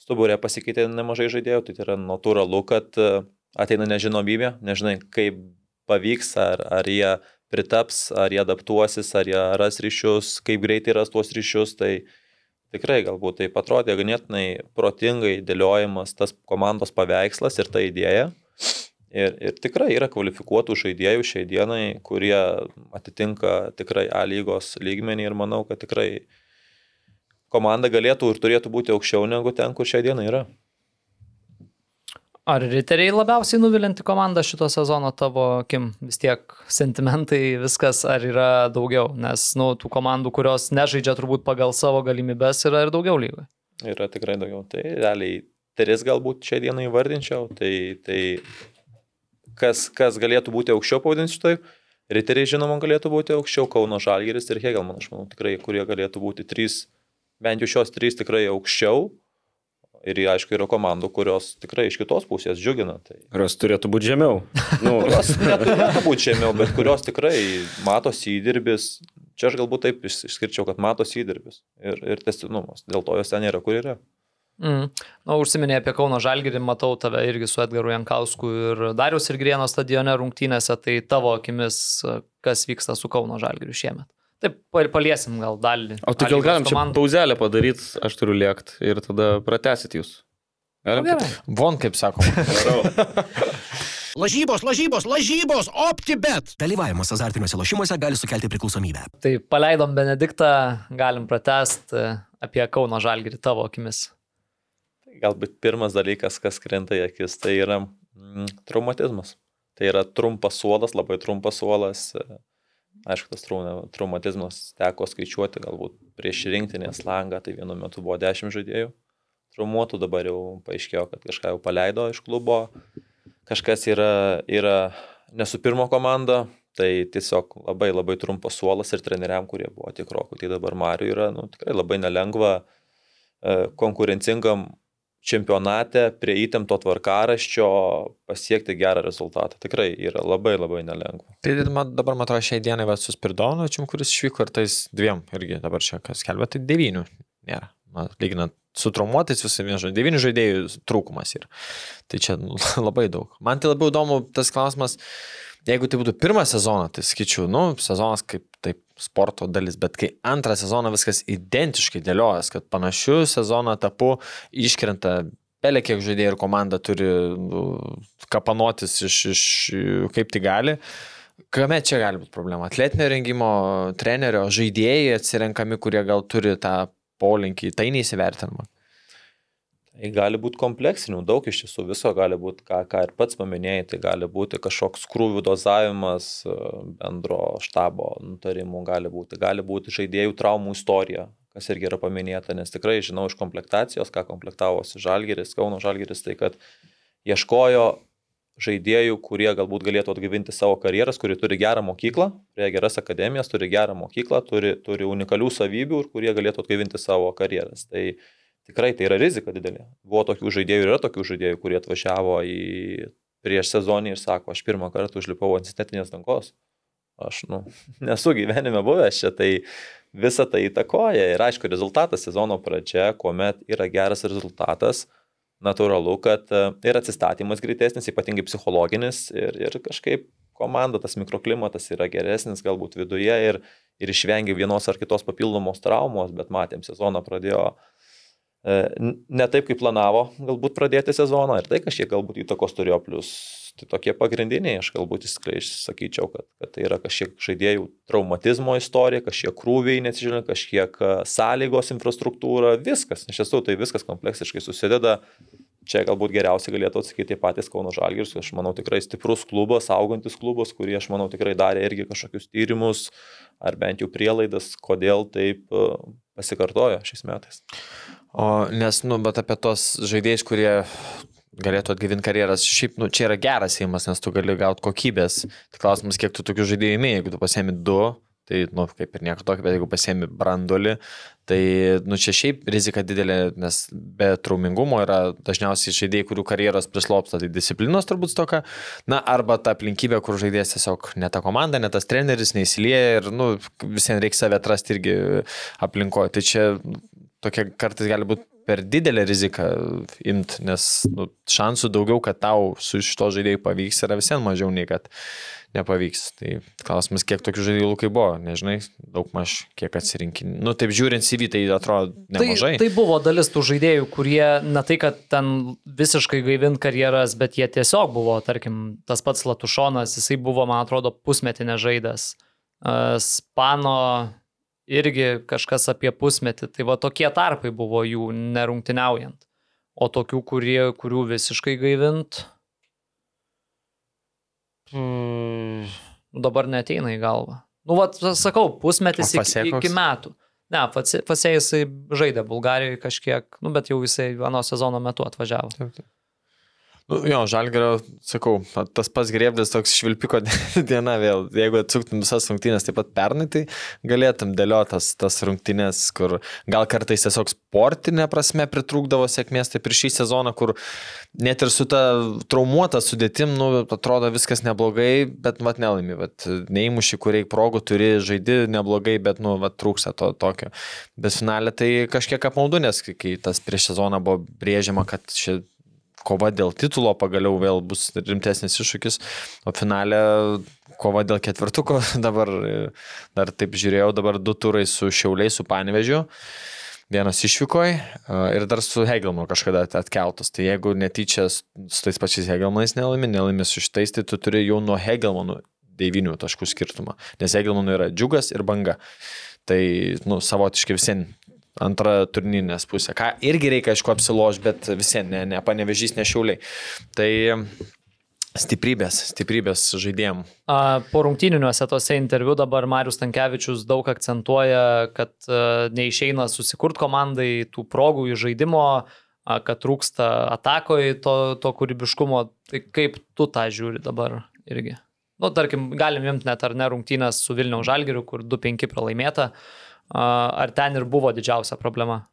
stuburė pasikeitė nemažai žaidėjų, tai yra natūralu, kad e, ateina nežinomybė, nežinai, kaip pavyks, ar, ar jie pritaps, ar jie adaptuosis, ar jie ras ryšius, kaip greitai ras tuos ryšius, tai tikrai galbūt tai atrodė ganėtinai protingai dėliojimas tas komandos paveikslas ir ta idėja. Ir, ir tikrai yra kvalifikuotų žaidėjų šiai dienai, kurie atitinka tikrai A lygos lygmenį ir manau, kad tikrai komanda galėtų ir turėtų būti aukščiau negu ten, kur šiai dienai yra. Ar riteriai labiausiai nuvilinti komandą šito sezono tavo akim? Vis tiek sentimentai, viskas, ar yra daugiau? Nes, nu, tų komandų, kurios nežaidžia turbūt pagal savo galimybės, yra ir daugiau lygoje. Yra tikrai daugiau. Tai realiai tris galbūt šią dieną įvardinčiau. Tai, tai kas, kas galėtų būti aukščiau, pavadinsiu taip. Riteriai, žinoma, galėtų būti aukščiau, Kauno Žalgiris ir Hegelman, aš manau, tikrai, kurie galėtų būti trys, bent jau šios trys tikrai aukščiau. Ir aišku, yra komandų, kurios tikrai iš kitos pusės džiugina. Tai... Kurios turėtų būti žemiau. Nu, kurios neturėtų būti žemiau, bet kurios tikrai matosi įdirbis. Čia aš galbūt taip išskirčiau, kad matosi įdirbis ir, ir testinumas. Dėl to jos ten yra, kur yra. Mm. Na, užsiminėjai apie Kauno Žalgirį, matau tave irgi su Edgaru Jankausku ir Darius ir Grieno stadione rungtynėse, tai tavo akimis, kas vyksta su Kauno Žalgiriu šiemet? Taip, paliesim gal dalį. O tai gal galim čia pauzelę padaryti, aš turiu liekti ir tada pratesit jūs. Galim? Gerai. Von, kaip sakoma. lažybos, lažybos, lažybos, optibet. Dalyvavimas azartiniuose lošimuose gali sukelti priklausomybę. Tai paleidom Benediktą, galim pratest e, apie Kauno Žalgirį tavo akimis. Galbūt pirmas dalykas, kas krenta į akis, tai yra mm, traumatizmas. Tai yra trumpas suolas, labai trumpas suolas. E, Aišku, tas traumatizmas teko skaičiuoti galbūt prieš rinktinės langą, tai vienu metu buvo 10 žaidėjų traumuotų, dabar jau paaiškėjo, kad kažką jau paleido iš klubo, kažkas yra, yra nesu pirmo komanda, tai tiesiog labai labai trumpas suolas ir treneriam, kurie buvo tikrokų. Tai dabar Mariu yra nu, tikrai labai nelengva e, konkurencingam čempionate prie įtempto tvarkaraščio pasiekti gerą rezultatą. Tikrai yra labai labai nelengva. Tai dabar, man atrodo, šiai dienai va, su Spirdonočium, kuris išvyko ir tais dviem irgi dabar čia kas kelbė, tai devynių nėra. Na, lyginant su traumuotais visai vienžodžiai, devynių žaidėjų trūkumas yra. Tai čia labai daug. Man tai labiau įdomu tas klausimas, jeigu tai būtų pirmas sezonas, tai sakyčiau, nu, sezonas kaip taip sporto dalis, bet kai antrą sezoną viskas identiškai dėliojas, kad panašiu sezoną tapu iškrenta pelė, kiek žaidėjų ir komanda turi nu, kapanotis iš, iš kaip tai gali. Kame čia gali būti problema? Atletinio rengimo trenerio žaidėjai atsirenkami, kurie gal turi tą polinkį, tai neįsivertinama. Gali būti kompleksinių, daug iš tiesų viso gali būti, ką, ką ir pats paminėjai, tai gali būti kažkoks krūvių dozavimas bendro štabo nutarimų, gali būti, gali būti žaidėjų traumų istorija, kas irgi yra paminėta, nes tikrai žinau iš komplektacijos, ką komplektavosi Žalgeris, Kauno Žalgeris, tai kad ieškojo žaidėjų, kurie galbūt galėtų atgyvinti savo karjeras, kurie turi gerą mokyklą, prie geras akademijas, turi gerą mokyklą, turi, turi unikalių savybių ir kurie galėtų atgyvinti savo karjeras. Tai tikrai tai yra rizika didelė. Buvo tokių žaidėjų ir yra tokių žaidėjų, kurie atvažiavo į prieš sezonį ir sako, aš pirmą kartą užlipau ant sintetinės dangos. Aš, nu, nesu gyvenime buvęs čia, tai visa tai įtakoja. Ir aišku, rezultatas sezono pradžia, kuomet yra geras rezultatas, natūralu, kad e, ir atsistatymas greitesnis, ypatingai psichologinis, ir, ir kažkaip komanda, tas mikroklimatas yra geresnis galbūt viduje ir, ir išvengia vienos ar kitos papildomos traumos, bet matėm, sezoną pradėjo e, ne taip, kaip planavo galbūt pradėti sezoną ir tai kažkiek galbūt įtakos turėjo, plus Tai tokie pagrindiniai, aš galbūt sakyčiau, kad, kad tai yra kažkiek žaidėjų traumatizmo istorija, kažkiek krūviai, neatsižvelgiant, kažkiek sąlygos infrastruktūra, viskas. Iš tiesų tai viskas kompleksiškai susideda. Čia galbūt geriausiai galėtų atsakyti patys Kauno Žalgiris, aš manau tikrai stiprus klubas, augantis klubas, kurie aš manau tikrai darė irgi kažkokius tyrimus ar bent jau prielaidas, kodėl taip pasikartojo šiais metais. O nes, nu, bet apie tos žaidėjus, kurie galėtų atgyvinti karjeras. Šiaip, nu, čia yra geras įimas, nes tu gali gauti kokybės. Tai klausimas, kiek tu tokių žaidėjų įmėjai, jeigu tu pasiemi du, tai, nu, kaip ir nieko tokio, bet jeigu pasiemi brandolį, tai, nu, čia šiaip rizika didelė, nes be traumingumo yra dažniausiai žaidėjai, kurių karjeros prislopsta, tai disciplinos turbūt toka, na, arba ta aplinkybė, kur žaidėjas tiesiog ne ta komanda, ne tas treneris, neįsilieja ir, nu, visiems reikia save atrasti irgi aplinkoje. Tai čia tokia kartais gali būti per didelę riziką imt, nes nu, šansų daugiau, kad tau su šito žaidėjai pavyks, yra visiems mažiau nei kad nepavyks. Tai klausimas, kiek tokių žaidėjų lūkai buvo, nežinai, daug maž kiek atsirinkinį. Nu, taip žiūrint CV, tai atrodo nemažai. Tai, tai buvo dalis tų žaidėjų, kurie ne tai, kad ten visiškai gaivint karjeras, bet jie tiesiog buvo, tarkim, tas pats Latušonas, jisai buvo, man atrodo, pusmetinė žaidęs. Spano irgi kažkas apie pusmetį. Tai va tokie tarpai buvo jų nerungtiniaujant. O tokių, kurie, kurių visiškai gaivint, hmm, dabar neteina į galvą. Nu, va, sakau, pusmetis iki, iki metų. Ne, Fasė jisai žaidė Bulgarijoje kažkiek, nu, bet jau jisai vieno sezono metu atvažiavo. Taip, taip. Nu, jo, žalgerio, sakau, tas pats grėblis toks švilpiko diena vėl. Jeigu atsuktum visas rungtynės taip pat pernai, tai galėtum dėliotas tas rungtynės, kur gal kartais tiesiog sportinė prasme pritrūkdavo sėkmės, tai prieš šį sezoną, kur net ir su ta traumuota sudėtim, nu, atrodo viskas neblogai, bet mat nelaimi, bet neįmuši, kur reikia progų turi, žaidi neblogai, bet, nu, vat, trūksta to tokio. Bet finalė tai kažkiek apmaudu, nes kai tas prieš sezoną buvo brėžiama, kad ši kova dėl titulo pagaliau vėl bus rimtesnis iššūkis, o finale kova dėl ketvirtuko dabar, dar taip žiūrėjau, dabar du turai su Šiauliai, su Panevežiu. Vienas išvykoj ir dar su Hegelmanu kažkada atkeltas. Tai jeigu netyčia su tais pačiais Hegelmanais nelaimi, nelaimi su šitais, tai tu turi jau nuo Hegelmanų 9 taškų skirtumą. Nes Hegelmanų yra džiugas ir banga. Tai, nu, savotiškai visiems antra turnyrinės pusė. Ką irgi reikia, aišku, apsiloš, bet visi, ne, ne panevežys, ne šiauliai. Tai stiprybės, stiprybės žaidėjim. Po rungtyniniuose tose interviu dabar Marius Tankievičius daug akcentuoja, kad neišeina susikurt komandai tų progų į žaidimo, kad trūksta atakoje to, to kūrybiškumo. Tai kaip tu tą žiūri dabar irgi? Nu, tarkim, galim imti net ar ne rungtynės su Vilniaus Žalgiriu, kur 2-5 pralaimėta. Uh, Ar ten ir buvo didžiausia problema?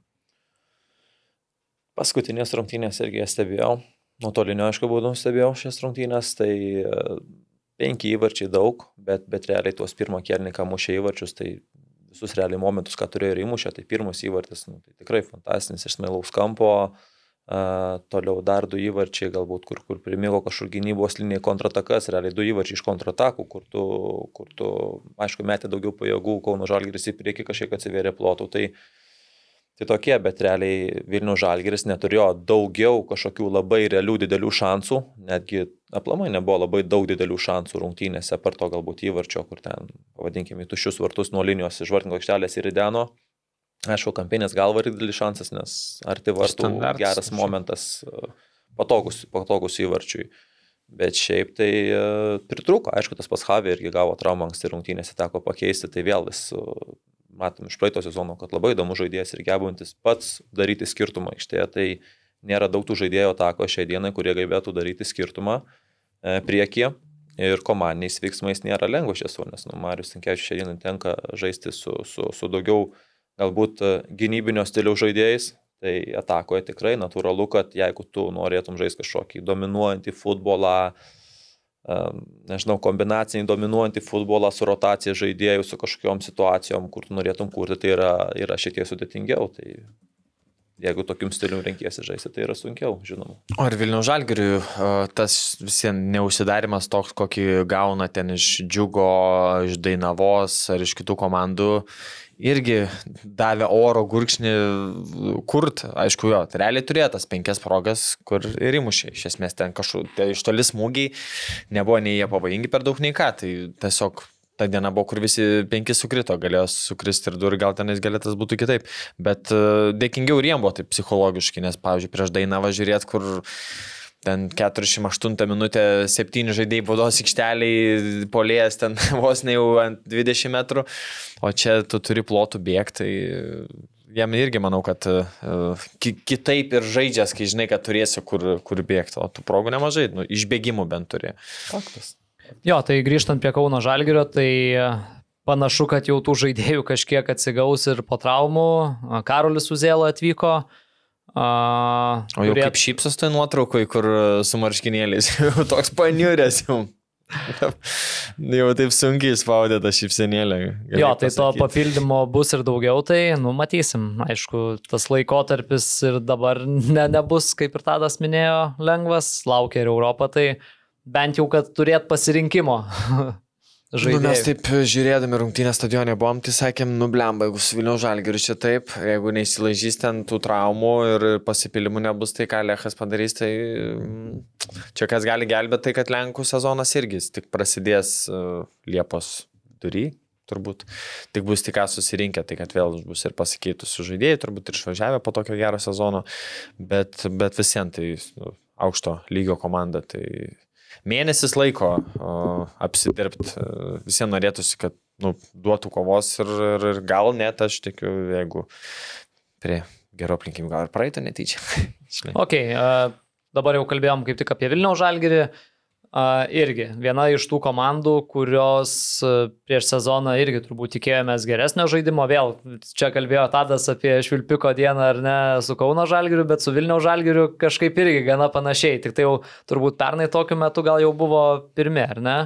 Paskutinės rungtynės irgi stebėjau. Nuotolinio, aišku, būdų stebėjau šias rungtynės, tai e, penki įvarčiai daug, bet, bet realiai tuos pirmą kelnį, ką mušė įvarčius, tai visus realiai momentus, ką turėjo ir įmušė, tai pirmas įvartis, nu, tai tikrai fantastinis iš smailaus kampo, uh, toliau dar du įvarčiai, galbūt kur, kur primigo kažkur gynybos linija kontratakas, realiai du įvarčiai iš kontratakų, kur tu, kur tu aišku, metė daugiau pajėgų, Kauno Žalgiris į priekį kažkiek atsivėrė plotų. Tai, tai tokie, bet realiai Vilnių Žalgiris neturėjo daugiau kažkokių labai realių didelių šansų, netgi aplamai nebuvo labai daug didelių šansų rungtynėse, per to galbūt įvarčio, kur ten, pavadinkime, tuščius vartus nuo linijos iš vartingo aikštelės ir įdeno. Aišku, kampinės galva yra didelis šansas, nes arti vartų Standarts, geras momentas, patogus, patogus įvarčiui. Bet šiaip tai uh, pritruko, aišku, tas pas Havė irgi gavo traumą anksti rungtynėse, teko pakeisti, tai vėl vis uh, matom iš praeito sezono, kad labai įdomus žaidėjas ir gebantis pats daryti skirtumą aikštėje, tai nėra daug tų žaidėjų atako šiai dienai, kurie galėtų daryti skirtumą e, priekyje. Ir komandiniais veiksmais nėra lengva iš tiesų, nes nu, Marius Tinkievičius šiandien tenka žaisti su, su, su daugiau uh, galbūt e, gynybinio stiliaus žaidėjais, tai atakoje tikrai natūralu, kad jeigu tu norėtum žaisti kažkokį dominuojantį futbolą, e, nežinau, kombinacinį dominuojantį futbolą su rotacija žaidėjų, su kažkokiam situacijom, kur tu norėtum kurti, tai yra, yra šiek tiek sudėtingiau. Tai jeigu tokium stilium renkėsi žaisti, tai yra sunkiau, žinoma. O ir Vilnių Žalgiriui tas visiems neužsidarimas toks, kokį gauna ten iš Džiugo, iš Dainavos ar iš kitų komandų, irgi davė oro gurkšnį kurt, aišku, jo, tai realiai turėjo tas penkias progas, kur ir įmušė. Iš esmės ten kažkur, tai iš toli smūgiai, nebuvo nei jie pavojingi per daug nei ką, tai tiesiog ta diena buvo, kur visi penki sukrito, galėjo sukristi ir du ir gal tenais galėtas būtų kitaip. Bet uh, dėkingiau ir jiem buvo taip psichologiškai, nes, pavyzdžiui, prieš dainą važiuot, kur ten 48 minutė, 7 žaidėjai baudos aikšteliai, polėjas ten vos ne jau ant 20 metrų, o čia tu turi plotų bėgti, tai jam irgi manau, kad uh, ki kitaip ir žaidžias, kai žinai, kad turėsi kur, kur bėgti, o tų progų nemažai, nu, išbėgimų bent turi. Faktas. Jo, tai grįžtant prie Kauno Žalgirio, tai panašu, kad jau tų žaidėjų kažkiek atsigaus ir po traumų. Karolis Uzėlo atvyko. A, o jau kurie... kaip šypsos tai nuotraukai, kur su marškinėliais, jau toks paniuręs jau. jau taip sunkiai spaudė tą šypsenėlę. Jo, tai pasakyti. to papildymo bus ir daugiau, tai, nu, matysim. Aišku, tas laikotarpis ir dabar ne, nebus, kaip ir Tadas minėjo, lengvas, laukia ir Europą, tai bent jau, kad turėt pasirinkimo. žaidėjų. Nu, mes taip žiūrėdami rungtynę stadionė buvom, tai sakėm, nublemba, jeigu su Vilnių žalgiriu čia taip, jeigu neįsilažys ten tų traumų ir pasipilimų nebus, tai ką Lechas padarys, tai mm, čia kas gali gelbėti, tai kad Lenkų sezonas irgi tik prasidės uh, Liepos durį. Turbūt tik bus tik ką susirinkę, tai kad vėl bus ir pasikeitusių žaidėjai, turbūt ir išvažiavę po tokio gero sezono, bet, bet visiems tai nu, aukšto lygio komanda, tai mėnesis laiko apsidirbti. Visiems norėtųsi, kad nu, duotų kovos ir, ir, ir gal net aš tikiu, jeigu prie gero aplinkybių gal ir praeitą netyčia. ok, uh, dabar jau kalbėjom kaip tik apie Vilniaus žalgerį. Uh, irgi viena iš tų komandų, kurios prieš sezoną irgi turbūt tikėjomės geresnio žaidimo. Vėl čia kalbėjo Tadas apie Švilpiko dieną ar ne su Kauno Žalgiriu, bet su Vilniaus Žalgiriu kažkaip irgi gana panašiai. Tik tai jau turbūt pernai tokiu metu gal jau buvo pirmi, ar ne?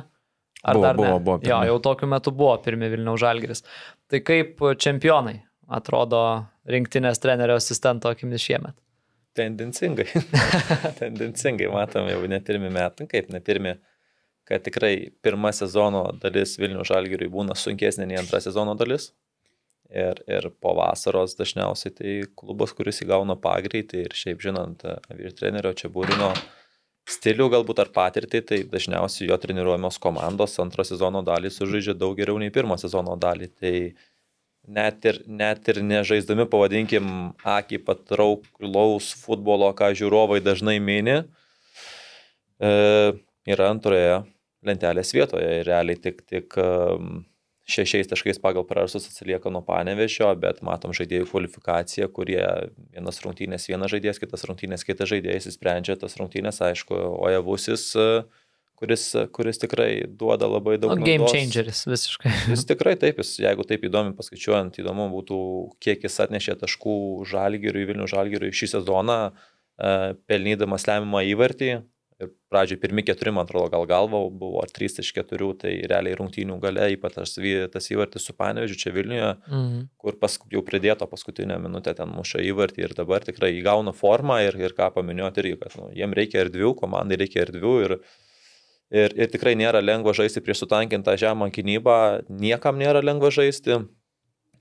Ar buvo, dar ne? Buvo, buvo pirmi. jo, jau tokiu metu buvo pirmi Vilniaus Žalgiris. Tai kaip čempionai atrodo rinktinės trenerio asistento akimis šiemet? Tendencingai. Tendencingai matom jau ne pirmi metai, kaip ne pirmi, kad tikrai pirma sezono dalis Vilnių žalgiriui būna sunkesnė nei antra sezono dalis. Ir, ir po vasaros dažniausiai tai klubas, kuris įgauna pagreitį ir šiaip žinant vyr trenerio čia būrino stilių galbūt ar patirtį, tai dažniausiai jo treniruojamos komandos antro sezono dalį sužaidžia daug geriau nei pirmo sezono dalį. Tai net ir, net ir nežaisdami, pavadinkim, akį patrauklaus futbolo, ką žiūrovai dažnai mini, e, yra antroje lentelės vietoje ir realiai tik, tik šešiais taškais pagal prarasus atsilieka nuo panevešio, bet matom žaidėjų kvalifikaciją, kurie vienas rungtynės vienas žaidėjas, kitas rungtynės kitas žaidėjas įsprendžia tas rungtynės, aišku, Ojavusis uh, kuris, kuris tikrai duoda labai daug. O game changeris visiškai. Jis tikrai taip, jis, jeigu taip įdomi paskaičiuojant, įdomu būtų, kiek jis atnešė taškų žalgiriui, Vilnių žalgiriui šį sezoną, e, pelnydamas lemiamą įvartį. Ir pradžioj pirmi keturi, man atrodo, gal galva buvo, ar trys iš keturių, tai realiai rungtynių gale, ypač tas, tas įvartis su Panevežiu čia Vilniuje, mhm. kur pas, jau pridėto paskutinę minutę ten muša įvartį ir dabar tikrai įgauna formą ir, ir ką paminėjote irgi, kad nu, jiem reikia erdvių, komandai reikia erdvių ir, ir Ir, ir tikrai nėra lengva žaisti prieš sutankintą žemą gynybą, niekam nėra lengva žaisti.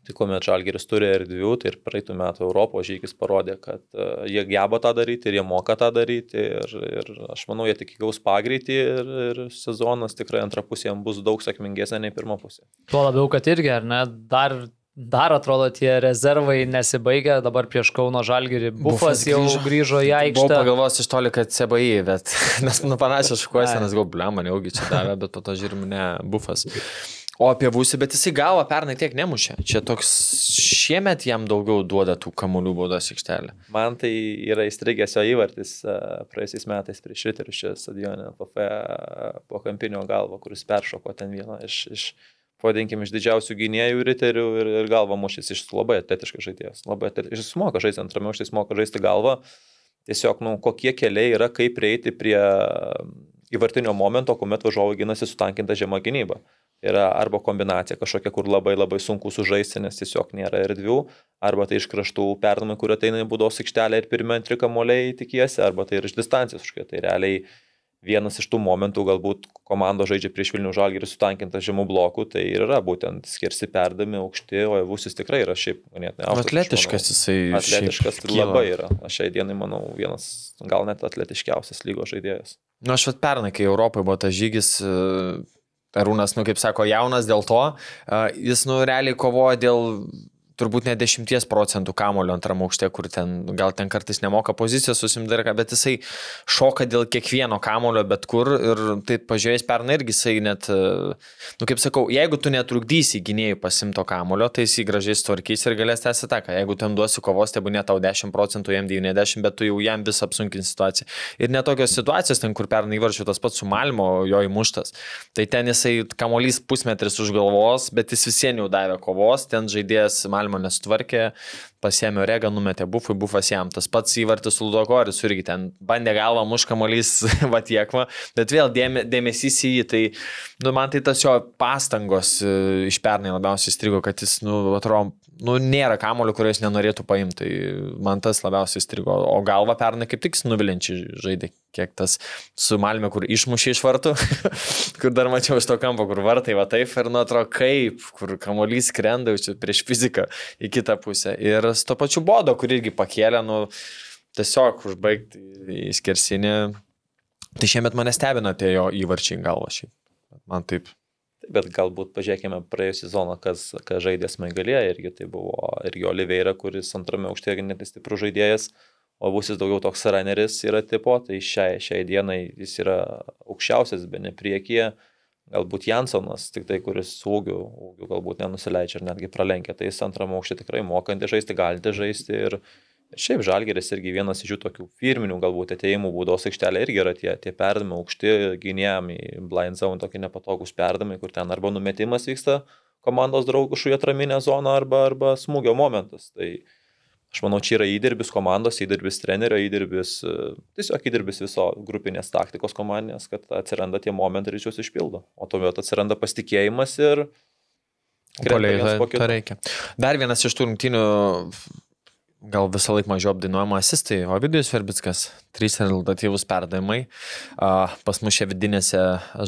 Tai kuomet Žalgeris turi erdvių, tai ir praeitų metų Europos žygis parodė, kad uh, jie geba tą daryti ir jie moka tą daryti. Ir, ir aš manau, jie tik įgaus pagreitį ir, ir sezonas tikrai antra pusė jam bus daug sėkmingesnė nei pirma pusė. Tuo labiau, kad irgi, ar ne, dar Dar atrodo tie rezervai nesibaigia, dabar prieš Kauno Žalgirį Bufas, Bufas jau grįžo, grįžo į aikštę. Buvau pagalvojęs iš toli, kad CBI, bet nes nu panašios šukuosenas, gal blem, man jaugi čia davė, bet po to žiūrim, ne, Bufas. O apie Būsį, bet jisai gavo pernai tiek nemušė. Čia toks šiemet jam daugiau duoda tų kamuolių baudos aikštelė. Man tai yra įstrigęs jo įvartis praėjusiais metais prieš Riterius čia stadione po kampinio galvo, kuris peršoko ten vieną iš, iš pavadinkim, iš didžiausių gynėjų riterių ir, ir galva mušys iš labai atletiškas žaidėjas. Labai atletiškas. Jis moka žaisti antrame aukšte, jis moka žaisti galvą. Tiesiog, nu, kokie keliai yra, kaip prieiti prie įvartinio momento, kuomet važiuoju gynasi sutankintą žemą gynybą. yra arba kombinacija kažkokia, kur labai labai sunku sužaisti, nes tiesiog nėra erdvių, arba tai iš kraštų perdamai, kur ateina į būdos aikštelę ir pirmie antri kamuoliai tikiesi, arba tai ir iš distancijos kažkokia. Tai realiai vienas iš tų momentų, galbūt komanda žaidžia prieš Vilnių žalgį ir sutankintas žemų blokų, tai ir yra būtent skirsi perdami aukšti, o Vusis tikrai yra šiaip ganėtinai aukštas. Atletiškas jisai. Atletiškas ir labai yra. Aš šiai dienai manau vienas, gal net atletiškiausias lygos žaidėjas. Na, nu, aš vat pernai, kai Europoje buvo tas žygis, Arūnas, nu, kaip sako, jaunas dėl to, jis, nu, realiai kovoja dėl turbūt ne 10 procentų kamulio antram aukšte, kur ten gal ten kartais nemoka pozicijos susimdarka, bet jisai šoka dėl kiekvieno kamulio bet kur ir tai pažiūrėjęs pernai irgi jisai net, nu kaip sakau, jeigu tu netrukdysi gynėjų pasimto kamulio, tai jisai gražiai tvarkys ir galės tęsti ataką. Jeigu ten duosi kovos, tai būna tau 10 procentų, jam 90, bet tu jau jam vis apsunkini situaciją. Ir netokios situacijos, ten kur pernai varčiu tas pats su Malmo, jo įmuštas. Tai ten jisai kamolys pusmetris už galvos, bet jis visiems jau davė kovos, ten žaidėjas Malmo nesutvarkė, pasėmė regą, numetė bufui, bufas jam. Tas pats įvartis Ludokoris irgi ten bandė galvą muškamolys vatiekva, bet vėl dėme, dėmesys į jį, tai nu, man tai tas jo pastangos e, iš pernai labiausiai strigo, kad jis, nu, atrodo, nu, nėra kamulio, kurio jis nenorėtų paimti, tai man tas labiausiai strigo. O galva pernai kaip tik nuvilinčiai žaidė, kiek tas su Malme, kur išmušė iš vartų, kur dar mačiau iš to kampo, kur vartai va taip ir nu atrodo kaip, kur kamuolys krenda jau prieš fiziką į kitą pusę. Ir su to pačiu bodo, kur irgi pakėlė, nu, tiesiog užbaigti į skersinį. Tai šiemet mane stebina tie jo įvarčiai galva šiaip. Man taip. Bet galbūt pažiūrėkime praėjusią sezoną, kas, kas žaidė smaigalėje, irgi tai buvo irgi Oliveira, kuris antrame aukšte irgi net stiprus žaidėjas, o busis daugiau toks raneris yra tipo, tai šiai, šiai dienai jis yra aukščiausias, be ne priekyje. Galbūt Jansonas, tik tai, kuris ūgių, ūgių galbūt nenusileidžia ir netgi pralenkia, tai jis antram aukštį tikrai mokanti žaisti, galite žaisti ir, ir šiaip Žalgeris irgi vienas iš jų tokių firminių galbūt ateimų būdos aikštelė irgi yra tie, tie perdamai aukšti gynėjami blind zone, tokie nepatogus perdamai, kur ten arba numetimas vyksta komandos draugų šuje atraminę zoną arba, arba smūgio momentas. Tai, Aš manau, čia yra įdirbis komandos, įdirbis trenerio, įdirbis, e, tiesiog įdirbis viso grupinės taktikos komandinės, kad atsiranda tie momentai ir juos išpildo. O tuomet atsiranda pasitikėjimas ir... Poliai, to, to reikia. Dar vienas iš tų rungtynių, gal visą laiką mažiau apdainuojama asistai, Ovidijus Verbickas, trys rezultatyvus perdavimai. Pas mus čia vidinėse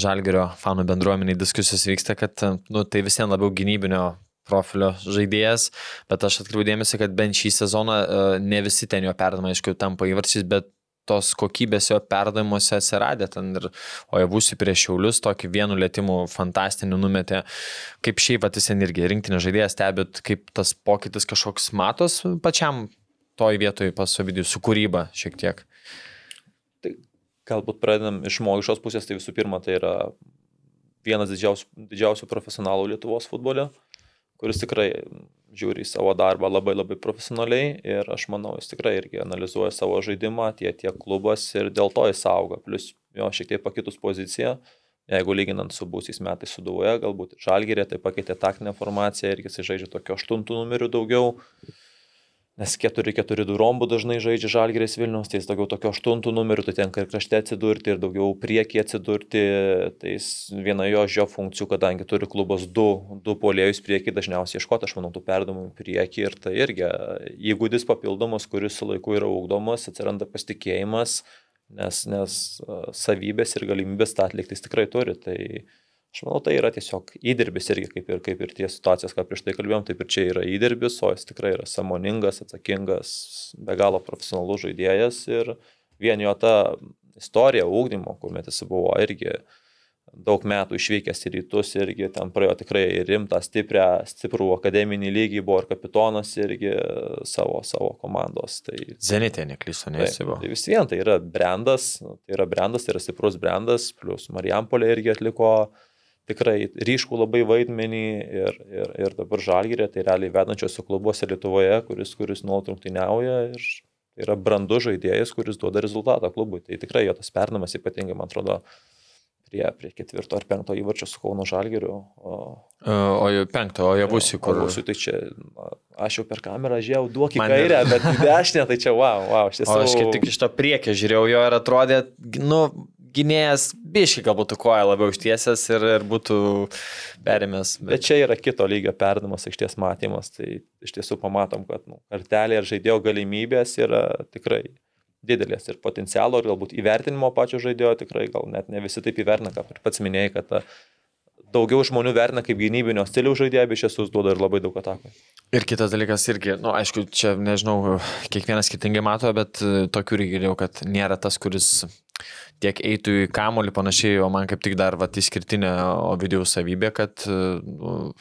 Žalgerio fanų bendruomeniai diskusijos vyksta, kad nu, tai visiems labiau gynybinio profilio žaidėjas, bet aš atkreipiu dėmesį, kad bent šį sezoną ne visi ten jo perdavimai, aišku, tampa įvarčiais, bet tos kokybės jo perdavimuose atsiradė ten ir, o jau būsi prieš šiaulius, tokį vienu lėtimu fantastiniu numetė, kaip šiaip patys irgi rinktinė žaidėjas stebėt, kaip tas pokytis kažkoks matos pačiam toj vietoj pas Ovidijų su kūryba šiek tiek. Tai galbūt pradedam iš žmogiškos pusės, tai visų pirma, tai yra vienas didžiausių, didžiausių profesionalų Lietuvos futbole kuris tikrai žiūri į savo darbą labai labai profesionaliai ir aš manau, jis tikrai irgi analizuoja savo žaidimą, tiek, tiek klubas ir dėl to jis auga. Plus jo šiek tiek pakitus poziciją, jeigu lyginant su būsiais metais suduoja, galbūt žalgerė tai pakeitė taktinę formaciją ir jis žaidžia tokio aštuntų numerių daugiau nes 4-4-2 rombų dažnai žaidžia Žalgėris Vilnius, tai jis daugiau tokio aštuntų numerių, tai tenka ir krašte atsidurti, ir daugiau priekį atsidurti, tai jis viena jo žio funkcijų, kadangi turi klubas du, du polėjus priekį, dažniausiai ieškoti, aš manau, tų perdamų priekį ir tai irgi įgūdis papildomas, kuris su laiku yra ugdomas, atsiranda pasitikėjimas, nes, nes savybės ir galimybės tą atlikti jis tikrai turi. Tai, Aš manau, tai yra tiesiog įdirbis irgi, kaip ir, kaip ir tie situacijas, ką prieš tai kalbėjom, taip ir čia yra įdirbis, o jis tikrai yra samoningas, atsakingas, be galo profesionalus žaidėjas ir vien jo ta istorija ūkdymo, kuomet jis buvo irgi daug metų išvykęs į rytus irgi ten praėjo tikrai rimtą, stiprią, stiprų akademinį lygį, buvo ir kapitonas irgi savo, savo komandos. Tai, Zenitė neklyso, neįsivo. Tai, tai vis vien tai yra brandas, tai yra brandas, tai yra stiprus brandas, plus Marijampolė irgi atliko uh, tikrai ryškų labai vaidmenį ir, ir, ir dabar žalgyrė, tai realiai vedančiose klubuose Lietuvoje, kuris, kuris nuolat rungtyniauja ir yra brandus žaidėjas, kuris duoda rezultatą klubui. Tai tikrai jo tas pernamas ypatingai, man atrodo, prie, prie ketvirto ar penkto įvarčio su Kauno Žalgiriu. O, o jau penkto, o jau būsiu kur. Būsiu, tai čia, aš jau per kamerą žiūrėjau, duok į kairę, bet į dešinę, tai čia wow, wow. Aš tiesiog... Aš kaip tik iš to priekio žiūrėjau jo ir atrodė, nu, gynėjas biški galbūt koją labiau ištiesęs ir, ir būtų perėmęs. Bet čia yra kito lygio perdamas, aikštės matymas. Tai iš tiesų pamatom, kad nu, kartelė ir žaidėjo galimybės yra tikrai didelės ir potencialo, ir galbūt įvertinimo pačio žaidėjo tikrai gal net ne visi taip įvertina, kaip ir pats minėjai, kad ta, daugiau žmonių vertina kaip gynybinio stiliaus žaidėją, bet šis duoda ir labai daug atakų. Ir kitas dalykas irgi, na, nu, aišku, čia nežinau, kiekvienas skirtingai mato, bet e, tokių irgi girdėjau, kad nėra tas, kuris tiek eitų į kamolį panašiai, o man kaip tik dar va, išskirtinė Ovidijų savybė, kad nu,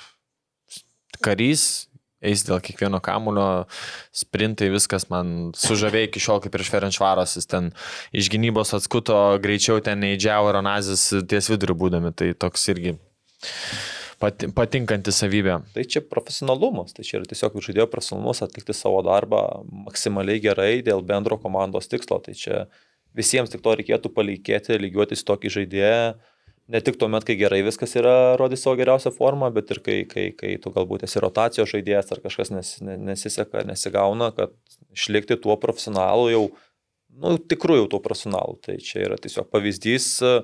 karys eis dėl kiekvieno kamulio, sprintai, viskas man sužavėjo iki šiol kaip ir Šverenšvaras, jis ten iš gynybos atskuto greičiau ten neįdžiavo ir Onazis ties viduriu būdami, tai toks irgi patinkanti savybė. Tai čia profesionalumas, tai čia yra tiesiog žaidėjo profesionalumas atlikti savo darbą maksimaliai gerai dėl bendro komandos tikslo, tai čia visiems tik to reikėtų palinkėti, lygiuotis tokį žaidėją, ne tik tuo met, kai gerai viskas yra, rodys savo geriausią formą, bet ir kai, kai, kai tu galbūt esi rotacijos žaidėjas ar kažkas nes, nesiseka, nesigauna, kad išlikti tuo profesionalu jau, nu, tikrųjų tuo profesionalu. Tai čia yra tiesiog pavyzdys e,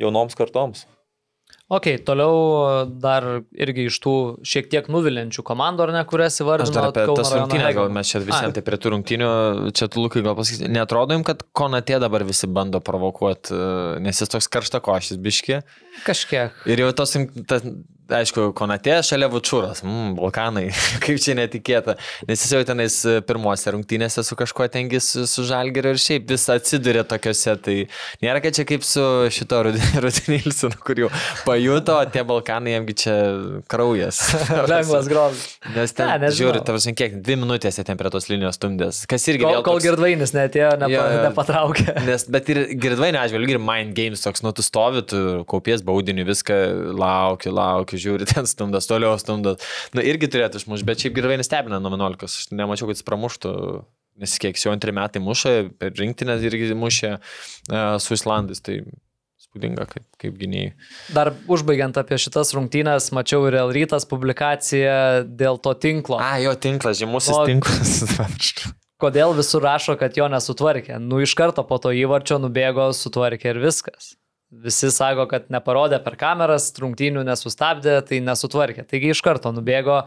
jaunoms kartoms. Ok, toliau dar irgi iš tų šiek tiek nuvilinčių komandų, ar ne, kurias įvardinau. Aš dar apie tas rungtynės, gal mes čia visiems tai prie tų rungtynių, čia tu Lukai gal pasakyti, netrodo jums, kad Konatė dabar visi bando provokuoti, e, nes jis toks karšta košis biški. Kažkiek. Ir jau tos, ta, aišku, Konatė šalia Vučūras, mm, Balkanai, kaip čia netikėta, nes jis jau tenais pirmose rungtynėse su kažkuo tengis su Žalgeriu ir šiaip vis atsiduria tokiuose, tai nėra, kad čia kaip su šito Rudinilsonu, kur jau pajuto, tie Balkanai jamgi čia kraujas. Lengvas grobis. Nes ten, ne, žiūri, tavas kiek, dvi minutės ten prie tos linijos stumdės, kas irgi... Kol, kol toks... girdvainis netėjo, nepa, nepatraukė. Nes, bet ir girdvainio atžvilgiu, ir mind games toks, nu tu stovi, tu kaupies baudinį, viską lauki, lauki laukiu, žiūri, ten stumdas, toliau stumdas. Na irgi turėtų išmušti, bet šiaip gerai nestebina nuo 11. Aš nemačiau, kad jis pramuštų, nes kiek jau antri metai muša, per rinktinę irgi mušė uh, su Islandais. Tai spūdinga kaip, kaip gynėjai. Dar užbaigiant apie šitas rungtynės, mačiau ir El Rytas publikaciją dėl to tinklo. A, jo tinklas, žymusis o, tinklas. kodėl visur rašo, kad jo nesutvarkė? Nu, iš karto po to įvarčio nubėgo, sutvarkė ir viskas. Visi sako, kad neparodė per kameras, trungtynių nesustabdė, tai nesutvarkė. Taigi iš karto nubėgo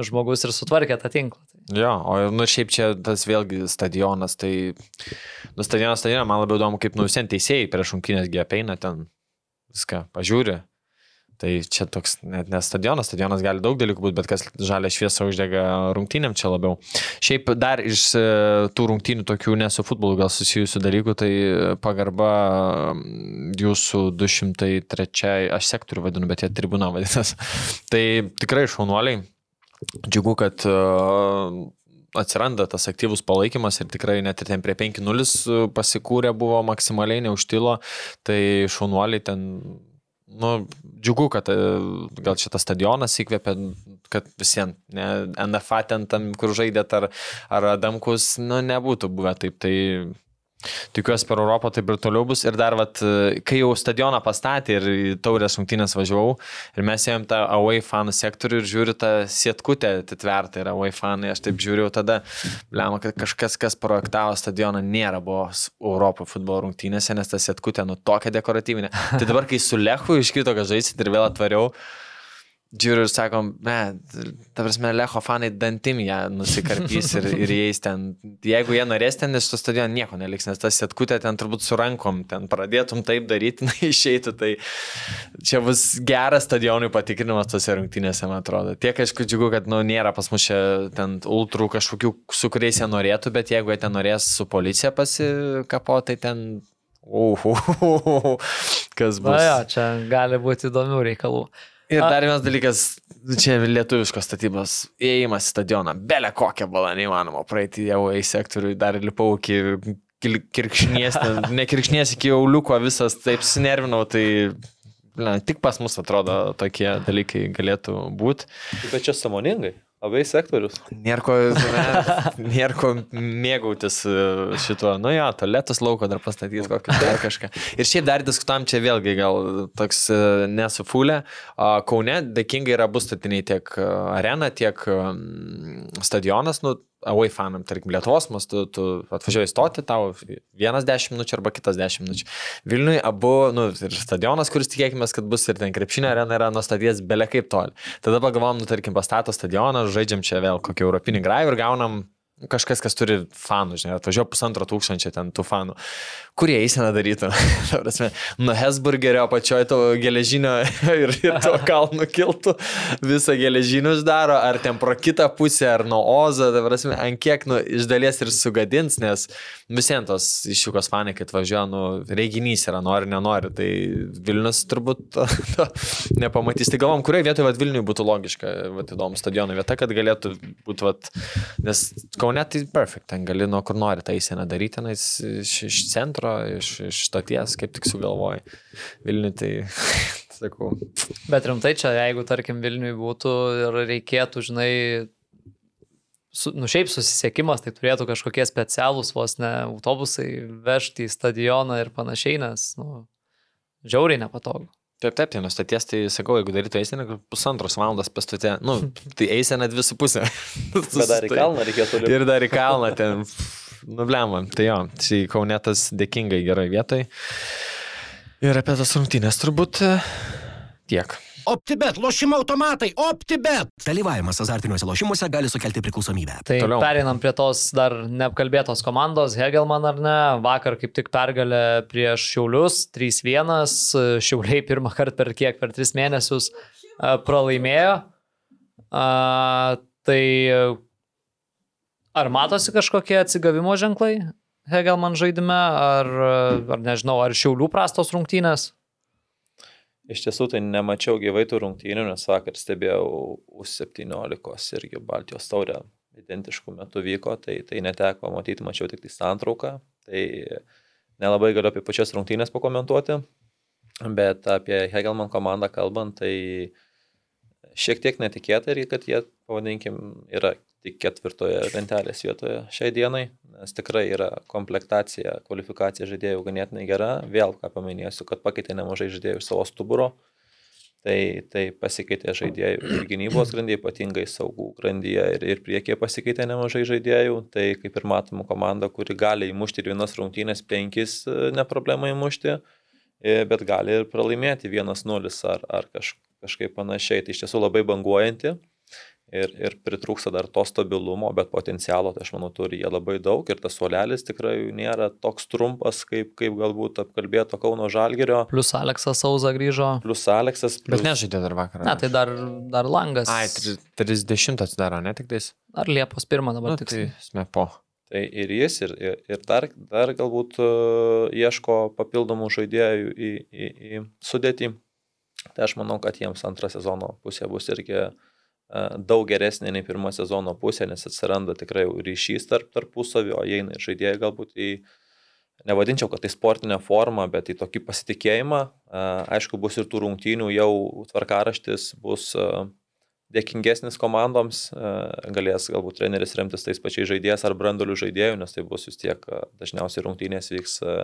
žmogus ir sutvarkė tą tinklą. Jo, o nu šiaip čia tas vėlgi stadionas, tai nu stadionas stadionas, man labiau įdomu, kaip nu visien teisėjai prieš rungtynės gėpeina ten viską, pažiūri, Tai čia toks net ne stadionas, stadionas gali daug dalykų būti, bet kas žalia šviesa uždega rungtynėm čia labiau. Šiaip dar iš e, tų rungtynių tokių ne su futbolu gal susijusių dalykų, tai pagarba jūsų 203, aš sektorių vadinu, bet jie tribuna vadinasi. Tai tikrai šaunuoliai. Džiugu, kad uh, atsiranda tas aktyvus palaikymas ir tikrai net ir ten prie 5-0 pasikūrė buvo maksimaliai neužtilo, tai šaunuoliai ten nu, džiugu, kad e, gal šitas stadionas įkvėpė, kad visiems, ne, NFA ten tam, kur žaidėt, ar, ar Adamkus, nu, nebūtų buvę taip. Tai Tikiuosi per Europą taip ir toliau bus. Ir dar, vat, kai jau stadioną pastatė ir taurės rungtynės važiavau, ir mes ėjom tą away fanų sektorių ir žiūriu tą sietkutę atitvertą ir away fanai, aš taip žiūriu tada, lema, kad kažkas, kas projektavo stadioną, nėra buvo Europo futbolo rungtynėse, nes ta sietkutė, nu, tokia dekoratyvinė. Tai dabar, kai su Lechu iškrito, kad žaisit ir vėl atvariau, žiūriu ir sakom, ne, ta prasme, Lecho fanai dantim ją nusikarpys ir, ir jais ten, jeigu jie norės ten iš to stadiono nieko neliks, nes tas setkutė ten turbūt su rankom, ten pradėtum taip daryti, na išeitų, tai čia bus geras stadionui patikrinimas tose rungtynėse, man atrodo. Tiek aišku džiugu, kad, nu, nėra pas mus čia ten ultrų kažkokių, su kuriais jie norėtų, bet jeigu jie ten norės su policija pasikapo, tai ten Uh, uh, uh, uh, kas bus. Na, jo, čia gali būti įdomių reikalų. Ir dar vienas dalykas, čia lietuviškos statybos, įėjimas į stadioną, belė kokią balą neįmanoma praeiti jau į sektorių, dar lipau iki kirkšnies, ne kirkšnies iki jauliuko visas, taip sinervinau, tai ne, tik pas mus atrodo tokie dalykai galėtų būti. Bet čia samoningai. Labai sektorius. Nėra ko, nėra ko mėgautis e, šituo. Nu jo, toletus lauko dar pastatys kokį dar kažką. Ir šiaip dar diskutam čia vėlgi gal toks e, nesufulė. Kaune dėkingai yra bus statiniai tiek e, arena, tiek stadionas, nu, away fanam, tarkim, Lietuvos mastu, tu atvažiuoji stoti, tau vienas dešimt minučių arba kitas dešimt minučių. Vilniui abu, nu, ir stadionas, kuris tikėkime, kad bus ir ten krepšinio arena yra nustatytas belia kaip toli. Tada pagalvom, nu, tarkim, pastato stadioną, žaidžiam čia vėl kokį europinį graivį ir gaunam kažkas, kas turi fanų, žinai, atvažiuoja pusantro tūkstančio ten tų fanų. Kurie eisena darytų? Nuo Hesburgerio apačioje to geležinio ir, ir to kalnų kiltų, visą geležinius daro, ar ten pro kitą pusę, ar nuo Ozo, prasme, ant kiek, nu, iš dalies ir sugadins, nes visiems tos iššūkos fanai, kad važiuoja, nu, reiginys yra, nori, nenori, tai Vilnius turbūt to, to nepamatys. Tai galvom, kurioje vietoje vad Vilniui būtų logiška, vad įdomu, stadiono vieta, kad galėtų būti, vad, nes Kaune tai perfect, ten gali nuo kur nori tą įsieną daryti, tenais iš, iš centro, iš, iš stoties, kaip tik sugalvoji. Vilniui tai, sakau. Bet rimtai čia, jeigu tarkim Vilniui būtų ir reikėtų, žinai, su, nu šiaip susisiekimas, tai turėtų kažkokie specialūs vos ne autobusai vežti į stadioną ir panašiai, nes, nu, žiauriai nepatogu. Taip, taip, tai nustaties, tai sakau, jeigu darytų eiseną, pusantros valandos pastutė, nu, tai eisena dvi su pusė. Bet dar į kalną reikėtų lipti. Ir dar į kalną ten, nublema. Tai jo, tai kaunetas dėkingai gerai vietoj. Ir apie tas rungtynės turbūt e, tiek. OptiBet, lošimo automatai, OptiBet. Dalyvavimas azartiniuose lošimuose gali sukelti priklausomybę. Tai Toliau. pereinam prie tos dar neapkalbėtos komandos, Hegelman ar ne, vakar kaip tik pergalė prieš Šiaulius, 3-1, Šiauliai pirmą kartą per kiek, per 3 mėnesius a, pralaimėjo. A, tai ar matosi kažkokie atsigavimo ženklai Hegelman žaidime, ar, ar nežinau, ar Šiaulių prastos rungtynės? Iš tiesų tai nemačiau gyvai tų rungtynių, nes vakar stebėjau U17 irgi Baltijos taurę identiškų metų vyko, tai, tai neteko matyti, mačiau tik tai santrauką. Tai nelabai galiu apie pačias rungtynės pakomentuoti, bet apie Hegelman komandą kalbant, tai šiek tiek netikėta ir kad jie, pavadinkim, yra tik ketvirtoje lentelės vietoje šiai dienai, nes tikrai yra komplektacija, kvalifikacija žaidėjų ganėtinai gera. Vėl ką paminėsiu, kad pakeitė nemažai žaidėjų iš savo stuburo. Tai, tai pasikeitė žaidėjų ir gynybos grandyje, ypatingai saugų grandyje ir, ir priekyje pasikeitė nemažai žaidėjų. Tai kaip ir matom, komanda, kuri gali įmušti ir vienas rungtynės penkis ne problema įmušti, e, bet gali ir pralaimėti 1-0 ar, ar kaž, kažkaip panašiai. Tai iš tiesų labai banguojanti ir, ir pritrūksta dar to stabilumo, bet potencialo, tai aš manau, turi jie labai daug ir tas suolelis tikrai nėra toks trumpas, kaip, kaip galbūt apkalbėto Kauno Žalgerio. Plus Aleksas Sauza grįžo. Plus Aleksas. Plus... Bet nežaidė dar vakar. Ne, tai dar, dar langas. Ai, tri- 30 atsidaro, ne tik tais. Ar Liepos pirmą dabar Nu, tik. tai sme po. Tai ir jis, ir, ir, ir dar, dar galbūt uh, ieško papildomų žaidėjų į, į, į sudėtį. Tai aš manau, kad jiems antrą sezono pusė bus irgi uh, daug geresnė nei pirmo sezono pusė, nes atsiranda tikrai ryšys tarp tarpusavio, o įeina ir žaidėjai galbūt į, nevadinčiau, kad tai sportinė forma, bet į tokį pasitikėjimą. Uh, aišku, bus ir tų rungtynių, jau tvarkaraštis bus uh, dėkingesnis komandoms, e, galės galbūt treneris remtis tais pačiais žaidėjais ar brandolių žaidėjų, nes tai bus vis tiek e, dažniausiai rungtynės vyks, e,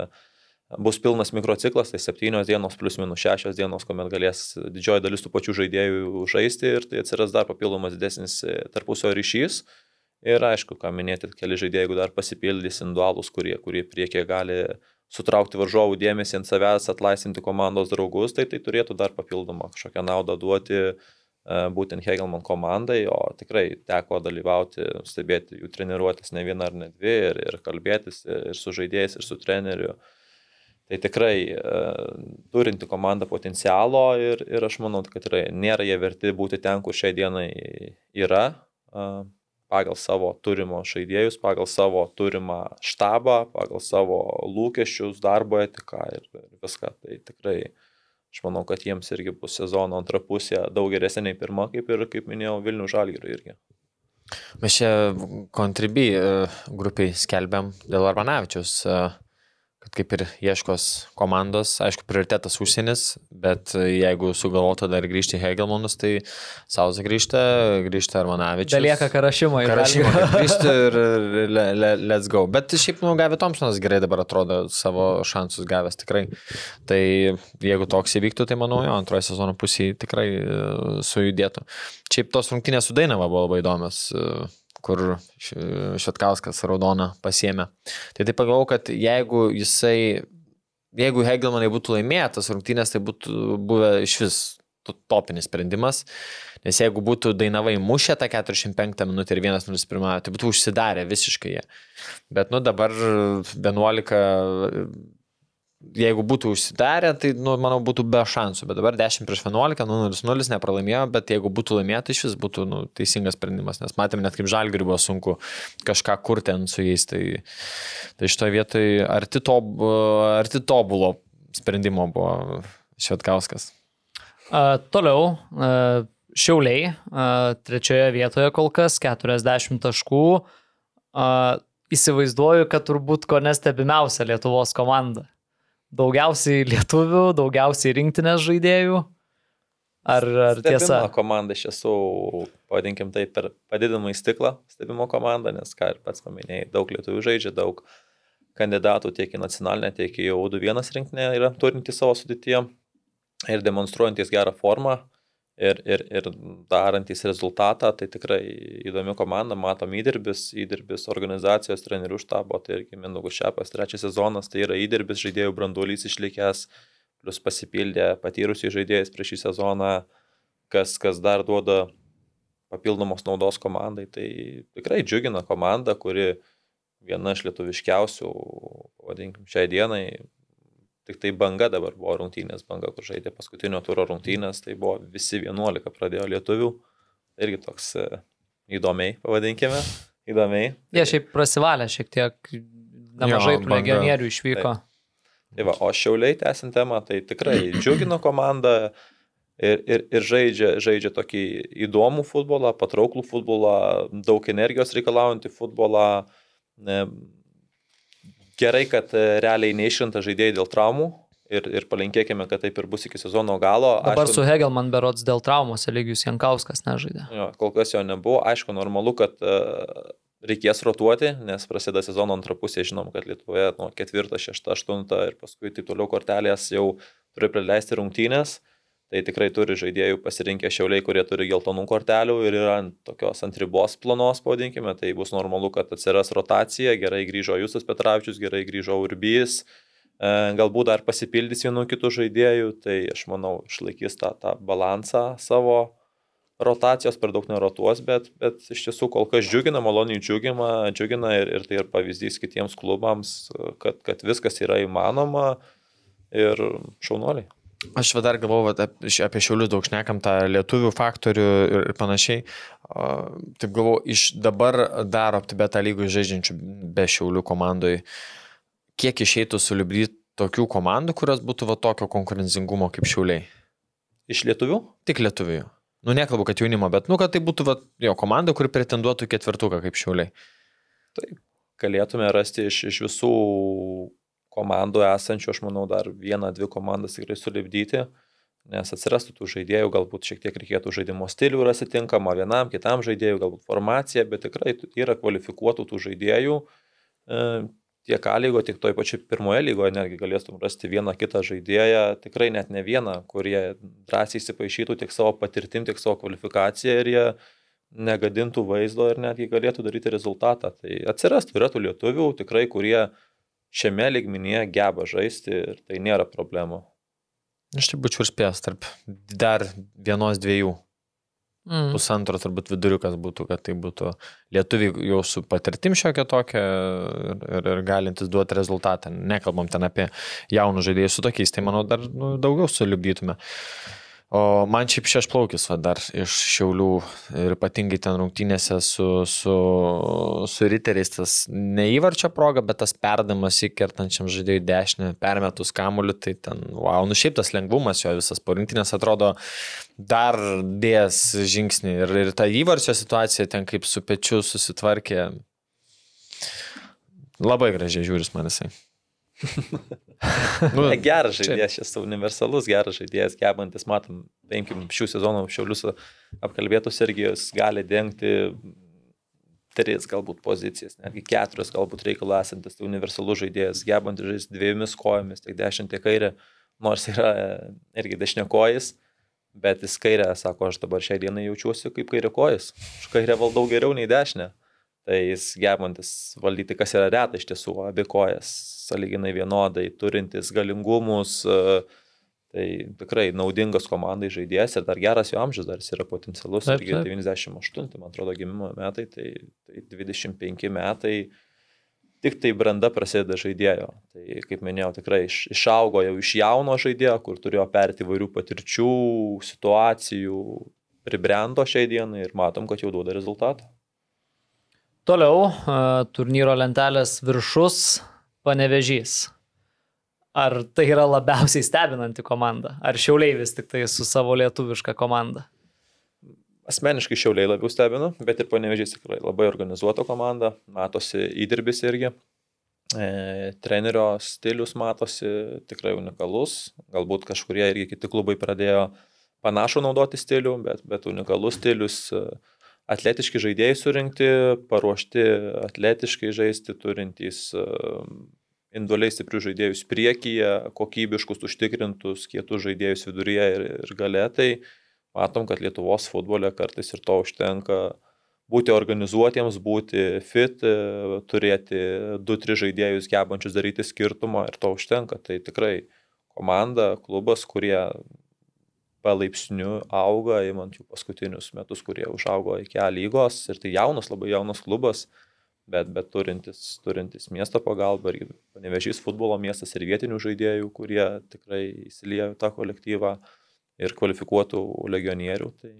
bus pilnas mikrociklas, tai septynios dienos plus minus šešios dienos, kuomet galės didžioji dalis tų pačių žaidėjų žaisti ir tai atsiras dar papildomas didesnis tarpusio ryšys. Ir aišku, ką minėti, keli žaidėjai, jeigu dar pasipildys individualus, kurie, kurie priekyje gali sutraukti varžovų dėmesį ant savęs, atlaisvinti komandos draugus, tai tai turėtų dar papildomą kažkokią naudą duoti uh, būtent Hegelman komandai, o tikrai teko dalyvauti, stebėti jų treniruotės ne vieną ar ne dvi ir, ir kalbėtis ir su žaidėjais, ir su treneriu. Tai tikrai turinti komanda potencialo ir, ir aš manau, kad tikrai nėra jie verti būti ten, kur šiai dienai yra, pagal savo turimo žaidėjus, pagal savo turimą štabą, pagal savo lūkesčius, darbo etiką ir, ir viską. Tai tikrai Aš manau, kad jiems irgi bus sezono antra pusė daug geresnė nei pirma, kaip ir, kaip minėjau, Vilnių Žalgirių irgi. Mes čia kontribį grupiai skelbiam dėl Armanavičius, kad kaip ir ieškos komandos, aišku, prioritetas užsienis, bet jeigu sugalvotų dar grįžti Hegelmanus, tai Sauza grįžta, grįžta Armanavičius. Belieka Karašimo į Karašymą grįžti ir le, le, let's go. Bet šiaip, nu, Gavi Thompsonas gerai dabar atrodo savo šansus gavęs tikrai. Tai jeigu toks įvyktų, tai manau, jo, antroje sezono pusėje tikrai uh, sujudėtų. Šiaip tos rungtynės su Dainava buvo labai įdomios. Uh, kur Švetkauskas raudoną pasiemė. Tai taip pagalvojau, kad jeigu jisai, jeigu Hegelmanai būtų laimėtas rungtynės, tai būtų buvę iš vis to- topinis sprendimas. Nes jeigu būtų Dainavai mušę tą 45 minutę ir 1-0 pirmąją, tai būtų užsidarę visiškai jie. Bet, nu, dabar 11, jeigu būtų užsidarę, tai, nu, manau, būtų be šansų. Bet dabar 10 prieš 11, nu, 0-0 nepralaimėjo, bet jeigu būtų laimėta, iš vis būtų, nu, teisingas sprendimas. Nes matėme net kaip žalgiriui buvo sunku kažką kurti ant su jais. Tai, tai šitoje vietoje arti, tob, arti tobulo sprendimo buvo Švetkauskas. A, toliau, a, Šiauliai, trečioje vietoje kol kas, 40 taškų. Įsivaizduoju, kad turbūt ko nestebimiausia Lietuvos komanda. Daugiausiai lietuvių, daugiausiai rinktinės žaidėjų. Ar, ar tiesa? Stebima komanda iš tiesų, pavadinkim tai per padidinamą į stiklą, stebimo komanda, nes ką ir pats paminėjai, daug lietuvių žaidžia, daug kandidatų tiek į nacionalinę, tiek į U21 rinktinę yra turintys savo sudėtyje ir demonstruojantys gerą formą ir, ir, ir darantys rezultatą, tai tikrai įdomi komanda, matom įdirbis, įdirbis organizacijos trenerių štabo, tai irgi Mindaugas Šepas, trečias sezonas, tai yra įdirbis žaidėjų branduolys išlikęs, plus pasipildė patyrusiai žaidėjais prieš šį sezoną, kas, kas dar duoda papildomos naudos komandai. Tai tikrai džiugina komanda, kuri viena iš lietuviškiausių, vadinkim, šiai dienai. Tik tai banga dabar buvo rungtynės, banga, kur žaidė paskutinio turo rungtynės, tai buvo visi 11 pradėjo lietuvių. Irgi toks e, įdomiai, pavadinkime, įdomiai. Jie šiaip prasivalė šiek tiek, nemažai Jo, legionierių išvyko. Tai va, o šiauliai tęsiant temą, tai tikrai džiugino komanda ir, ir, ir žaidžia, žaidžia tokį įdomų futbolą, patrauklų futbolą, daug energijos reikalaujantį futbolą. Ne, Gerai, kad e, realiai neišrinta žaidėjai dėl traumų ir, ir palinkėkime, kad taip ir bus iki sezono galo. Dabar Aišku, su Hegelman berots dėl traumos Eligijus Jankauskas nežaidė. Jo, kol kas jo nebuvo. Aišku, normalu, kad uh, reikės rotuoti, nes prasideda sezono antra pusė. Žinom, kad Lietuvoje nuo 4, 6, 8 ir paskui taip toliau kortelės jau turi prileisti rungtynės. Tai tikrai turi žaidėjų pasirinkę šiauliai, kurie turi geltonų kortelių ir yra ant tokios ant ribos planos, pavadinkime. Tai bus normalu, kad atsiras rotacija. Gerai grįžo Justas Petravičius, gerai grįžo Urbys. E, Galbūt dar pasipildys vienu kitų žaidėjų, tai aš manau išlaikys tą, tą balansą savo rotacijos, per daug nerotuos, bet, bet iš tiesų kol kas džiugina, maloniai džiugina, džiugina ir, ir tai ir pavyzdys kitiems klubams, kad, kad viskas yra įmanoma ir šaunuoliai. Aš dar galvoju, apie šiaulius daug šnekam, tą lietuvių faktorių ir panašiai. Taip galvoju, iš dabar dar optibetą lygų žaidžiančių be šiaulių komandai, kiek išeitų sulibdyti tokių komandų, kurios būtų va tokio konkurencingumo kaip šiauliai? Iš lietuvių? Tik lietuvių. Nu, nekalbu, kad jaunimo, bet, nu, kad tai būtų va, jo komanda, kuri pretenduotų ketvirtuką kaip šiauliai. Galėtume rasti iš, iš visų komandų esančių, aš manau, dar vieną, dvi komandas tikrai sulibdyti, nes atsirastų tų žaidėjų, galbūt šiek tiek reikėtų žaidimo stilių rasti tinkamą vienam, kitam žaidėjui, galbūt formacija, bet tikrai yra kvalifikuotų tų žaidėjų. e, Tiek A lygo, tiek toj pačioj pirmoje lygoje netgi galėtum rasti vieną kitą žaidėją, tikrai net ne vieną, kurie drąsiai įsipaišytų tiek savo patirtim, tiek savo kvalifikaciją ir jie negadintų vaizdo ir netgi galėtų daryti rezultatą. Tai atsirastų, yra tų lietuvių tikrai, kurie šiame ligmenyje geba žaisti ir tai nėra problemų. Aš tai būčiau ir spėjęs tarp dar vienos dviejų. Mm. Pusantro turbūt viduriukas būtų, kad tai būtų lietuviai jau su patirtim šiokia tokia ir, ir, ir galintis duoti rezultatą. Nekalbam ten apie jaunus žaidėjus su tokiais, tai manau dar nu, daugiau suliubdytume. O man šiaip šešplaukis va, dar iš Šiaulių ir ypatingai ten rungtynėse su, su, su riteriais tas neįvarčia proga, bet tas perdamas įkertančiam žaidėjui dešinę, permetus kamuoliu, tai ten, wow, nu šiaip tas lengvumas jo visas po rinktinės atrodo dar dės žingsnį ir, ir ta įvarčio situacija ten kaip su pečiu susitvarkė. Labai gražiai žiūris man jisai. Nu, geras žaidėjas, šis universalus geras žaidėjas, gebantis, matom, paimkim šių sezonų šiaulius apkalbėtus irgi jis gali dengti tris galbūt pozicijas, netgi keturios galbūt reikalų esantis, tai universalus žaidėjas, gebantis žaisti dviejomis kojomis, tiek dešinė, tiek kairė, nors yra irgi dešinėkojas, bet jis kairę, sako, aš dabar šiai dienai jaučiuosi kaip kairė kojas, aš kairę valdau geriau nei dešinę. Tai jis gebantis valdyti, kas yra reta iš tiesų, abi kojas saliginai vienodai, turintis galingumus, e, tai tikrai naudingas komandai žaidėjas ir dar geras jo amžius, dar jis yra potencialus, Taip, taip. 98, man atrodo, gimimo metai, tai, tai 25 metai tik tai branda prasideda žaidėjo. Tai kaip minėjau, tikrai iš, išaugo jau iš jauno žaidėjo, kur turėjo perti įvairių patirčių, situacijų, pribrendo šiai dienai ir matom, kad jau duoda rezultatą. Toliau a, turnyro lentelės viršus panevežys. Ar tai yra labiausiai stebinanti komanda? Ar šiauliai vis tik tai su savo lietuviška komanda? Asmeniškai šiauliai labiau stebina, bet ir panevežys tikrai labai organizuota komanda, matosi įdirbis irgi. E, trenerio stilius matosi tikrai unikalus, galbūt kažkurie irgi kiti klubai pradėjo panašų naudoti stilių, bet, bet unikalus stilius, e, atletiški žaidėjai surinkti, paruošti atletiškai žaisti, turintys e, individualiai stiprių žaidėjus priekyje, kokybiškus, užtikrintus, kietus žaidėjus viduryje ir, ir gale, tai matom, kad Lietuvos futbole kartais ir to užtenka būti organizuotiems, būti fit, e, turėti 2-3 žaidėjus gebančius daryti skirtumą ir to užtenka. Tai tikrai komanda, klubas, kurie palaipsniui auga, įmant jų paskutinius metus, kurie užaugo iki A lygos ir tai jaunas, labai jaunas klubas, bet, bet turintis, turintis miesto pagalbą ir panevežys futbolo miestas ir vietinių žaidėjų, kurie tikrai įsiliejo tą kolektyvą ir kvalifikuotų legionierių. Tai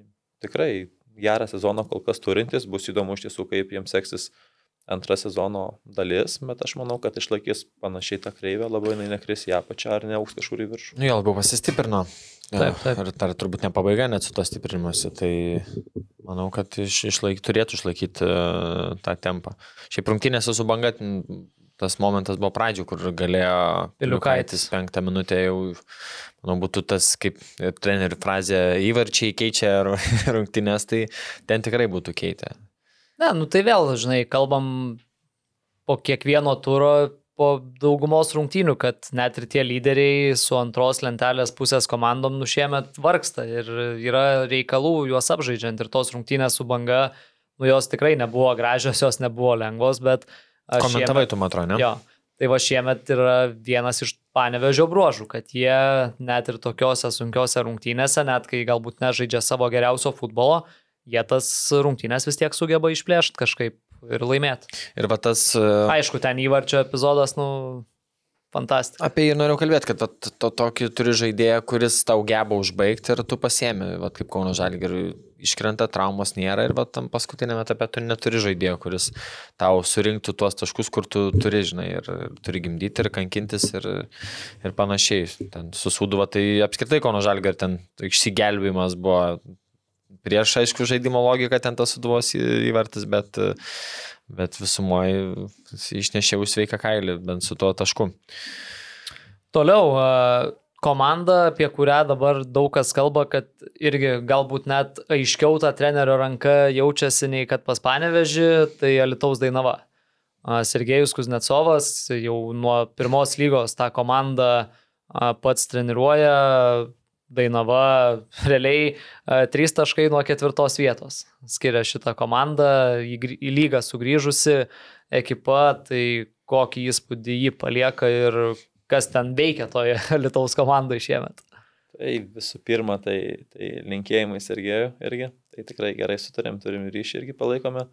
tikrai gerą sezoną kol kas turintis, bus įdomu iš tiesų, kaip jiems seksis antra sezono dalis, bet aš manau, kad išlaikys panašiai tą kreivę, labai jinai nekris į apačią ar neauks kažkur į viršų. Nu, jo labiau pasistiprino. Taip, taip. Ir dar turbūt ne pabaiga net su to stiprinimuose, tai manau, kad iš, išlaik, turėtų išlaikyti uh, tą tempą. Šiaip rungtynėse su banga tas momentas buvo pradžių, kur galėjo Piliukaitis. Penktą minutę jau, manau, būtų tas kaip trenerių frazė įvarčiai keičia ru- rungtynės, tai ten tikrai būtų keitę. Ne, nu tai vėl, žinai, kalbam po kiekvieno turo, po daugumos rungtynių, kad net ir tie lyderiai su antros lentelės pusės komandom nušiemet vargsta ir yra reikalų juos apžaidžiant ir tos rungtynės su banga, nu jos tikrai nebuvo gražios, jos nebuvo lengvos, bet... Komentavai šiemet- tu, man atrodo, ne? Jo. Tai va šiemet yra vienas iš panevežio bruožų, kad jie net ir tokiuose sunkiuose rungtynėse, net kai galbūt nežaidžia savo geriausio futbolo, jie tas rungtynės vis tiek sugeba išplėšti kažkaip ir laimėti. Ir va tas... Uh, Aišku, ten įvarčio epizodas, nu, fantastika. Apie jį norėjau kalbėti, kad vat to, tokį turi žaidėją, kuris tau geba užbaigti ir tu pasiemi, va, kaip Kauno Žalgiriui iškrenta, traumos nėra ir va, tam paskutinėme etape tu neturi žaidėjo, kuris tau surinktų tuos taškus, kur tu turi, žinai, ir, turi gimdyti ir kankintis ir, ir panašiai. Ten susūduva, tai apskritai Kauno Žalgirio ten išsigelbėjimas buvo prieš, aišku, žaidimo logiką ten tas suduvos į- įvartis, bet, bet visumoje išnešėjau sveiką kailį, bent su tuo tašku. Toliau, komanda, apie kurią dabar daug kas kalba, kad irgi galbūt net aiškiau ta trenerio ranka jaučiasi nei kad pas panevežį, tai Alitaus Dainava. Sergejus Kuznecovas jau nuo pirmos lygos tą komandą pats treniruoja. Dainava realiai a, trys taškai nuo ketvirtos vietos skiria šitą komandą į, į lygą sugrįžusi ekipa, tai kokį įspūdį jį palieka ir kas ten veikia toje Lietuvos komandoje šiemet. Tai visų pirma, tai, tai linkėjimai Sergejui irgi. Tai tikrai gerai sutarėm, turim ryšį irgi palaikome.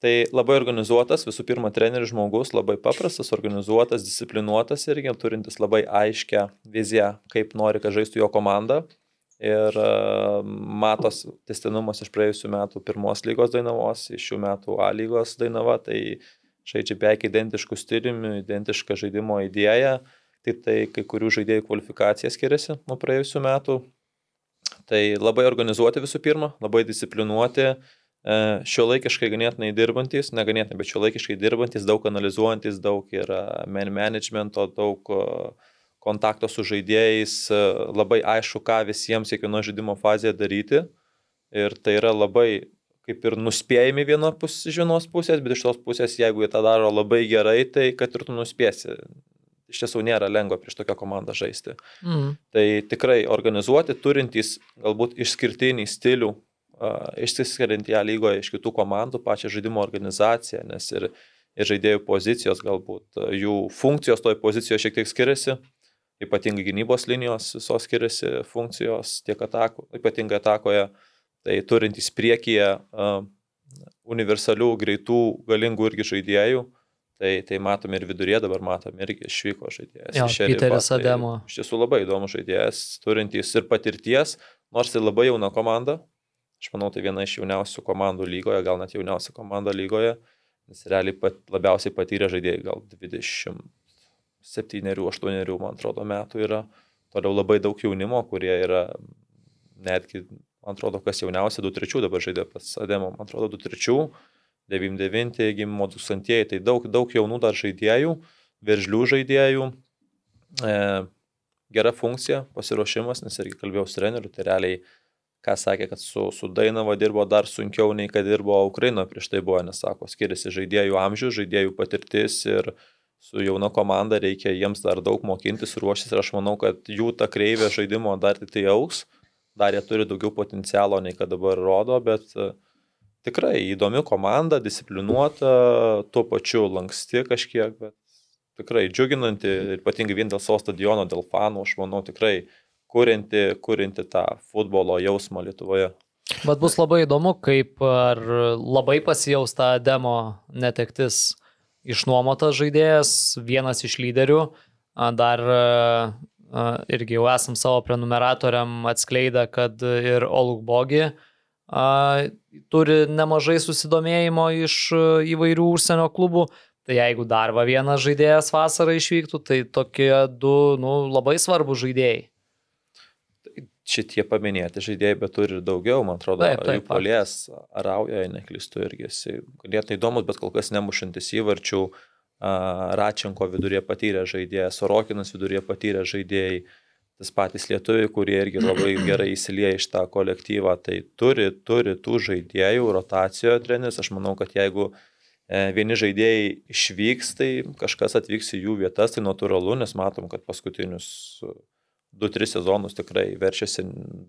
Tai labai organizuotas, visų pirma, treneris žmogus, labai paprastas, organizuotas, disciplinuotas irgi, turintis labai aiškę viziją, kaip nori, kad žaistų jo komanda. Ir uh, matos testinumas iš praėjusių metų pirmos lygos dainavos, iš šių metų A lygos dainava, tai žaidžia beveik identiškų stiliumi, identišką žaidimo idėją, tik tai kai kurių žaidėjų kvalifikacija skiriasi nuo praėjusių metų. Tai labai organizuoti visų pirma, labai disciplinuoti, šio laikiškai ganėtinai dirbantis, ne ganėtinai, bet šio laikiškai dirbantis, daug analizuojantis, daug yra man managemento, daug e, kontakto su žaidėjais, e, labai aišku, ką visiems kiekvieno žaidimo fazėje daryti. Ir tai yra labai kaip ir nuspėjami viena pus, iš vienos pusės, bet iš tos pusės, jeigu jie tą daro labai gerai, tai kad ir tu nuspėsi. Iš tiesų nėra lengva prieš tokią komandą žaisti. Mhm. Tai tikrai organizuoti, turintys galbūt išskirtinį stilių, išsiskiriant ją lygoje iš kitų komandų, pačią žaidimo organizaciją, nes ir, ir žaidėjų pozicijos, galbūt jų funkcijos toj pozicijoje šiek tiek skiriasi, ypatingai gynybos linijos visos skiriasi funkcijos tiek atakų, ypatingai atakoje, tai turintys priekyje universalių, greitų, galingų irgi žaidėjų, Tai, tai matom ir viduryje, dabar matom irgi išvyko žaidėjas. Jo, Peteris tai Ademo. Tai iš tiesų labai įdomus žaidėjas, turintys ir patirties, nors tai labai jauna komanda. Aš manau, tai viena iš jauniausių komandų lygoje, gal net jauniausia komanda lygoje, nes realiai pat, labiausiai patyrę žaidėjai, gal 27-8, man atrodo, metų yra. Toliau labai daug jaunimo, kurie yra netgi, man atrodo, kas jauniausia, 2-3 dabar žaidė pas Ademo, man atrodo, 2-3 99 gimimo 2000, tai daug, daug jaunų dar žaidėjų, veržlių žaidėjų, e, gera funkcija, pasiruošimas, nes irgi kalbėjau su treneriu, tai realiai, ką sakė, kad su, su Dainava dirbo dar sunkiau nei kad dirbo Ukraino prieš tai buvo, nes sako, skiriasi žaidėjų amžius, žaidėjų patirtis ir su jauna komanda reikia jiems dar daug mokintis, ruoštis. Ir aš manau, kad jų ta kreivė žaidimo dar tik tai auks, dar jie turi daugiau potencialo nei kad dabar rodo, bet uh, tikrai įdomi komanda, disciplinuota, tuo pačiu lanksti kažkiek, bet tikrai džiuginanti, ypatingai vien dėl savo stadiono, dėl fanų, aš manau tikrai kurianti, kurianti tą futbolo jausmą Lietuvoje. Bet bus labai įdomu, kaip ar labai pasijaus tą demo netektis išnuomotas žaidėjas, vienas iš lyderių, dar irgi jau esam savo prenumeratoriam atskleidę, kad ir Olukbogi turi nemažai susidomėjimo iš įvairių užsienio klubų. Tai jeigu dar va vienas žaidėjas vasarą išvyktų, tai tokie du nu, labai svarbus žaidėjai. Šitie paminėti žaidėjai, bet turi ir daugiau, man atrodo, taip, taip, jų polės, arauja, neklistu irgi, ganėtinai įdomus, bet kol kas nemušantis įvarčių, Račenko vidurėje patyrė žaidėjas, Sorokinas vidurėje patyrė žaidėjai, tas patys lietuviai, kurie irgi labai gerai įsilieja iš tą kolektyvą, tai turi, turi tų žaidėjų rotacijoje treneris. Aš manau, kad jeigu e, vieni žaidėjai išvyks, tai kažkas atvyks į jų vietas, tai natūralu, nes matom, kad paskutinius 2-3 sezonus tikrai verčiasi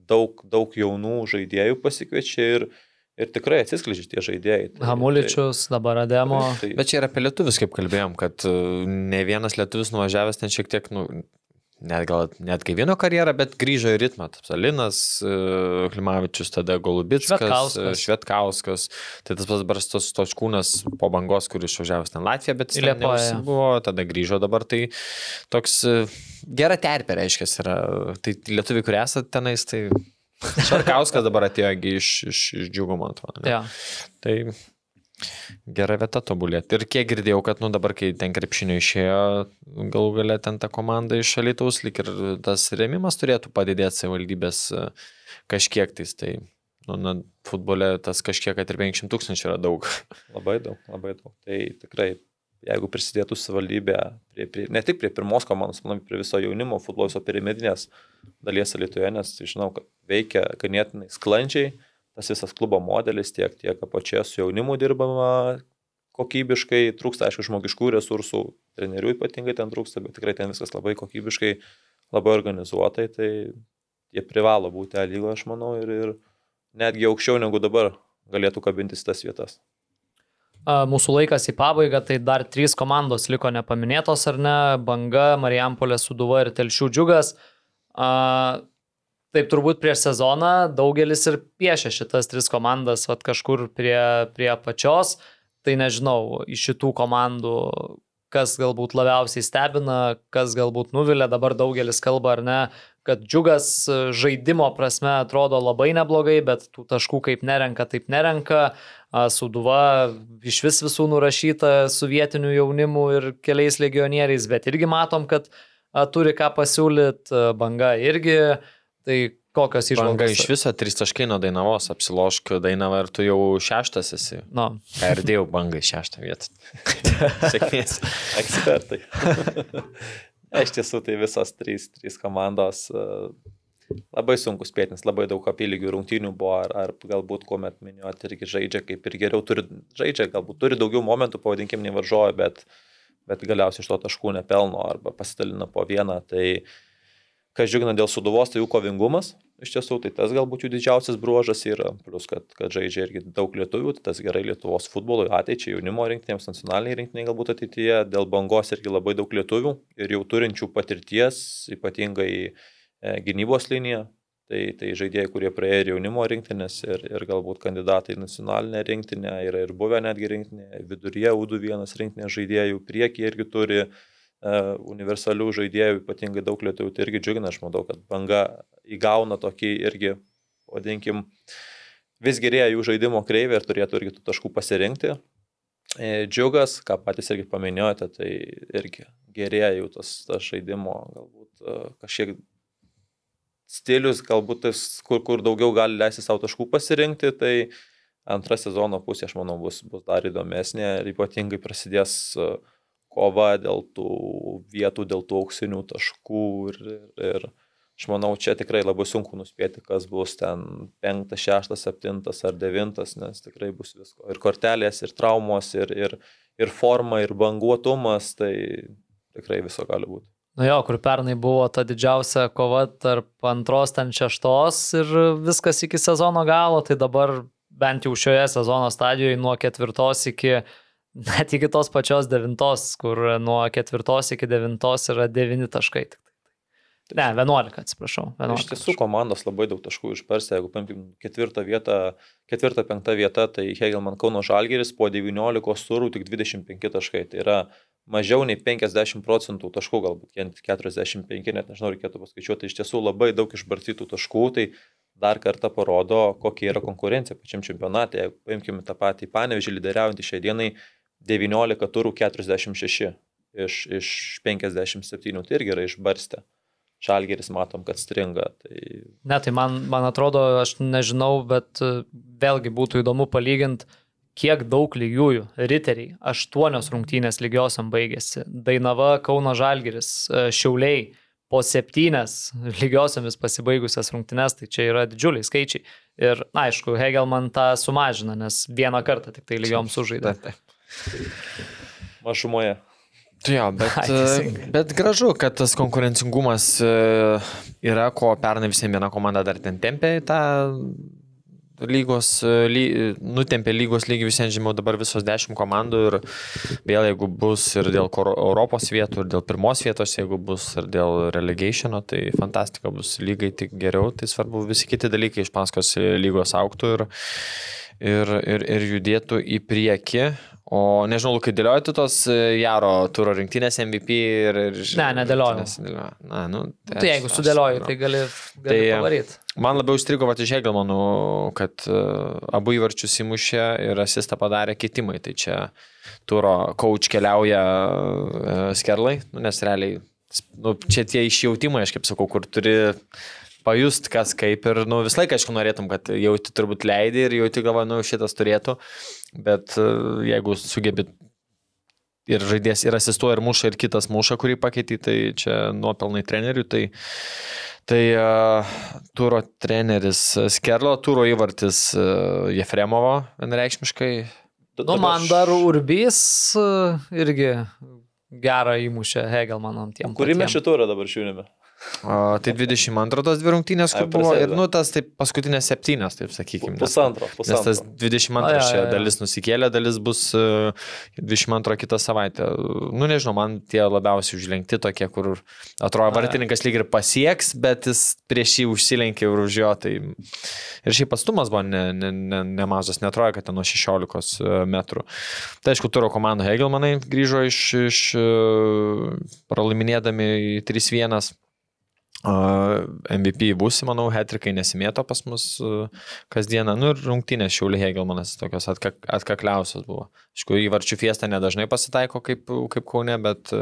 daug, daug jaunų žaidėjų pasikviečia ir, ir tikrai atsiskleidžia tie žaidėjai. Tai, Hamuličius, tai, dabar Ademo. Tai, tai, Bet čia yra apie lietuvius, kaip kalbėjom, kad e, ne vienas lietuvis nuvažiavęs ten šiek tiek, nu, net gal net gaivino karjerą, bet grįžo į ritmą. Salinas, e, Klimavičius, tada Golubitskas, Švetkauskas. Švetkauskas. Tai tas pats Barstos Točkūnas po bangos, kuris išvažiavęs ten Latviją, bet jis buvo, tada grįžo dabar. Tai toks e, gera terpė, reiškia, yra. Tai lietuviai, kurie esate tenais, tai Švetkauskas dabar atėjo iš, iš, iš džiugo, man atrodo. Ja. Tai Gera vieta tobulėti. Ir kiek girdėjau, kad nu, dabar, kai ten krepšinio išėjo, galų galę ten ta komanda iš šalytaus, lik ir tas remimas turėtų padidėti savivaldybės e, kažkiek tais. Tai, nu, na, futbole tas kažkiek, kad ir 500 tūkstančių yra daug. Labai daug, labai daug. Tai tikrai, jeigu prisidėtų savivaldybė, prie, prie, ne tik prie pirmos komandos, manau, prie viso jaunimo futbolo, viso piramidinės dalies Lietuvoje, nes žinau, kad veikia ganėtinai sklandžiai tas visas klubo modelis, tiek, tiek apačioje su jaunimu dirbama kokybiškai, trūksta, aišku, žmogiškų resursų, trenerių ypatingai ten trūksta, bet tikrai ten viskas labai kokybiškai, labai organizuotai, tai jie privalo būti A lygoje, aš manau, ir, ir netgi aukščiau negu dabar galėtų kabintis tas vietas. Mūsų laikas į pabaigą, tai dar trys komandos liko nepaminėtos, ar ne? Banga, Marijampolė, Suduva ir Telšių džiugas. Taip turbūt prieš sezoną daugelis ir piešia šitas tris komandas vat, kažkur prie, prie pačios. Tai nežinau, iš šitų komandų, kas galbūt labiausiai stebina, kas galbūt nuvilia, dabar daugelis kalba ar ne, kad džiugas žaidimo prasme atrodo labai neblogai, bet tų taškų kaip nerenka, taip nerenka. Suduva iš vis visų nurašyta su vietiniu jaunimu ir keliais legionieriais, bet irgi matom, kad turi ką pasiūlyti, banga irgi Tai kokios išvalgos? Banga iš viso trys taškai nuo Dainavos, apsilošk Dainavą ir tu jau šeštas esi. No. Ir dėjau bangai šeštą vietą. Sėkmės. Ekspertai. iš tiesų tai visos trys, trys komandos e, labai sunkus spėtinis, labai daug apylygių rungtynių buvo, ar, ar galbūt, kuomet minėjote, irgi žaidžia kaip ir geriau, turi, žaidžia, galbūt turi daugiau momentų, pavadinkim, nei varžoja, bet, bet galiausiai iš to taškų nepelno arba pasidalina po vieną. Tai uh, Kas džiugina dėl suduvos, tai jų kovingumas. iš tiesų, tai tas galbūt jų didžiausias bruožas yra, plus kad, kad žaidžia irgi daug lietuvių, tai tas gerai Lietuvos futbolui, ateičiai, jaunimo rinktinėms, nacionaliniai rinktiniai galbūt ateityje, dėl bangos irgi labai daug lietuvių ir jau turinčių patirties, ypatingai e, gynybos liniją, Tai, tai žaidėjai, kurie praėjo ir jaunimo rinktinės, ir, ir galbūt kandidatai į nacionalinę rinktinę, yra ir buvę netgi rinktinė, viduryje U21 rinktinės žaidėjų, priekyje irgi turi uh, universalių žaidėjų, ypatingai daug lietuvių, tai irgi džiugina, aš manau, kad banga įgauna tokį irgi, vadinkim, vis gerėja jų žaidimo kreivė ir turėtų irgi tų taškų pasirinkti. E, džiugas, ką patys irgi paminėjote, tai irgi gerėja jų tas, tas žaidimo, galbūt e, kažkiek stilius, galbūt tas, kur, kur daugiau gali leisti savo taškų pasirinkti, tai antra sezono pusė, aš manau, bus, bus dar įdomesnė ir ypatingai prasidės e, kova dėl tų vietų, dėl tų auksinių taškų ir, ir, aš manau, čia tikrai labai sunku nuspėti, kas bus ten penktas, šeštas, septintas ar devintas, nes tikrai bus visko. Ir kortelės, ir traumos, ir, ir, ir forma, ir banguotumas, tai tikrai viso gali būti. Nu jo, kur pernai buvo ta didžiausia kova tarp antros ten šeštos ir viskas iki sezono galo, tai dabar bent jau šioje sezono stadijoje nuo ketvirtos iki net iki tos pačios devintos, kur nuo ketvirtos iki devintos yra devyni taškai. Tik. Ne, 11, atsiprašau. 11, Iš tiesų komandos labai daug taškų išparsė, jeigu paimkim ketvirtą vietą, ketvirtą, penktą vietą, tai Hegelman Kauno Žalgeris po 19 turų tik 25 taškai. Tai yra mažiau nei 50 procentų taškų, galbūt 45, net nežinau, reikėtų paskaičiuoti, iš tiesų labai daug išbarstytų taškų, tai dar kartą parodo, kokia yra konkurencija pačiam čempionate. Jeigu paimkime tą patį panevežį lyderiaujantį šiai dienai 19 turų 46 iš, iš 57, tai irgi yra išbarstę. Šalgeris matom, kad stringa. Tai... Ne, tai man, man atrodo, aš nežinau, bet vėlgi būtų įdomu palyginti kiek daug lygiųjų. Riteriai, aštuonios rungtynės lygiosiam baigėsi. Dainava Kauno Žalgiris, e, Šiauliai po septynes lygiosiamis pasibaigusias rungtynes, tai čia yra didžiuliai skaičiai. Ir aišku, Hegelman tą sumažina, nes vieną kartą tik tai lygiom sužaidė. Mažumoje. Tai jo, bet, e, bet gražu, kad tas konkurencingumas e, yra, ko pernai visiems viena komanda dar ten tempė į tą lygos, e, ly, nutempė lygos lygį visiems žemiau dabar visos dešimt komandų ir vėl jeigu bus ir dėl Europos vietų, ir dėl pirmos vietos, jeigu bus ir dėl relegationo, tai fantastika bus lygai tik geriau, tai svarbu visi kiti dalykai iš paskos lygos auktų ir, ir, ir, ir judėtų į priekį. O nežinau, kai dėliojate tos e, Jaro turo rinktinės MVP ir... ir ne, nedėlioju. Na, nu, tai, tai jeigu sudėlioju, tai gali, gali tai, pavaryti. Man labiau užstrigo va iš Hegelmanų, kad uh, abu įvarčius įmušė ir asistą padarė kitimai. Tai čia turo coach keliauja uh, skerlai, nu, nes realiai, nu, čia tie išjautimai, aš kaip sakau, kur turi pajust, kas kaip ir, nu, visą laiką, aišku, norėtum, kad jauti turbūt leidai ir jauti galva, nu, šitas turėtų. Bet e, jeigu sugebi ir žaidėjas ir asistuoja, ir muša, ir kitas muša, kurį pakeitė, tai čia nuopelnai trenerių. Tai, tai uh, turo treneris Skerlo, turo įvartis uh, Jefremovo vienareikšmiškai. Nu, man dar Urbys uh, irgi gerą įmušė Hegelmanom tiem. Kurį mes šitą turą dabar žiūrime? O, tai 22 tos dvi rungtynės, kur buvo ir, nu, tas taip paskutinės septynės, taip sakykime. Pusantro, pusantro. Nes tas 22 A, ja, ja, ja. dalis nusikėlė, dalis bus 22 kitą savaitę. Nu, nežinau, man tie labiausiai užlenkti tokie, kur atrodo vartininkas lyg ir pasieks, bet jis prieš jį užsilenkė ir už jo. Tai... Ir šiaip pastumas buvo nemažas, ne, ne, ne netrodo, kad ten nuo 16 e, metrų. Tai aišku, turo komanda Hegelmanai grįžo iš, iš e, pralaiminėdami 3-1. MVP būsi, manau, hetrikai nesimėto pas mus kasdieną. Nu ir rungtynės Šiaulė Hegelmanas tokios atkak, atkakliausios buvo. Aišku, įvarčių fiesta nedažnai pasitaiko kaip, kaip Kaune, bet,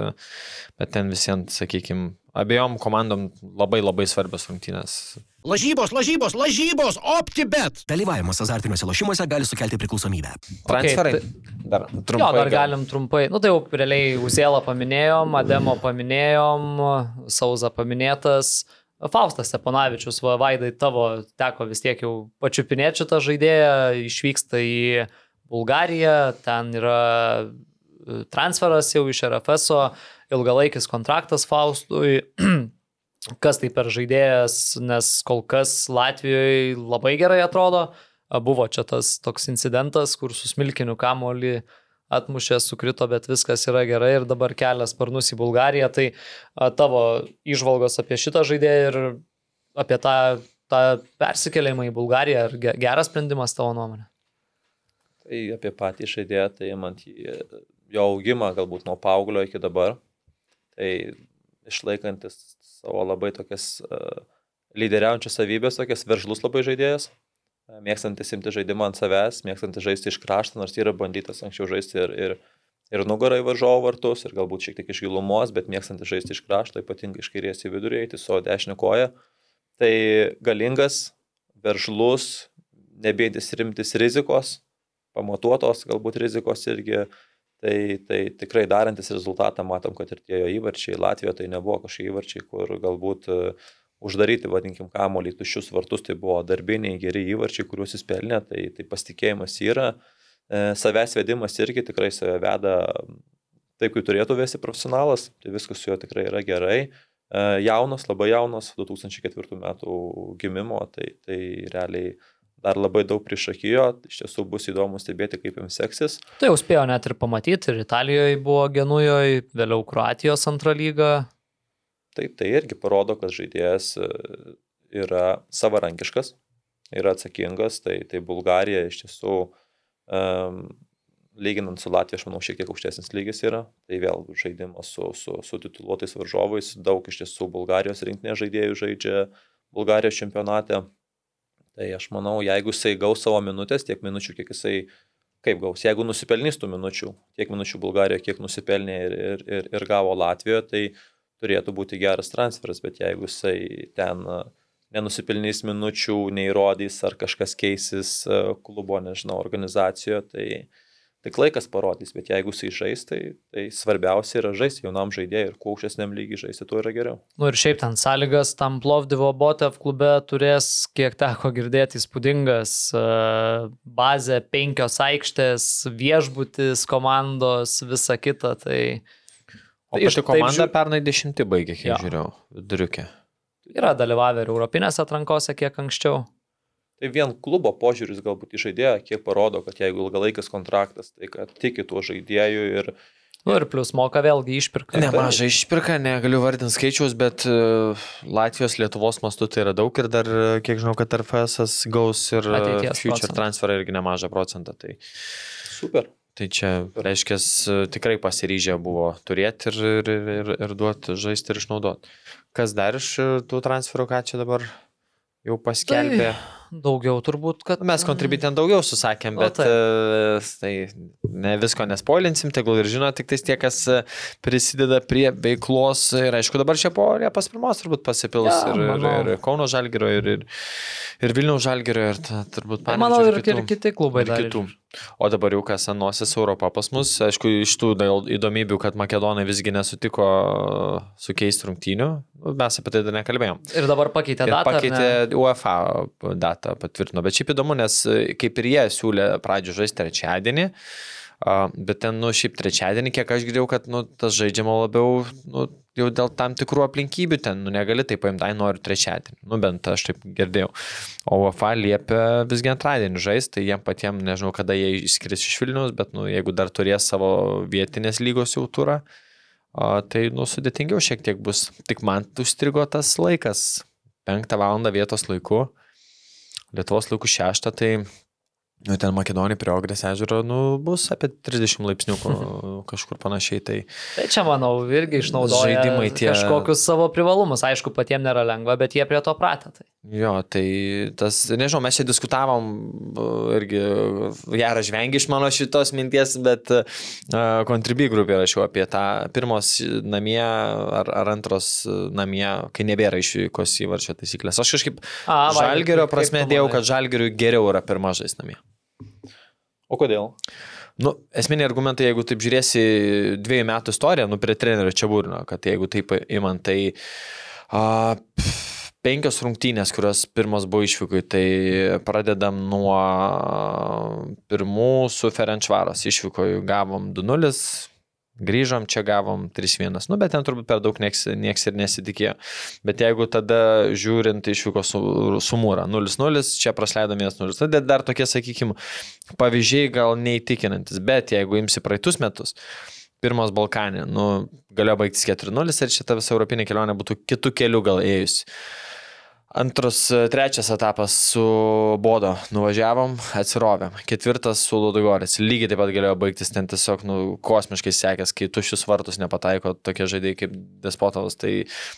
bet ten visiems, sakykime, abiejom komandom labai labai svarbios rungtynės. Lažybos, lažybos, lažybos, OptiBet. Dalyvavimas azartiniuose lošimuose gali sukelti priklausomybę. Transferai. Okay, tai, dar trumpai. Jo, dar galim trumpai. Nu tai jau realiai Uzėlą paminėjom, Ademo paminėjom, Sauza paminėtas. Faustas Steponavičius, va, Vaidai, tavo teko vis tiek jau pačiupinėti šitą žaidėją, išvyksta į Bulgariją, ten yra transferas jau iš RFS, ilgalaikis kontraktas Faustui. kas tai per žaidėjas, nes kol kas Latvijoje labai gerai atrodo. Buvo čia tas toks incidentas, kur su smilkiniu kamoliu atmušė, sukrito, bet viskas yra gerai ir dabar kelias sparnus į Bulgariją. Tai tavo išvalgos apie šitą žaidėją ir apie tą, tą persikėlimą į Bulgariją, ar ge- geras sprendimas tavo nuomonė? Tai apie patį žaidėją, tai man jo augimą galbūt nuo paauglio iki dabar. Tai išlaikantis savo labai tokias uh, lyderiaujančias savybės, tokias veržlus labai žaidėjas, e, mėgstantis imti žaidimą ant savęs, mėgstantis žaisti iš krašto, nors yra bandytas anksčiau žaisti ir, ir, ir nugarai varžovo vartus, ir galbūt šiek tiek iš gilumos, bet mėgstantis žaisti iš krašto, ypatingai iš kairės į vidurį, eiti su dešinė koja. Tai galingas, veržlus, nebėdis rimtis rizikos, pamatuotos galbūt rizikos irgi. Tai, tai tikrai darantis rezultatą matom, kad ir tie jo įvarčiai Latvijoje tai nebuvo kažkokie įvarčiai, kur galbūt e, uždaryti, vadinkim, kamolį tuščius vartus, tai buvo darbiniai geri įvarčiai, kuriuos jis pelnė, tai, tai pasitikėjimas yra. E, savęs vedimas irgi tikrai save veda taip, kaip turėtų vesti profesionalas, tai viskas su juo tikrai yra gerai. E, jaunas, labai jaunas, 2004 metų gimimo, tai, tai realiai dar labai daug priešakijo, iš tiesų bus įdomu stebėti, kaip jums seksis. Tai jau spėjo net ir pamatyti, ir Italijoje buvo Genujoje, vėliau Kroatijos antrą lygą. Taip, tai irgi parodo, kad žaidėjas e, yra savarankiškas, yra atsakingas, tai, tai Bulgarija iš tiesų, um, lyginant su Latvija, aš manau, šiek tiek aukštesnis lygis yra, tai vėl žaidimas su, su, su tituluotais varžovais, daug iš tiesų Bulgarijos rinktinė žaidėjų žaidžia Bulgarijos čempionate, tai aš manau, jeigu jisai gaus savo minutės, tiek minučių, kiek jisai kaip gaus. Jeigu nusipelnys tų minučių, tiek minučių Bulgarijoje, kiek nusipelnė ir, ir, ir, ir gavo Latvijoje, tai turėtų būti geras transferas, bet jeigu jisai ten nenusipelnys minučių, neįrodys ar kažkas keisis klubo, nežinau, organizacijoje, tai tik laikas parodys, bet jeigu jisai žais, tai, tai svarbiausia yra žaisti jaunam žaidėjui ir kuo aukštesniam lygiai žaisti, tuo yra geriau. Nu ir šiaip ten sąlygas tam Plovdivo Botev klube turės, kiek teko girdėti, įspūdingas. e, Bazė, penkios aikštės, viešbutis, komandos, visa kita. Tai O Iš- pati taip komanda žiū- pernai dešimti baigė, kiek Jo. žiūrėjau, viduriukė. yra dalyvavę ir Europinėse atrankose kiek anksčiau. Tai vien klubo požiūris galbūt į žaidėją, kiek parodo, kad jeigu ilgalaikis kontraktas, tai kad tiki tuo žaidėju ir Nu ir plus moka vėlgi išpirka. Nemažai išpirka, negaliu vardinti skaičiaus, bet e, Latvijos, Lietuvos mastu tai yra daug ir dar, e, kiek žinau, kad RFS gaus ir e, Ateities future procentą. transferą irgi nemažą procentą. Tai, super. tai čia, reiškia, tikrai pasiryžę buvo turėti ir, ir, ir, ir, duoti žaisti ir išnaudoti. Kas dar iš tų transferų, ką čia dabar jau paskelbė? Tai... Daugiau turbūt, kad. Mes kontributėm daugiau susakėm, O, bet taip. e, tai ne visko nespoilinsim, tegul ir žino tik tais tie, kas e, prisideda prie veiklos. Ir aišku, dabar čia po Liepos pirmos turbūt pasipils Jo, ir, ir, manau. ir Kauno Žalgiro, ir, ir, ir Vilniaus Žalgiro, ir ta, turbūt Tai manau, ir, Panevėžio ir kiti klubai ir kitų. O dabar jau kas anosis Europą pas mus, aišku, iš tų įdomybių, kad Makedonai visgi nesutiko sukeisti rungtynių, nu, mes apie tai dar nekalbėjom. Ir dabar pakeitė Ir datą. pakeitė UEFA datą patvirtino. Bet šiaip įdomu, nes e, kaip ir jie siūlė pradžių žaisti trečiadienį, a, bet ten, nu, šiaip trečiadienį, kiek aš girdėjau, kad, nu, tas žaidžiama labiau, nu, jau dėl tam tikrų aplinkybių ten, nu, negali taip paimti, ai, noriu trečiadienį. Nu, bent aš taip girdėjau. O UEFA liepia visgi antradienį žaisti, tai jiem patiems, nežinau, kada jie išskris iš Vilnius, bet, nu, jeigu dar turės savo vietinės lygos jau turą, a, tai, nu, sudėtingiau šiek tiek bus. Tik man užstrigo tas laikas. 5 val. vietos laiku. Lietuvos laikų 6, tai nu, ten Makedonija prie Ogrės ežero nu, bus apie 30 laipsnių kažkur panašiai. Tai Tai čia, manau, irgi išnaudoja Žaidimai tie- kažkokius savo privalumus. Aišku, patiems nėra lengva, bet jie prie to pratę. Tai. Jo, tai tas, nežinau, mes čia diskutavom bu, irgi gerą žvengį iš mano šitos minties, bet uh, Contribui grupė rašiau apie tą pirmos namie ar, ar antros namie, kai nebėra išvykos įvarčio taisyklės. Aš kažkaip A, žalgerio kaip- kaip prasme tu dėjau, kad žalgeriui geriau yra pirma žais namie. O kodėl? Nu, esminiai argumentai, jeigu taip žiūrėsi dviejų metų istoriją, nu, prie trenerio čia būrino, kad jeigu taip imant, tai a, pff, penkios rungtynės, kurios pirmos buvo išvykui, tai pradedam nuo pirmų su Ferenčvaros išvykoju, gavom 2-0, Grįžom, čia gavom 3-1. Nu, bet ten turbūt per daug nieks, nieks ir nesitikėjo. Bet jeigu tada žiūrint išvyko su, sumūra 0-0, čia prasleidom 1-0. Tada dar tokie, sakykime, pavyzdžiai gal neįtikinantis. Bet jeigu imsi praeitus metus, pirmas Balkanė, nu, galėjo baigtis 4-0 ir šita visa europinė kelionė būtų kitų kelių gal ėjusi. Antras, trečias etapas su Bodo nuvažiavom, atsirovėm. Ketvirtas su Ludogorės. Lygiai taip pat galėjo baigtis ten tiesiog nu, kosmiškai sekęs, kai tuščius vartus nepataiko tokie žaidėjai kaip Despotovas. Tai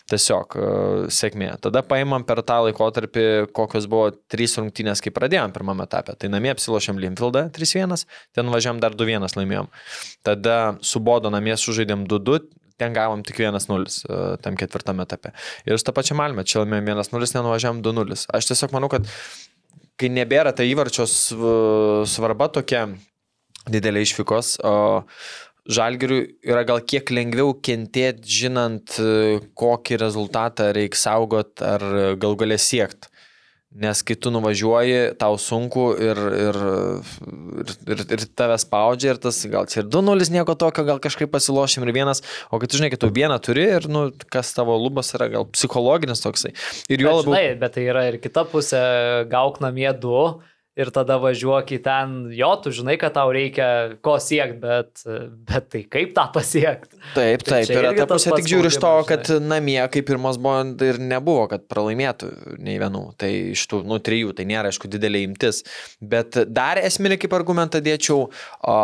tiesiog uh, sėkmė. Tada paimam per tą laikotarpį, kokios buvo trys rungtynės, kai pradėjom pirmame etape. Tai namie apsilošėm Limfildą 3-1, ten važiavam dar 2-1 laimėjom. Tada su Bodo namie sužaidėm 2-2 ten gavom tik 1-0 e, tam ketvirtame etape. Ir su tą pačią Malmę, čia laimėjom 1-0, nenuvažiavam 2-0. Aš tiesiog manau, kad kai nebėra tai įvarčios svarba tokia didelė išvykos, o Žalgiriui yra gal kiek lengviau kentėti, žinant, kokį rezultatą reikia saugot ar gal galės siekti. Nes kai tu nuvažiuoji, tau sunku ir, ir, ir, ir, tave spaudžia ir tas gal čia ir 2-0 nieko tokio, gal kažkaip pasilošim ir vienas, o kai tu žinai, kad tu vieną turi ir, nu, kas tavo lubas yra gal psichologinis toksai. Ir jo labiau. Žinai, bet tai yra ir kita pusė, gauk namie du ir tada važiuok į ten, jo, tu žinai, kad tau reikia ko siekti, bet, bet tai kaip tą pasiekti. Taip, taip, tai yra ta pusė, tik žiūri iš to, kad namie, kaip pirmas buvo, ir nebuvo, kad pralaimėtų nei vienų. Tai iš tų, nu, trijų, tai nėra, aišku, didelė imtis. Bet dar esminį kaip argumentą dėčiau, o,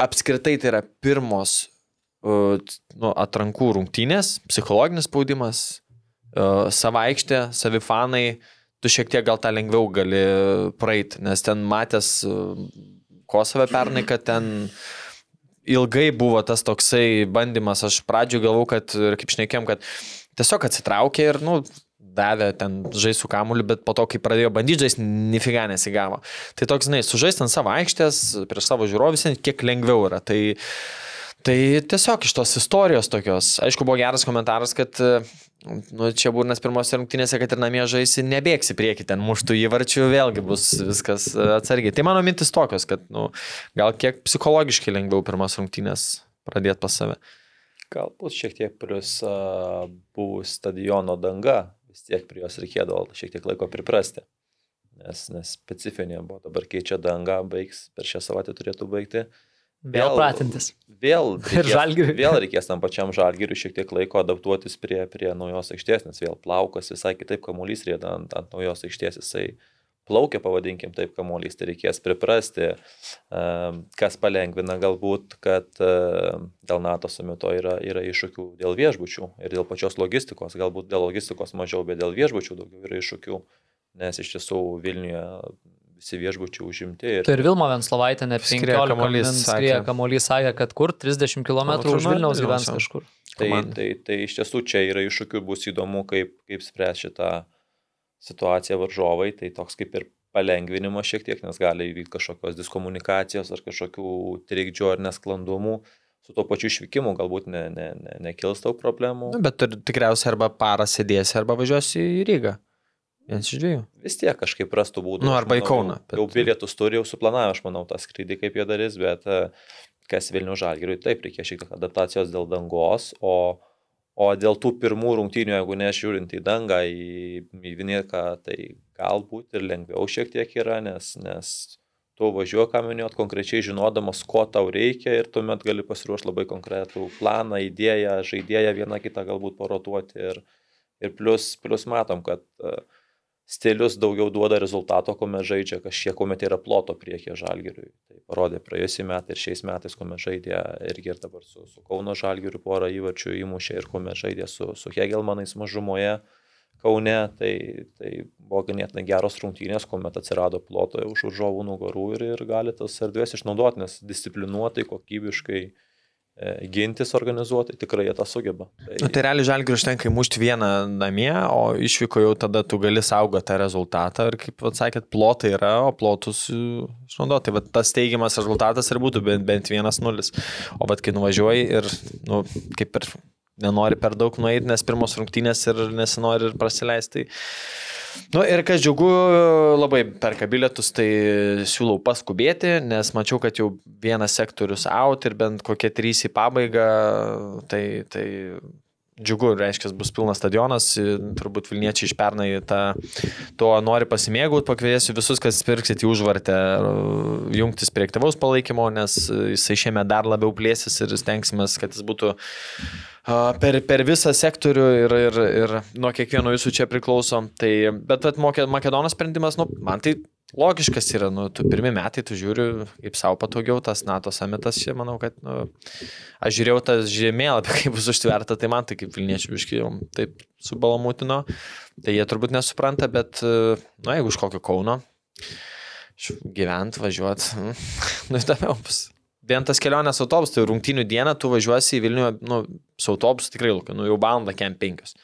apskritai tai yra pirmos o, nu, atrankų rungtynės, psichologinis spaudimas, savaikštė, savifanai tu šiek tiek gal tą lengviau gali praeiti, nes ten matęs e, Kosove pernai, kad ten ilgai buvo tas toksai bandymas, aš pradžioje galvau, kad, ir kaip šnekėm, kad tiesiog atsitraukė ir, nu, davė ten žaisų kamuolį, bet po to, kai pradėjo bandyti žaisti, nifiga nesigavo. Tai toks, žinai, sužaisti ant savo aikštės, prieš savo žiūrovus, kiek lengviau yra. Tai, tai tiesiog iš tos istorijos tokios. Aišku, buvo geras komentaras, kad Nu, čia būrnas pirmose rungtynėse, kad ir namie žaisi, nebėgsi prieki ten muštų įvarčių, vėlgi bus viskas e, atsargiai. Tai mano mintis tokios, kad nu, gal kiek psichologiškai lengviau pirmas rungtynės pradėti pas save. Galbūt šiek tiek plus uh, buvus stadiono danga, vis tiek prie jos reikėdavo šiek tiek laiko priprasti. Nes, nes specifinė buvo, dabar keičia danga, baigs, per šią savaitę turėtų baigti. Uh, Vėl pratintis. Vėl reikės, vėl reikės tam pačiam žalgiriui šiek tiek laiko adaptuotis prie, prie naujos aikštės, nes vėl plaukas visai kitaip kamuolys rėda ant, ant naujos aikštės, jisai plaukia, pavadinkim taip, kamuolys, tai reikės priprasti, kas palengvina galbūt, kad dėl NATO samito yra, yra iššūkių dėl viešbučių ir dėl pačios logistikos, galbūt dėl logistikos mažiau, bet dėl viešbučių daugiau yra iššūkių, nes iš tiesų Vilniuje visi viešbučiai užimti. Ir... Tai ir Vilma Venslovaitė net 15 min skrieja kamuolys sakė, kad kur 30 km už Vilniaus gyvens kažkur. Tai, tai, tai iš tiesų čia yra iššūkių, bus įdomu, kaip, kaip spręs šitą situaciją varžovai, tai toks kaip ir palengvinimas šiek tiek, nes gali įvykti kažkokios diskomunikacijos ar kažkokių trikdžių ar nesklandumų. Su tuo pačiu išvykimu galbūt ne, ne, ne, nekils daug problemų. Nu, bet tikriausiai arba parą sėdėsi, arba važiuosi į Rygą. Vienas iš dviejų. Vis tiek kažkaip rastų būdų. Nu, arba manau, į Kauną. Bet... Jau bilietus turi, jau suplanavę, aš manau, tą skrydį, kaip jie darys, bet e, kas Vilnių žalgiriui, taip, reikia šiek tiek adaptacijos dėl dangos, o, o dėl tų pirmų rungtynių, jeigu nežiūrint į dangą, į, į Vinieką, tai galbūt ir lengviau šiek tiek yra, nes, nes tu važiuoji, ką minėjot, konkrečiai žinodamas, ko tau reikia ir tuomet gali pasiruošti labai konkretų planą, idėją, žaidėją vieną kitą galbūt parotuoti ir, ir plus, plus matom, kad uh, stilius daugiau duoda rezultato, kuomet žaidžia kažkiek, kuomet yra ploto priekyje žalgiriui. Tai parodė praėjusiai metai ir šiais metais, kuomet žaidė irgi ir dabar su, su Kauno žalgiriu porą įvarčių įmušė ir kuomet žaidė su, su Hegelmanais mažumoje. Kaune, tai, tai buvo ganėtinai geros rungtynės, kuomet atsirado plotoje už užžovų nugarų ir, ir gali tas erdvės išnaudoti, nes disciplinuotai, kokybiškai uh, gintis organizuoti, tikrai jie tą sugeba. Tai, nu, tai realiai žalgiui užtenka įmušti vieną namie, o išvyko jau tada tu gali saugoti tą rezultatą ir kaip atsakėt, plotai yra, o plotus e, išnaudoti. Tai tas teigiamas rezultatas ir būtų bent, bent vienas nulis. O bet kai nuvažiuoji ir, nu, kaip ir nenori per daug nueiti, nes pirmos rungtynės ir nesinori ir prasileisti. Tai... Nu ir kas džiugu, labai perka bilietus, tai siūlau paskubėti, nes mačiau, kad jau vienas sektorius out ir bent kokie trys į pabaigą, tai, tai džiugu, reiškia, bus pilnas stadionas, turbūt Vilniečiai iš pernai tą, to nori pasimėgauti, pakviesiu visus, kas pirksit į užvartę, jungtis prie aktyvaus palaikymo, nes jisai šiemet dar labiau plėsis ir stengsime, kad jis būtų per, per visą sektorių ir, ir, ir nuo kiekvieno jūsų čia priklauso. Tai, bet Makedonos sprendimas, nu, man tai logiškas yra, nu, tu pirmie metai, tu žiūri, kaip savo patogiau tas NATO samitas čia, manau, kad, nu, aš žiūrėjau tas žemėlapį, kaip bus užtverta, tai man tai kaip Vilniečių iškėjom, taip subalamutino, tai jie turbūt nesupranta, bet, nu, jeigu iš kokio Kauno, gyvent, važiuot, nu, įdomiau bus. Vien tas kelionės autobus, tai rungtinių dieną tu važiuosi į Vilnių, nu, su autobusu tikrai, nu, jau valandą kem penkios.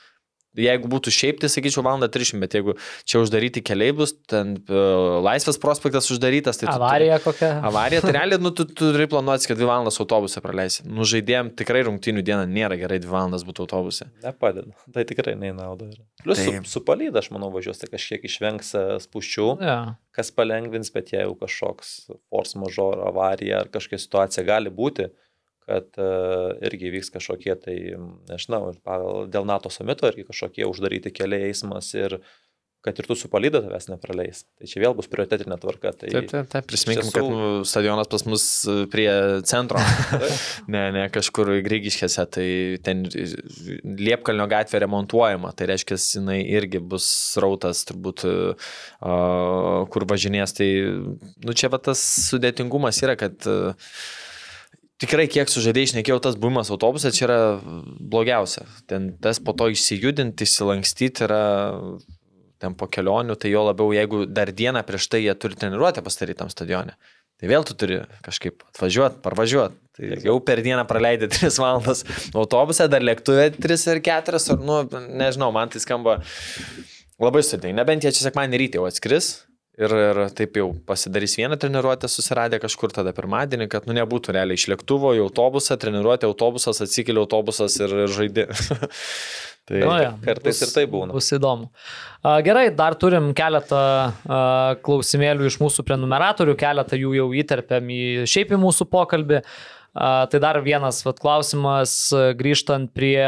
Jeigu būtų šiaip, tai sakyčiau, valanda 300, bet jeigu čia uždaryti keliai bus, ten uh, laisvės prospektas uždarytas, tai... Avarija tu, kokia? Avarija, tai realiai, nu, tu turi planuoti, kad 2 valandas autobuse praleisi. Nu, žaidėjim tikrai rungtinių dieną nėra gerai 2 valandas būti autobuse. Nepadeda, tai tikrai neįnauda. Plus tai... su, su palyda, aš manau, važiuos, tai kažkiek išvengs e, spuščių, ja. kas palengvins, bet jeigu kažkoks force major avarija ar kažkokia situacija gali būti, kad uh, irgi vyks kažkokie tai, nežinau, dėl NATO samito irgi kažkokie uždaryti keliai eismas ir kad ir tu su palyda tavęs nepraleis. Tai čia vėl bus prioritetinė tvarka. Tai taip, taip, taip. Prisiminkim, tiesų... kad nu, stadionas pas mus e, prie centro. ne, ne kažkur Grygiškėse, tai ten Liepkalnio gatvė remontuojama. Tai reiškia, jinai irgi bus rautas turbūt, uh, kur važinės. Tai, nu, čia va tas sudėtingumas yra, kad uh, tikrai kiek su žaidėjai išnekėjau, tas buvimas autobuse čia yra blogiausia. Ten tas po to išsijudinti, išsilankstyti yra ten po kelionių, tai jo labiau, jeigu dar dieną prieš tai jie turi treniruotę pastarytam stadione. Tai vėl tu turi kažkaip atvažiuoti, parvažiuoti. Tai jau per dieną praleidai 3 valandas autobuse, dar lėktuvė 3 ar 4, ar, nu, nežinau, man tai skamba labai sudėtingai. Nebent jie čia sekmanį rytį jau atskris, Ir, ir taip jau pasidarys vieną treniruotę susiradę kažkur tada pirmadienį, kad nu nebūtų realiai iš lėktuvo į autobusą, treniruotė autobusas, atsikėlė autobusas ir, ir žaidė. tai nu, ja, kartais bus, ir tai būna. Bus įdomu. Gerai, dar turim keletą klausimėlių iš mūsų prenumeratorių, keletą jų jau įterpėm į šiaip į mūsų pokalbį. Tai dar vienas vat, klausimas, grįžtant prie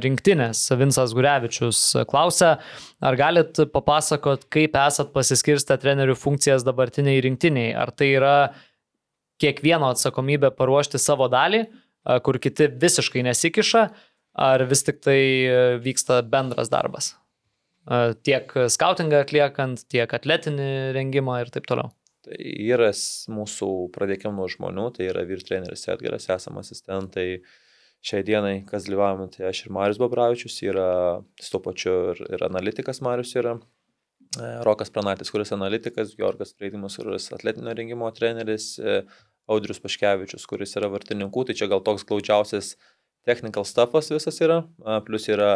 rinktinės. Vinsas Gurevičius klausia, ar galit papasakot, kaip esat pasiskirstę trenerių funkcijas dabartiniai rinktiniai? Ar tai yra kiekvieno atsakomybė paruošti savo dalį, kur kiti visiškai nesikiša, ar vis tik tai vyksta bendras darbas? Tiek skautingą atliekant, tiek atletinį rengimą ir taip toliau. Tai yra mūsų, pradėkime nuo žmonių, tai yra vyr treneris Edgaras, esame asistentai. Šiai dienai, kas dalyvavome, tai aš ir Marius Babravičius, yra su to pačiu ir, ir analitikas Marius yra. E, Rokas Pranatis, kuris analitikas, Georgas Treidimas, kuris atletinio rengimo treneris, e, Audrius Paškevičius, kuris yra vartininkų, tai čia gal toks glaudžiausias technical stuffas visas yra, plus yra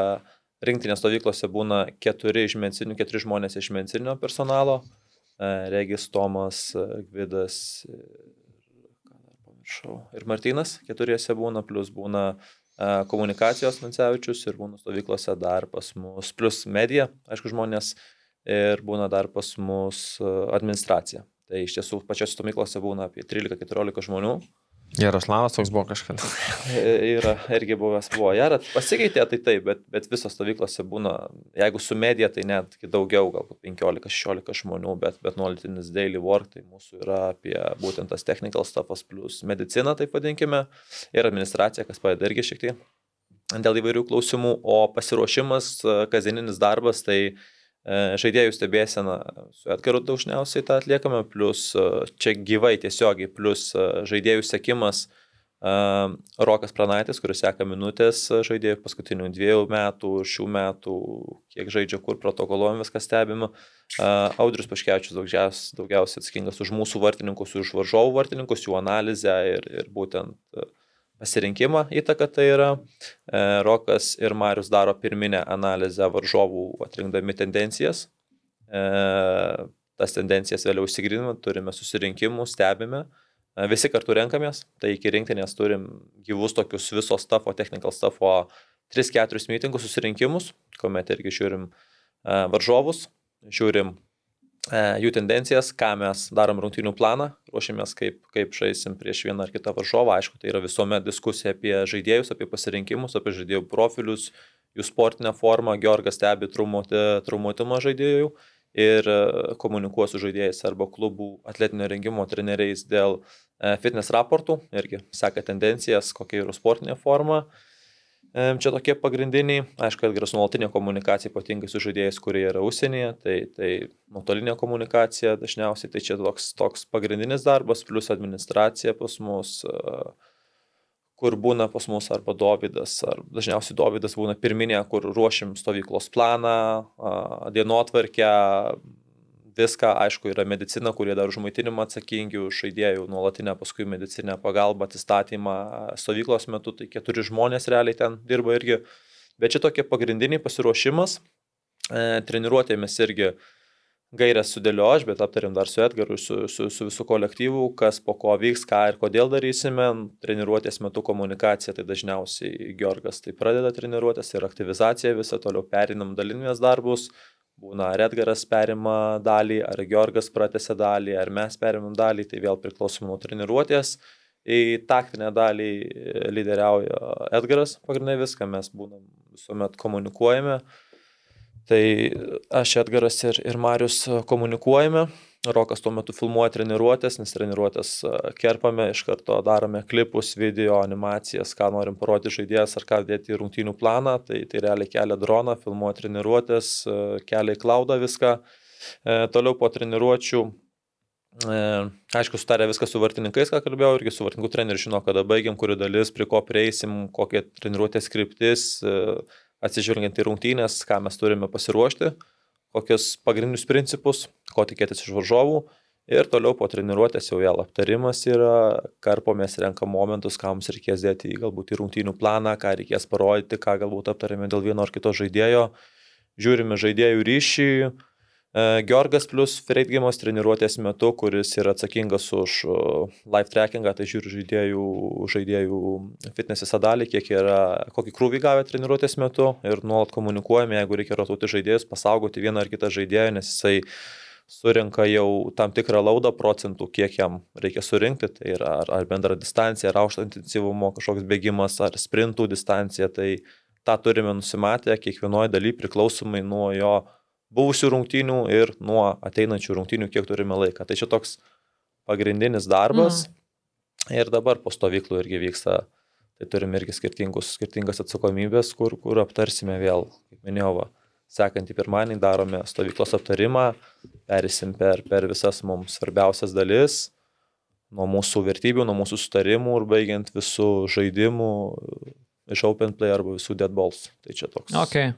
rinktinės stovyklose būna keturi iš medicinių, keturi žmonės iš medicininio personalo, E, Regis Tomas, e, Gvidas pamiršau, ir Martinas keturiese būna, plus būna e, komunikacijos Nancevičius ir būna stovyklose dar pas mus, plus medija, aišku, žmonės ir būna dar pas mus administracija. Tai iš tiesų pačiose stovyklose būna apie 13-14 žmonių. Jaroslavas toks buvo kažkada. yra irgi buvęs, buvo Jaras, pasikeitė tai taip, bet, bet visos stovyklose būna, jeigu su medija, tai net daugiau, galbūt 15-16 žmonių, bet, bet nuolatinis daily work, tai mūsų yra apie būtent tas technical stuffas plus medicina, taip vadinkime, ir administracija, kas padeda irgi šiek tiek dėl įvairių klausimų, o pasiruošimas, kasdieninis darbas, tai E, žaidėjų stebėsena su Edgaru dažniausiai tą atliekame, plus e, čia gyvai tiesiogiai, plus e, žaidėjų sekimas Rokas Pranaitis, kuris seka minutės žaidėjų paskutinių dviejų metų, šių metų, kiek žaidžia, kur protokoluojam, viską stebime. Audrius Paškevičius daugiausiai, daugiausiai atsakingas už mūsų vartininkus, už varžovų vartininkus, jų analizę ir, ir būtent uh, pasirinkimą įtaką tai yra. E, Rokas ir Marius daro pirminę analizę varžovų atrinkdami tendencijas. E, tas tendencijas vėliau įsigrinime, turime susirinkimų, stebime. E, Visi kartu renkamės, tai iki rinktinės turim gyvus tokius viso stafo, technical stafo 3-4 mitingus, susirinkimus, kuomet irgi žiūrim varžovus, žiūrim jų tendencijas, ką mes darom rungtynių planą, ruošiamės kaip, kaip žaisim prieš vieną ar kitą varžovą. Aišku, tai yra visuomet diskusija apie žaidėjus, apie pasirinkimus, apie žaidėjų profilius, jų sportinę formą. Georgas stebi traumuotumą žaidėjų ir e, komunikuoja su žaidėjais arba klubų atletinio rengimo treneriais dėl e, fitness raportų, irgi seka tendencijas, kokia yra sportinė forma. Em, Čia tokie pagrindiniai, aišku, Edgaras nuolatinė komunikacija, ypatingai su žaidėjais, kurie yra užsienyje, tai, tai nuotolinė komunikacija dažniausiai, tai čia toks, toks pagrindinis darbas, plus administracija pas mus, e, kur būna pas mus arba Dovydas, ar dažniausiai Dovydas būna pirminė, kur ruošim stovyklos planą, dienotvarkę, viską, aišku, yra medicina, kurie dar už maitinimą atsakingi, už žaidėjų nuolatinę paskui medicinę pagalbą, atsistatymą stovyklos metu, tai keturi žmonės realiai ten dirba irgi. Bet čia tokie pagrindiniai pasiruošimas, e, treniruotėmis irgi gairias sudėlio aš, bet aptarėm dar su Edgaru, su, su, su visų kolektyvu, kas po ko vyks, ką ir kodėl darysime. Treniruotės metu komunikacija, tai dažniausiai Georgas tai pradeda treniruotės ir aktivizacija visą, toliau perinam dalinimės darbus. Būna ar Edgaras perima dalį, ar Georgas pratęsia dalį, ar mes perimam dalį, tai vėl priklausom nuo treniruotės. Į taktinę dalį lyderiauja Edgaras, pagrindinai viską mes būnam visuomet komunikuojame. Tai aš Edgaras ir, ir Marius komunikuojame. Rokas tuo metu filmuoja treniruotės, nes treniruotės kerpame, iš karto darome klipus, video, animacijas, ką norim parodyti žaidėjas ar ką dėti į rungtynių planą. Tai, tai realiai kelia droną, filmuoja treniruotės, kelia į klaudą viską. E, toliau po treniruočių E, aišku, sutarė viską su vartininkais, ką kalbėjau, irgi su vartininkų treneriu žino, kada baigiam, kuri dalis, prie ko prieisim, kokie treniruotės kryptis, e, atsižvelgiant į rungtynės, ką mes turime pasiruošti, kokius pagrindinius principus, ko tikėtis iš varžovų. Ir toliau po treniruotės jau vėl aptarimas yra, karpomės renkam momentus, ką mums reikės dėti į galbūt į rungtynių planą, ką reikės parodyti, ką galbūt aptarėme dėl vieno ar kito žaidėjo. Žiūrime žaidėjų ryšį, Georgas plus Freidgimas treniruotės metu, kuris yra atsakingas už e, live trackingą, tai žiūri žaidėjų, žaidėjų fitness visą dalį, kiek yra, kokį krūvį gavę treniruotės metu ir nuolat komunikuojame, jeigu reikia rotuoti žaidėjus, pasaugoti vieną ar kitą žaidėją, nes jisai surinka jau tam tikrą laudą procentų, kiek jam reikia surinkti, tai yra ar, ar bendra distancija, ar aukšto intensyvumo kažkoks bėgimas, ar sprintų distancija, tai tą turime nusimatę kiekvienoje daly priklausomai nuo jo buvusių rungtynių ir nuo ateinančių rungtynių, kiek turime laiką. Tai čia toks pagrindinis darbas. Mhm. Ir dabar po stovyklų irgi vyksta, tai turime irgi skirtingas atsakomybės, kur, kur aptarsime vėl, kaip minėjau, va, sekantį pirmadienį darome stovyklos aptarimą, perėsim per, per visas mums svarbiausias dalis, nuo mūsų vertybių, nuo mūsų sutarimų ir baigiant visų žaidimų iš Open Play arba visų Dead Balls. Tai čia toks. Okay.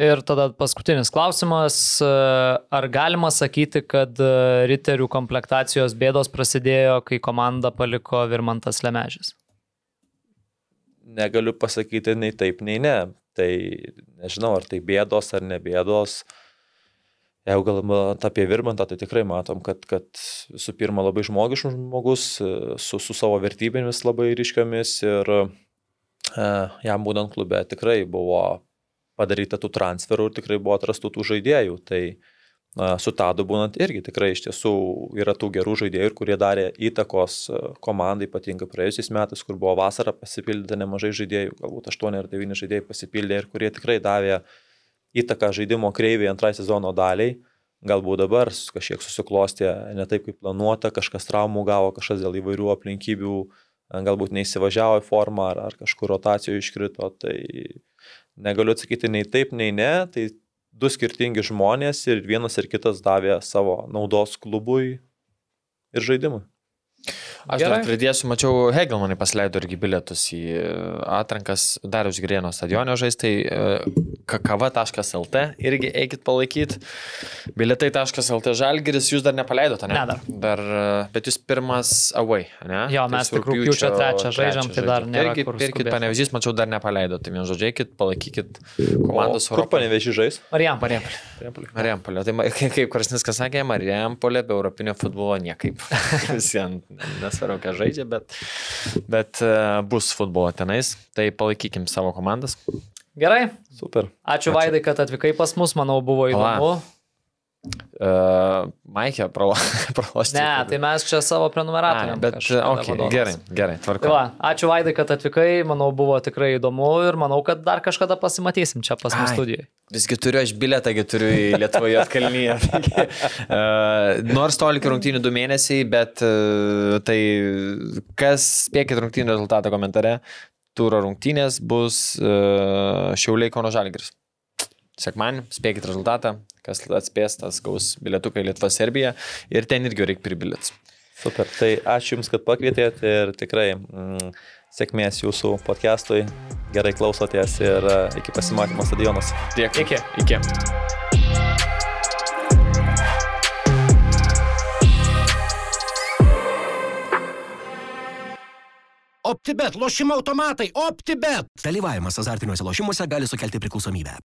Ir tada paskutinis klausimas. Ar galima sakyti, kad riterių komplektacijos bėdos prasidėjo, kai komandą paliko Virmantas Lemežis? Negaliu pasakyti nei taip, nei ne. Tai nežinau, ar tai bėdos ar ne bėdos. Jeigu galvojant apie Virmantą, tai tikrai matom, kad, kad visų pirma labai žmogiškas žmogus, su, su savo vertybėmis labai ryškiomis ir e, jam būdant klube tikrai buvo padaryta tų transferų ir tikrai buvo atrastų tų žaidėjų. Tai na, su Tadu būnant irgi tikrai iš tiesų yra tų gerų žaidėjų, kurie darė įtakos komandai, ypatingai praėjusiais metais, kur buvo vasara pasipildė nemažai žaidėjų, galbūt 8 ar 9 žaidėjai pasipildė ir kurie tikrai davė įtaką žaidimo kreivėje antrai sezono daliai. Galbūt dabar kažkiek susiklostė ne taip, kaip planuota, kažkas traumų gavo, kažkas dėl įvairių aplinkybių, galbūt neįsivažiavo į formą ar, ar kažkur rotacijų iškrito. Tai negaliu atsakyti nei taip, nei ne, tai du skirtingi žmonės ir vienas ir kitas davė savo naudos klubui ir žaidimui. Aš Gerai. dar pridėsiu, mačiau, Hegelmanai pasileido irgi bilietus į e, atrankas Darius Grieno stadionio žaisti, tai kakava.lt irgi eikit palaikyti. Bilietai.lt žalgeris, jūs dar nepaleidote, ne? Ne, dar. dar. e, Bet jūs pirmas away, ne? Jo, Tai mes su tik rugpjūčio trečią žaidžiam, tai dar nėra Irgi pirkit panevežys, mačiau, dar nepaleido. Tai vien žodžiai, eikit, palaikykit komandos Kur paneveži žais? Marijam, Marijampolė. Tai kaip Krasniskas sakė, Marijampolė be europinio futbolo niekaip. Visiems nesvarbu, ką žaidžia, bet, bet e, bus futbolo tenais, tai palaikykim savo komandas. Gerai, Super. ačiū, ačiū. Vaidai, kad atvykai pas mus, manau, buvo Pala. įdomu. Uh, Maikė pralo, pralošti. Ne, tai mes čia savo prenumeratoriam. Bet, okay, vadovas. gerai, gerai, Tai tvarka. va, ačiū Vaidai, kad atvykai, manau, buvo tikrai įdomu ir manau, kad dar kažkada pasimatysim čia pas mus studijoje. Visgi turiu aš biletą, turiu į Lietuvoje atkalnyje. uh, nors to lik rungtynių du mėnesiai, bet uh, tai kas spėkit rungtynių rezultatą komentare, turo rungtynės bus uh, Šiauliai Kono Žalgris. Sekmanį, spėkit rezultatą, kas atspės, tas gaus bilietuką į Lietuvą Serbiją ir ten irgi reikia pribilėtis. Super. Tai ačiū Jums, kad pakvietėt ir tikrai mm, sėkmės Jūsų podcastui. Gerai klausotės ir e, iki pasimatymo stadionuose. Tiek. Iki. Iki. OptiBet, lošimo automatai, OptiBet. Dalyvavimas azartiniuose lošimuose gali sukelti priklausomybę.